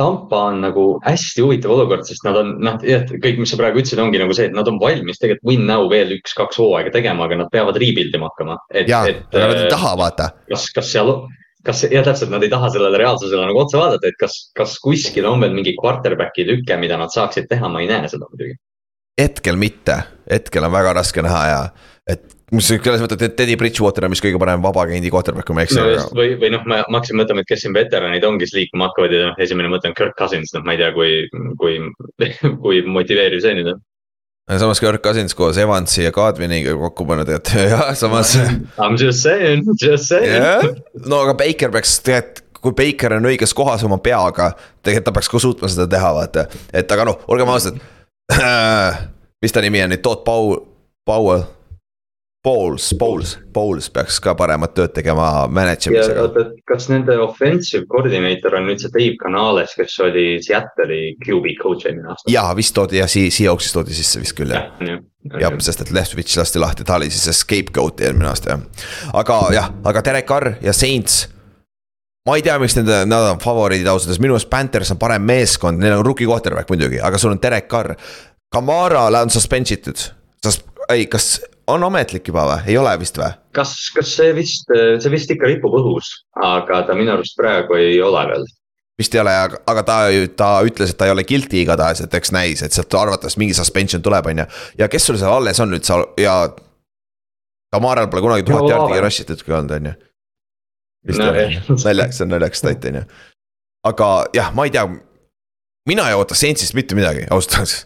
Tampa on nagu hästi huvitav olukord, sest nad on noh, kõik, mis sa praegu ütlesid, ongi nagu see, et nad on valmis tegelikult win now veel üks-kaks hooaega tegema, aga nad peavad rebuild ima hakkama. ja, aga nad ei äh, taha vaata. kas, kas seal, kas ja täpselt, nad ei taha sellele reaalsusele nagu otsa vaadata, et kas, kas kuskil on veel mingi quarterback'i lüke, mida nad saaksid teha, ma ei näe seda muidugi. hetkel mitte, hetkel on väga raske näha ja, et mis selles mõttes, et Teddy Bridgewater on vist kõige parem vabakendi quarterback, kui ma ei eksi no,. või, või noh, ma, hakkasin mõtlema, et kes siin veteranid on, kes liikuma hakkavad ja noh, esimene mõte on Kirk Cousins, noh, ma ei tea, kui, kui, kui motiveeriv see nüüd on samas Kirk Cousins koos Evansi ja Kadviniga kokku pannud, et jah, samas. I m just saying, just saying yeah.. no aga Baker peaks tegelikult, kui Baker on õiges kohas oma peaga, tegelikult ta peaks ka suutma seda teha, vaata. et aga noh, olgem ausad mis ta nimi on nüüd, Todd Powell, Powell Bowles, Bowles, Bowles peaks ka paremat tööd tegema manage imisega. kas nende offensive coordinator on nüüd see Dave Canales, kes oli Seattle'i QB coach eelmine aasta? jaa, vist toodi jah, Seahawksis toodi sisse vist küll jah ja,. jah, sest et Leftwich lasti lahti, ta oli siis see scapegoat eelmine aasta jah. aga jah, aga Derek Carr ja Saints ma ei tea, miks nende, nad on favoriidid ausalt öeldes, minu arust Panthers on parem meeskond, neil on rookie quarterback muidugi, aga sul on Derek Carr. Kamara on suspense itud, sest ei, kas on ametlik juba või, ei ole vist või? kas, kas see vist, see vist ikka ripub õhus, aga ta minu arust praegu ei ole veel vist ei ole, aga ta, ta ütles, et ta ei ole guilty igatahes, et eks näis, et sealt arvatavasti mingi suspension tuleb, on ju. ja kes sul seal alles on üldse ja. Kamaral pole kunagi tuhat jaardi rush itudki olnud, on ju. vist no, ei ole, naljakas, on naljakas stat, on ju. aga jah, ma ei tea. mina ei oota Saintsist mitte midagi, ausalt öeldes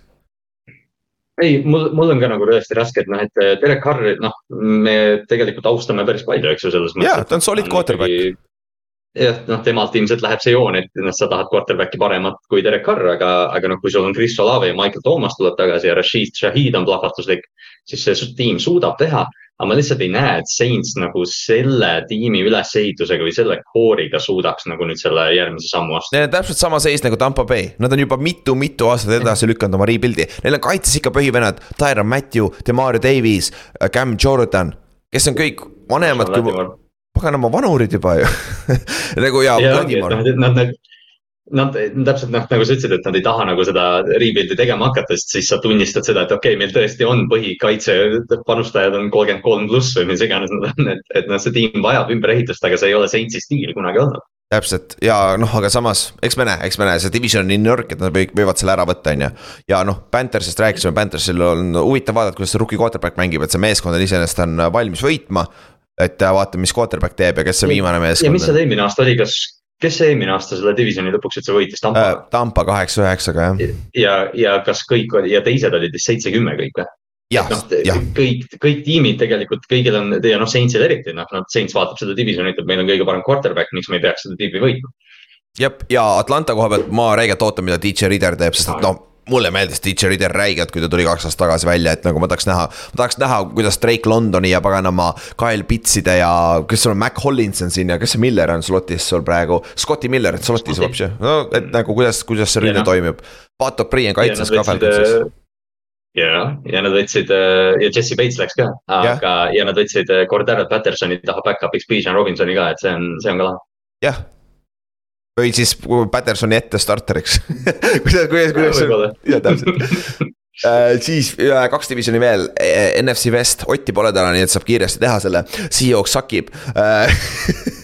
ei, mul, mul on ka nagu tõesti raske, et noh, et eh, Derek Carr, noh, me tegelikult austame päris palju, eks ju, selles mõttes. jaa, ta on solid quarterback. Jah, noh, temalt ilmselt läheb see joon, et noh, sa tahad quarterback'i paremat kui Derek Carr, aga, aga noh, kui sul on Chris Olave ja Michael Thomas tuleb tagasi ja Rashid Shahid on plahvatuslik, siis see tiim suudab teha. Aga ma lihtsalt ei näe, et Saints nagu selle tiimi ülesehitusega või selle kooriga suudaks nagu nüüd selle järgmise sammu astuda. Neil on täpselt sama seis nagu Tampa Bay, nad on juba mitu-mitu aastat edasi lükanud oma rebuild'i, neil on kaitses ikka põhivennad, Tyron Matthew, Demario Davies, Cam Jordan, kes on kõik vanemad kui paganama vanurid juba ju nagu ja, ja. Nad, nad, nad, Nad täpselt noh, nagu sa ütlesid, et nad ei taha nagu seda rebuild'i tegema hakata, sest siis sa tunnistad seda, et okei okay,, meil tõesti on põhikaitse panustajad on kolmkümmend kolm pluss või mis iganes nad on, et, et noh, see tiim vajab ümberehitust, aga see ei ole Saintsi stiil kunagi olnud täpselt ja noh, aga samas, eks me näe, eks me näe, see division on nii nõrk, et nad võivad selle ära võtta, on ju. ja noh, Panthersist rääkisime, Panthersil on huvitav vaadata, kuidas see rookie quarterback mängib, et see meeskond on iseenesest on valmis võitma. Et vaatame, mis quarterback teeb ja kes see viimane meeskond on. ja mis seal eelmine aasta oli, kas kes eelmine aasta selle divisioni lõpuks üldse võitis, Tampa äh,? Tampa kaheksa üheksaga jah. ja, ja kas kõik oli ja teised olid vist seitse-kümme kõik või? jah no,, jah. kõik, kõik tiimid tegelikult, kõigil on ja noh, Saintsil eriti, noh, nad, Saints vaatab seda divisioni, ütleb, meil on kõige parem quarterback, miks me ei peaks seda tiimi võitma. jah, ja Atlanta koha pealt ma räigelt ootan, mida DJ Reader teeb, sest et noh mulle meeldis DJ Reader räigelt, kui ta tuli kaks aastat tagasi välja, et nagu ma tahaks näha, ma tahaks näha, kuidas Drake Londoni ja paganama Kyle Pitside ja kes sul on, Mac Hollins on siin ja kes see Miller on slotis sul praegu, Scotti Miller slotis vapsi, no et nagu kuidas, kuidas see rünne toimib. Pat O'Brien kaitses ka Falconsis ja, ja nad võtsid äh, ja Jesse Bates läks ka, aga ja, ja nad võtsid äh, Cordero Pattersoni taha back-up'iks Bijan Robinsoni ka, et see on, see on ka lahe. jah, või siis Pattersoni ette starteriks. Kuidas, kuidas, kuidas see, jah täpselt. Uh, siis uh, kaks divisioni veel, NFC West, Otti pole täna, nii et saab kiiresti teha selle, Seahawks sakib. Uh,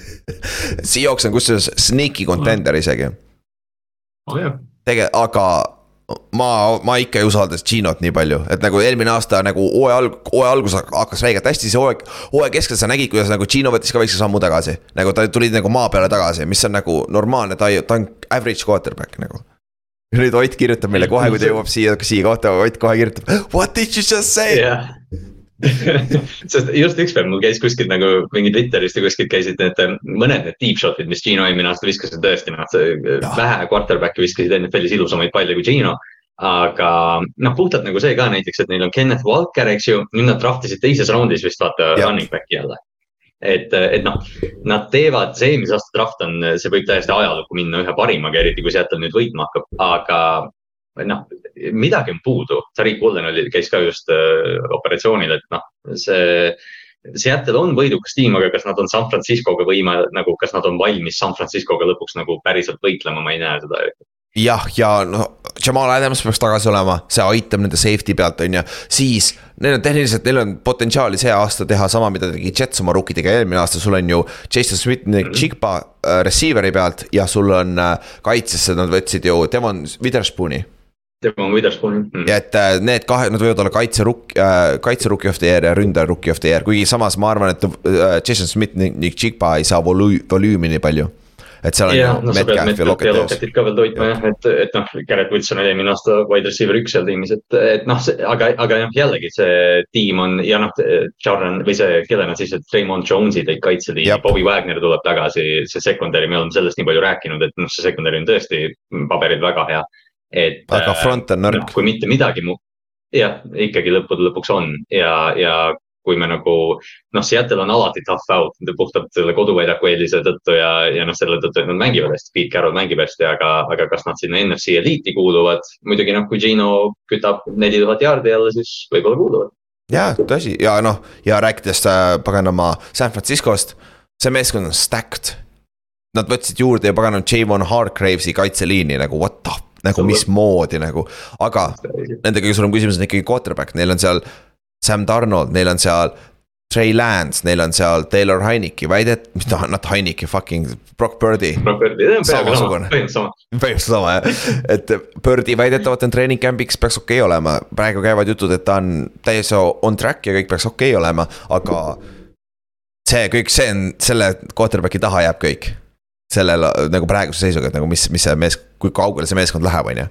Seahawks on kusjuures sneaky contender isegi. Oh jah. Tege-, aga ma, ma ikka ei usalda Genot nii palju, et nagu eelmine aasta nagu hooaja alg-, hooaja algus hakkas räigelt hästi, siis hooaeg, hooaja keskel sa nägid, kuidas nagu Gino võttis ka väikse sammu tagasi. nagu ta tuli nagu maa peale tagasi, mis on nagu normaalne, ta ta on average quarterback nagu. nüüd Ott kirjutab meile kohe, kui ta jõuab siia, siia kohta, Ott kohe kirjutab, what did you just say yeah. sest just ükspäev mul käis kuskil nagu mingi Twitterist ja kuskilt käisid need mõned need deep shot'id, mis Gino eelmine aasta viskas, tõesti noh, vähe quarterback'e viskasid NFL-is ilusamaid palle kui Gino. aga noh, puhtalt nagu see ka näiteks, et neil on Kenneth Walker, eks ju, nüüd nad draftisid teises raundis vist vaata ja. running back'i jälle et, et noh, nad teevad, see eelmise aasta draft on, see võib täiesti ajalukku minna ühe parimaga, eriti kui Seattle nüüd võitma hakkab, aga noh, midagi on puudu, Tariq Woolen oli, käis ka just äh, operatsioonil, et noh, see. Seattle on võidukas tiim, aga kas nad on San Franciscoga võime nagu, kas nad on valmis San Franciscoga lõpuks nagu päriselt võitlema, ma ei näe seda jah, ja noh, Jamal Adams peaks tagasi olema, see aitab nende safety pealt, on ju, siis. Neil on tehniliselt, neil on potentsiaali see aasta teha sama, mida tegi Jets oma rukkidega eelmine aasta, sul on ju. Jason Smith, Chigba äh, receiver'i pealt ja sul on äh, kaitsesse, nad võtsid ju Devon Witherspooni Devon Witherspoon mm.. ja et äh, need kahe, nad võivad olla kaitserukk äh,, kaitserukki of the year ja ründaja rookie of the year, kuigi samas ma arvan, et äh, Jason Smith, Nick Chigba ei saa volüü-, volüümi nii palju. et seal on ja, no, Metcalf ja Lockett ees. Locketit ka veel toitma jah, et, et noh, Garrett Wilson oli eelmine aasta wide receiver üks seal tiimis, et, et noh, aga, aga noh, jällegi see tiim on ja noh, Jordan või see, kelle nad siis, et Raymond Jones'i tõid kaitseliini, Bobby Wagner tuleb tagasi, see secondary, me oleme sellest nii palju rääkinud, et noh, see secondary on tõesti paberil väga hea et. aga front on nõrk kui mitte midagi mu-, jah, ikkagi lõppude lõpuks on ja, ja kui me nagu noh, Seattle on alati tough out puhtalt selle koduväljaku eelise tõttu ja, ja noh, selle tõttu, et nad mängivad hästi, Pete Carroll mängib hästi, aga, aga kas nad sinna NFC eliiti kuuluvad? muidugi noh, kui Gino kütab neli tuhat jaardi jälle, siis võib-olla kuuluvad. ja tõsi ja noh, ja rääkides äh, paganama San Franciscost, see meeskond on stacked. Nad võtsid juurde ja paganama Javon Hargraves'i kaitseliini nagu what the nagu mismoodi nagu, aga nende kõige suurem küsimus on ikkagi quarterback, neil on seal Sam Donald, neil on seal Trey Lance, neil on seal Taylor Heineki, väidet, mis ta, not Heineki, fucking. Brock Birdi, samasugune. põhimõtteliselt sama. Jah, et Birdi väidetavalt on treening camp'iks peaks okei okay olema, praegu käivad jutud, et ta on täiesti on track ja kõik peaks okei okay olema, aga. see kõik, see on, selle quarterback'i taha jääb kõik. Sellel nagu praeguse seisuga, et nagu mis, mis see mees, kui kaugele see meeskond läheb, on ju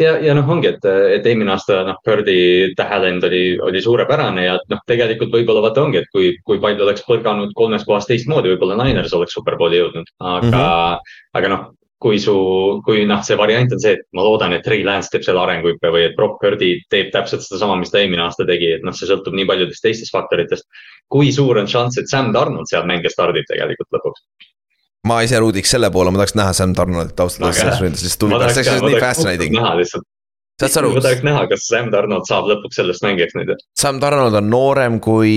ja, ja noh, ongi, et, et eelmine aasta noh, Birdi tähelend oli, oli suurepärane ja noh, tegelikult võib-olla vaata ongi, et kui, kui palju oleks põrganud kolmes kohas teistmoodi, võib-olla Niners oleks superbowli jõudnud, aga mm, -hmm. aga noh. kui su, kui noh, see variant on see, et ma loodan, et Trey Lance teeb selle arenguhüppe või et Brock Birdi teeb täpselt sedasama, mis ta eelmine aasta tegi, et noh, see sõltub nii paljudest teistest faktoritest. kui suur on šanss, et Sam Donald seal mänge stardib tegelikult lõpuks? Ma ise ruudiks selle poole, ma tahaks näha Sam Donaldit ausalt öeldes selles ründes, sest tundub, et see oleks nii fascinating. saad sa aru? ma tahaks näha, kas Sam Donald saab lõpuks sellest mängijaks nüüd. Sam Donald on noorem kui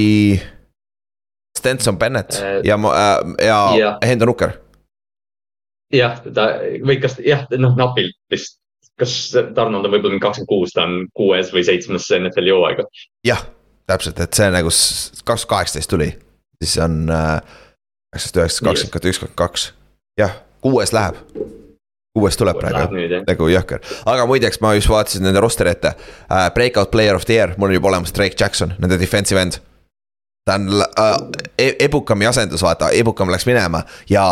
Stenson Bennett äh, ja äh,, ja, ja Hendon Hooker. jah, ta või kas jah, noh napilt vist, kas Donald on võib-olla mingi kakskümmend kuus, ta on kuues või seitsmes NFL-i hooaega. jah, täpselt, et see nagu kaks tuhat kaheksateist tuli, siis on äh, üheksast üheksast, kakskümmend üks, kakskümmend kaks, jah, kuues läheb. kuues tuleb praegu, nagu jõhker, aga muideks ma just vaatasin nende roster'i ette. Uh,. Breakout player of the year, mul on juba olemas Drake Jackson, nende defensive end. ta on uh, Ebukami asendus, vaata, Ebukam läks minema. Ja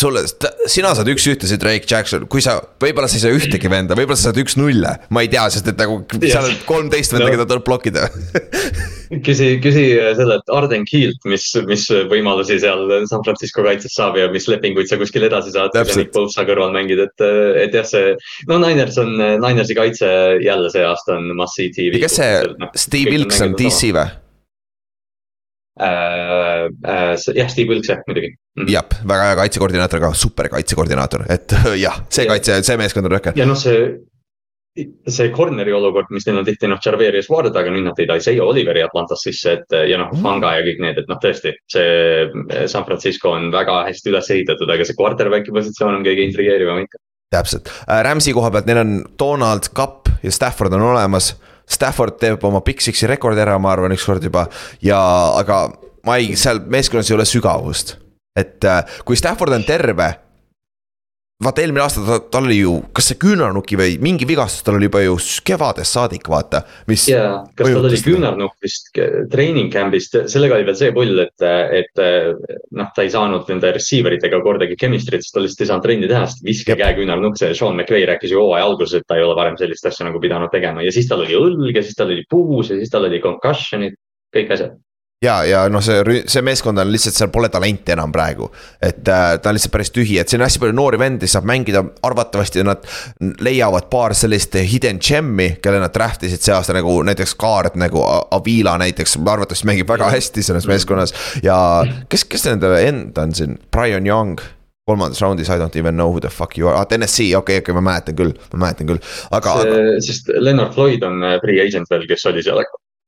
sulle, sina saad üks-ühtesid Drake Jackson, kui sa, võib-olla sa ei saa ühtegi venda, võib-olla sa saad üks-nulle, ma ei tea, sest et nagu seal on kolmteist venda no., keda tuleb blokkida küsi, küsi sellelt Arden Keelt, mis, mis võimalusi seal San Francisco kaitses saab ja mis lepinguid sa kuskil edasi saad, kui sa Nick Bosa kõrval mängid, et, et jah, see. no Niners on, Ninersi kaitse jälle see aasta on must-see TV. kas see no, Steve Wilks on DC või? Äh,. äh jah, Steve Wilks jah, muidugi mm.. jah, väga hea kaitsekoordinaator ka, super kaitsekoordinaator, et jah, see kaitse, see meeskond on rõhke. ja noh, see see corner'i olukord, mis neil on tihti noh, Charverius Ward, aga nüüd nad tõid Isaiah Oliveri Atlantas sisse, et ja noh, Fanga ja kõik need, et noh, tõesti. see San Francisco on väga hästi üles ehitatud, aga see quarterback'i positsioon on kõige intrigeerivam ikka. täpselt, äh, Rams'i koha pealt neil on Donald, Cupp ja Stafford on olemas Stafford teeb oma Big Six'i rekordi ära, ma arvan, ükskord juba ja, aga ma ei, seal meeskonnas ei ole sügavust. et äh, kui Stafford on terve vaata eelmine aasta ta, tal oli ju, kas see küünarnuki või mingi vigastus tal oli juba ju kevadest saadik, vaata. jaa, kas tal oli küünarnukk vist treening camp'ist, sellega oli veel see pull, et, et noh, ta ei saanud nende receiver itega kordagi chemistry't, sest ta lihtsalt ei saanud trenni teha, sest viske käeküünarnukk, see Sean McVay rääkis ju hooaja alguses, et ta ei ole varem sellist asja nagu pidanud tegema ja siis tal oli õlg ja siis tal oli puus ja siis tal oli concussion'id, kõik asjad ja, ja noh, see, see meeskond on lihtsalt, seal pole talenti enam praegu. et äh, ta on lihtsalt päris tühi, et siin on hästi palju noori vendi, saab mängida, arvatavasti nad leiavad paar sellist hidden gem'i, kelle nad draft isid see aasta nagu näiteks kaart nagu Avila näiteks, arvatavasti mängib väga hästi selles meeskonnas. ja kes, kes nende enda on siin, Brian Young kolmandas raundis I don't even know who the fuck you are ah,, TNS-i, okei okay,, okei okay,, ma mäletan küll, ma mäletan küll, aga. sest Leonard Floyd on äh, free agent veel, kes oli seal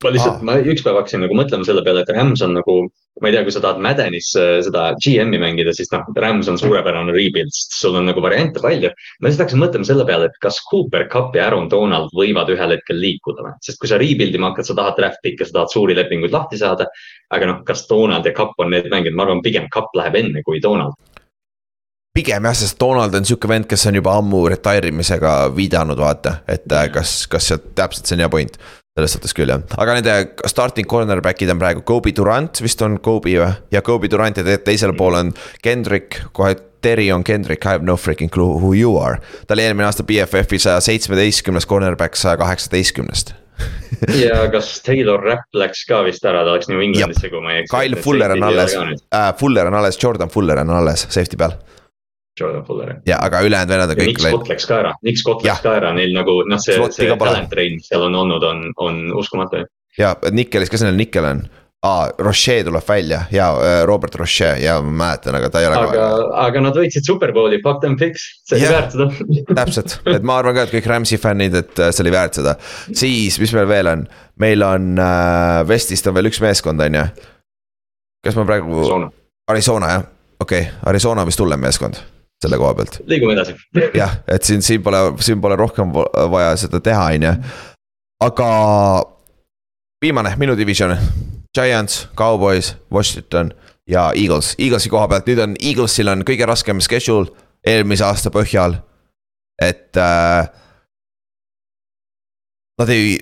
ma lihtsalt, ma üks päev hakkasin nagu mõtlema selle peale, et Rams on nagu, ma ei tea, kui sa tahad Maddenis äh, seda GM-i mängida, siis noh, Rams on suurepärane rebuild, sest sul on nagu variante palju. ma lihtsalt hakkasin mõtlema selle peale, et kas Cooper Cup ja Aaron Donald võivad ühel hetkel liikuda või, sest kui sa rebuild ima hakkad, sa tahad draft pick'e, sa tahad suuri lepinguid lahti saada. aga noh, kas Donald ja Cup on need mängijad, ma arvan, pigem Cup läheb enne kui Donald. Pigem jah, sest Donald on sihuke vend, kes on juba ammu retire imisega viidanud, vaata, et äh, kas, kas see täpselt see on hea point selles suhtes küll jah, aga nende starting cornerback'id on praegu Kobe Durant vist on Kobe või? ja Kobe Durant ja teisel pool on Kendrick, kohe Terry on Kendrick, I have no freaking clue who you are. ta oli eelmine aasta BFF-i saja seitsmeteistkümnes cornerback saja kaheksateistkümnest. Ja kas Taylor Rapp läks ka vist ära, ta läks New Englandisse, kui ma ei eksi. Kyle Fuller on alles. äh,, Fuller on alles, Jordan Fuller on alles safety peal Jordan Fuller. ja, aga ülejäänud vennad on kõik. Nick Scott läks ka ära, Nick Scott läks ka ära, neil nagu noh, see, see talent range seal on olnud, on, on uskumatu. ja Nickelis, kes neil Nickel on? aa, Roche tuleb välja ja äh, Robert Roche ja ma mäletan, aga ta ei ole aga, ka. aga nad võitsid Superbowli, fuck them fix, see oli väärt seda täpselt, et ma arvan ka, et kõik Rams'i fännid, et äh, see oli väärt seda. siis, mis meil veel on, meil on äh, Westist on veel üks meeskond, on ju. kas ma praegu. Arizona. Arizona jah, okei okay., Arizona on vist hullem meeskond selle koha pealt. liigume edasi. jah, et siin, siin pole, siin pole rohkem vaja seda teha, on ju. aga viimane minu division, Giants, Cowboys, Washington ja Eagles, Eaglesi koha pealt, nüüd on Eaglesil on kõige raskem schedule eelmise aasta põhjal. et äh, nad ei,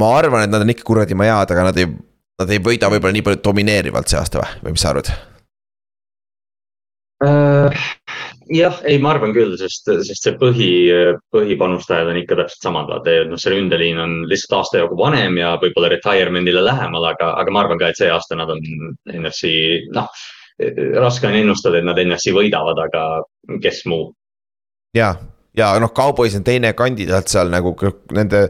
ma arvan, et nad on ikka kuradi head, aga nad ei, nad ei võida võib-olla nii palju domineerivalt see aasta või, või mis sa arvad? Äh, jah, ei, ma arvan küll, sest, sest see põhi, põhipanustajad on ikka täpselt samad, vaata, noh, see ründeliin on lihtsalt aasta jagu vanem ja võib-olla retirement'ile lähemal, aga, aga ma arvan ka, et see aasta nad on NFC, noh. raske on ennustada, et nad NFC võidavad, aga kes muu. ja, ja noh, Cowboys on teine kandidaat seal nagu nende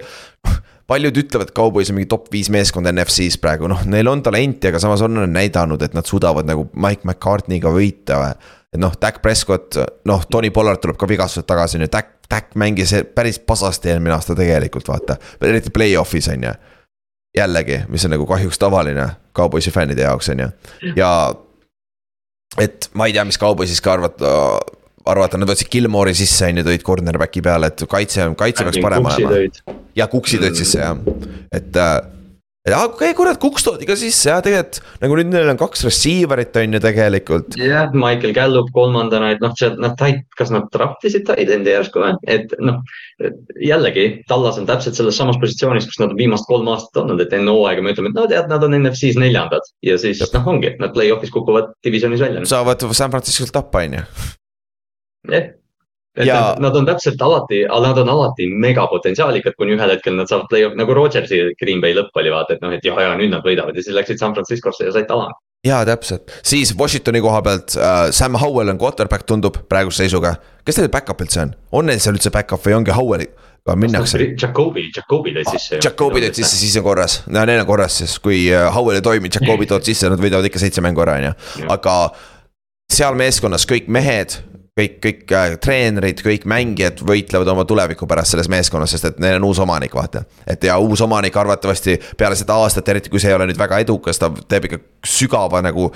paljud ütlevad, Cowboys on mingi top viis meeskond NFC-s praegu, noh, neil on talenti, aga samas on nad näidanud, et nad suudavad nagu Mike McCartney'ga võita või et noh, Dak Prescott, noh, Tony Pollard tuleb ka vigastuselt tagasi, on ju, Dak, Dak mängis päris pasasti eelmine aasta tegelikult, vaata. eriti play-off'is on ju. jällegi, mis on nagu kahjuks tavaline Cowboysi fännide jaoks, on ju, ja. et ma ei tea, mis Cowboysist ka arvata, arvata, nad võtsid Gilmore'i sisse, on ju, tõid cornerback'i peale, et kaitse, kaitse peaks parem olema. ja Kuksi tõid sisse jah, et äh, ja okei okay,, kurat, Kuks toodi ka sisse ja tegelikult nagu nüüd neil on kaks receiver'it on ju tegelikult. jah yeah,, Michael Gallup kolmandana, et noh, see, nad tait-, kas nad trahvisid Tidendi järsku või, et noh. jällegi, Tallas on täpselt selles samas positsioonis, kus nad on viimased kolm aastat olnud, et enne hooaega me ütleme, et no tead, nad on NFC-s neljandad. ja siis noh, ongi, nad play-off'is kukuvad divisionis välja. saavad San Franciscolt tappa, on ju. Jah et ja... nad, nad on täpselt alati, nad on alati megapotentsiaalikad, kuni ühel hetkel nad saavad play-off nagu Rodgersi Green Bay lõpp oli vaata, et noh, et ja, ja nüüd nad võidavad ja siis läksid San Franciscosse ja said talana. ja täpselt, siis Washingtoni koha pealt äh, Sam Howell on quarterback, tundub praeguse seisuga. kes neil back-up üldse on, on neil seal üldse back-up või ongi Howell'i? minnakse. Jakobi, Jakobi tõid sisse. Jakobi tõid sisse, siis on korras, no neil on korras, siis kui äh, Howell ei toimi, Jakobi tood sisse, nad võidavad ikka seitse mängu ära, on ju, aga seal meeskonnas kõik mehed kõik, kõik äh, treenerid, kõik mängijad võitlevad oma tuleviku pärast selles meeskonnas, sest et neil on uus omanik, vaata. et ja uus omanik arvatavasti peale seda aastat, eriti kui see ei ole nüüd väga edukas, ta teeb ikka sügava nagu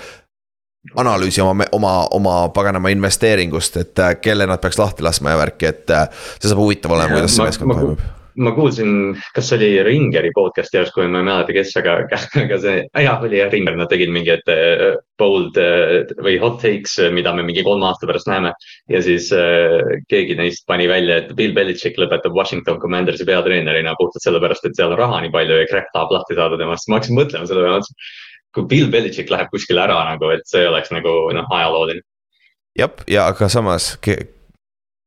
analüüsi oma, oma, oma paganama investeeringust, et äh, kelle nad peaks lahti laskma ja värki, et äh, see saab huvitav olema, kuidas see meeskond toimub ma kuulsin, kas see oli Ringeri podcast'i järsku, ma ei mäleta, kes, aga, aga see, jah, oli jah, Ringer, nad tegid mingid uh, bold uh, või hot takes, mida me mingi kolme aasta pärast näeme. ja siis keegi neist pani välja, et Bill Belichik lõpetab Washington Commandersi peatreenerina puhtalt sellepärast, et seal on raha nii palju ja Craig tahab lahti saada temast. ma hakkasin mõtlema selle peale, kui Bill Belichik läheb kuskile ära nagu, et see oleks nagu noh, ajalooline. jah, ja aga samas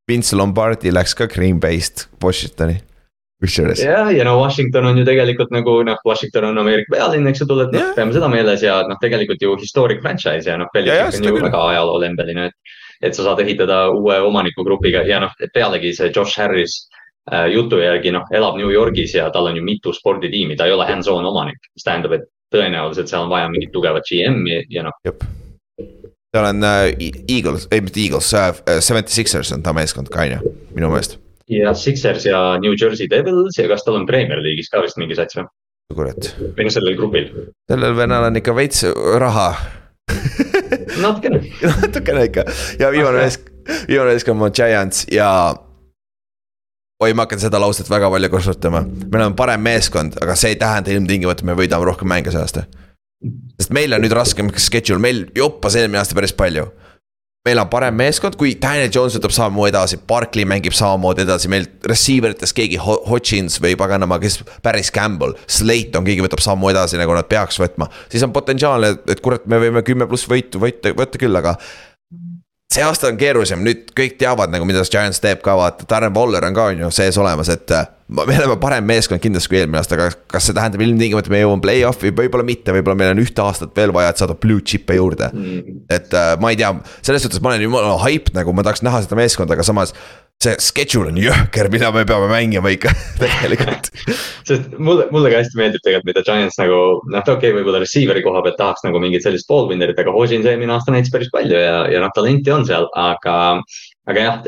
Vince Lombardi läks ka Green Bay'st Washingtoni kusjuures. jah, ja no Washington on ju tegelikult nagu noh, Washington on Ameerika pealinn, eks ju, tuleb, noh, peame seda meeles ja noh, tegelikult ju historic franchise ja noh, Belichik on ju väga ajaloolembeline, et. et sa saad ehitada uue omanikugrupiga ja noh, pealegi see Josh Harris äh, jutu järgi noh, elab New Yorgis ja tal on ju mitu sporditiimi, ta ei ole hands-on omanik, mis tähendab, et tõenäoliselt seal on vaja mingit tugevat GM-i ja noh. seal on äh, Eagles, ei mitte Eagles äh,, Seventy Sixers on ta meeskond ka on ju, minu meelest ja Sixers ja New Jersey Devils ja kas tal on Premier League'is ka vist mingi sats või? kurat. või noh, sellel grupil. sellel vennal on ikka veits raha natukene natukene ikka ja viimane meesk-, viimane meeskond on Giants ja. oi, ma hakkan seda lauset väga palju kasutama, meil on parem meeskond, aga see ei tähenda ilmtingimata, et me võidame rohkem mänge see aasta. sest meil on nüüd raskem schedule, meil joppas eelmine aasta päris palju meil on parem meeskond, kui Daniel Jones võtab samamoodi edasi, Barkley mängib samamoodi edasi, meil receiver ites keegi, Hodgins või paganama, kes päris Campbell, Slayton, keegi võtab sammu edasi, nagu nad peaks võtma. siis on potentsiaalne, et kurat, me võime kümme pluss võitu võita, võtta küll, aga see aasta on keerulisem, nüüd kõik teavad nagu, mida Giants teeb ka, vaata, Darren Waller on ka on ju sees olemas, et me oleme parem meeskond kindlasti kui eelmine aasta, aga kas see tähendab ilmtingimata, me jõuame play-off'i, võib-olla mitte, võib-olla meil on ühte aastat veel vaja, et saada blue chip'e juurde. Mm.. et äh, ma ei tea, selles suhtes ma olen jumala hype nagu, ma tahaks näha seda meeskonda, aga samas see schedule on jõhker, mida me peame mängima ikka tegelikult sest mulle, mulle ka hästi meeldib tegelikult, mida Giants nagu noh, okei okay,, võib-olla receiver'i koha pealt tahaks nagu mingit sellist ballwinner'it, aga Hodgins eelmine aasta näitas päris palju ja, ja noh, talenti on seal, aga. aga jah,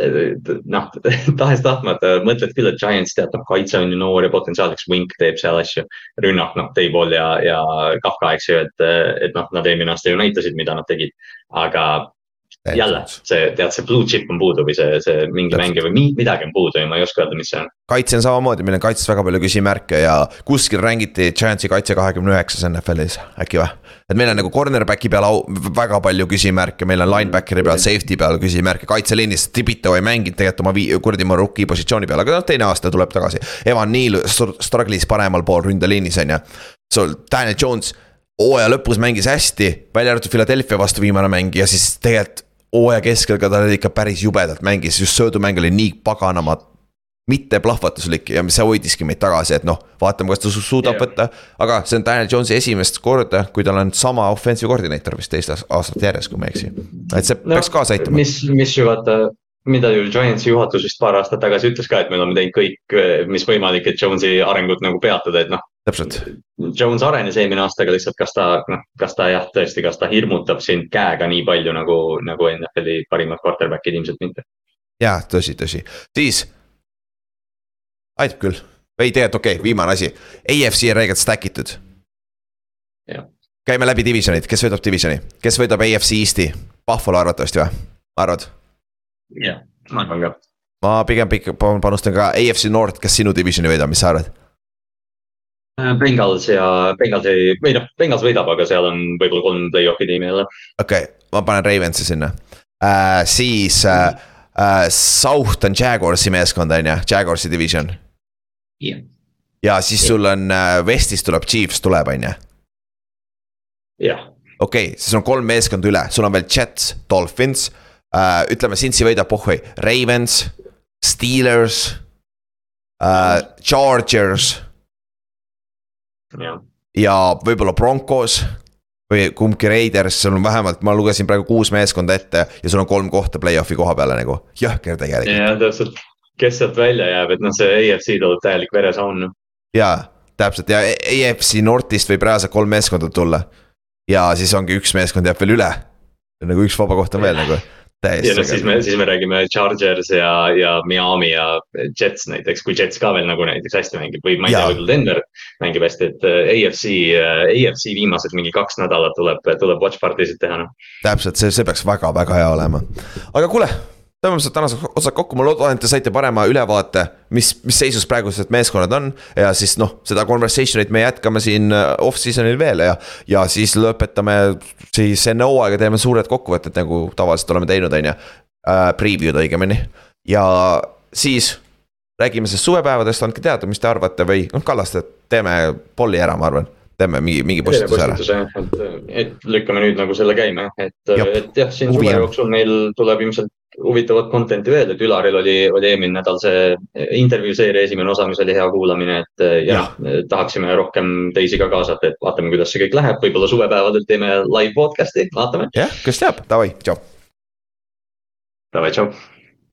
noh tahes-tahtmata mõtled küll, et Giants tead, noh kaitse on ju noor ja potentsiaaliks Wink teeb seal asju. rünnak, noh, Dayball ja, ja Kafka, eks ju, et, et noh, nad eelmine aasta ju näitasid, mida nad tegid, aga jälle see, tead, see blue chip on puudu või see, see mingi mängija või midagi on puudu ja ma ei oska öelda, mis see on. kaitse on samamoodi, meil on kaitses väga palju küsimärke ja kuskil räägiti Giantsi kaitse kahekümne üheksas NFL-is, äkki või? et meil on nagu cornerback'i peal au, väga palju küsimärke, meil on linebackeri peal, safety peal küsimärke, kaitseliinis Tibito ei mänginud tegelikult oma vii-, kuradi oma rookie positsiooni peal, aga noh, teine aasta tuleb tagasi. Evan Neal struggle'is paremal pool ründeliinis on ju, sul Daniel Jones hooaja lõpus mängis hästi, välja arvatud Philadelphia vastu viimane mäng ja siis tegelikult hooaja keskel ka ta ikka päris jubedalt mängis, just söödumäng oli nii paganama mitte plahvatuslik ja see hoidiski meid tagasi, et noh, vaatame, kas ta suudab yeah. võtta. aga see on Daniel Jones'i esimest korda, kui tal on sama offensive koordineeter vist teist aastat järjest, kui ma ei eksi. et see no, peaks kaasa aitama. mis, mis ju vaata, mida ju Giantsi juhatus vist paar aastat tagasi ütles ka, et me oleme teinud kõik, mis võimalik, et Jones'i arengut nagu peatada, et noh, täpselt. Jones arenes eelmine aasta, aga lihtsalt kas ta, noh, kas ta jah, tõesti, kas ta hirmutab sind käega nii palju nagu, nagu NFL-i parimad quarterback'id ilmselt mitte. ja tõsi, tõsi, siis. aitab küll, ei tegelikult okei okay,, viimane asi, AFC on räigelt stack itud. käime läbi divisionid, kes võidab divisioni, kes võidab AFC Eest'i, Buffalo arvatavasti või, arvad? jah, ma arvan ka. ma pigem panustan ka AFC North, kes sinu divisioni võidab, mis sa arvad? Äh, Bengals ja Bengals ei, või noh, Bengals võidab, aga seal on võib-olla kolm play-off'i tiimi jälle. okei okay,, ma panen Ravensi sinna äh,, siis äh, äh, South on Jaguarsi meeskond on ju, Jaguarsi division. jah yeah.. ja siis yeah. sul on äh, Westis tuleb Chiefs tuleb, on ju. jah. okei okay,, siis on kolm meeskonda üle, sul on veel Jets, Dolphins äh,, ütleme, Cincy võidab, pohhui, Ravens, Steelers äh,, Chargers ja võib-olla Broncos või kumbki Raiders, sul on vähemalt, ma lugesin praegu kuus meeskonda ette ja sul on kolm kohta play-off'i koha peale nagu, jõhker tegelikult. jah, täpselt, kes sealt välja jääb, et noh, see AFC tuleb täielik veresaun. jaa, täpselt ja AFC Northist võib reaalselt kolm meeskonda tulla. ja siis ongi üks meeskond jääb veel üle. nagu üks vaba koht on veel nagu ja noh, siis me, siis me räägime Chargers ja, ja Miami ja Jets näiteks, kui Jets ka veel nagu näiteks hästi mängib või ma ei tea, võib-olla Denver mängib hästi, et äh, AFC, äh, AFC viimased mingi kaks nädalat tuleb, tuleb watch party sid teha noh. täpselt, see, see peaks väga-väga hea olema, aga kuule tõmbame seda tänaseks otsad kokku, ma loodan, et te saite parema ülevaate, mis, mis seisus praegused meeskonnad on. ja siis noh, seda conversation'it me jätkame siin äh, off-season'il veel ja, ja siis lõpetame siis enne hooaega teeme suured kokkuvõtted, nagu tavaliselt oleme teinud, on ju. Preview'd õigemini ja siis räägime siis suvepäevadest, andke teada, mis te arvate või noh, Kallaste, teeme polli ära, ma arvan teeme mingi, mingi postituse ära. et, et lükkame nüüd nagu selle käima, et, et jah, siin suve jooksul meil tuleb ilmselt huvitavat content'i veel, et Ülaril oli, oli eelmine nädal see intervjuu seeria esimene osa, mis oli hea kuulamine, et ja, ja. tahaksime rohkem teisi ka kaasata, et vaatame, kuidas see kõik läheb, võib-olla suvepäevadel teeme live podcast'i, vaatame. jah, kes teab, davai, tšau. Davai, tšau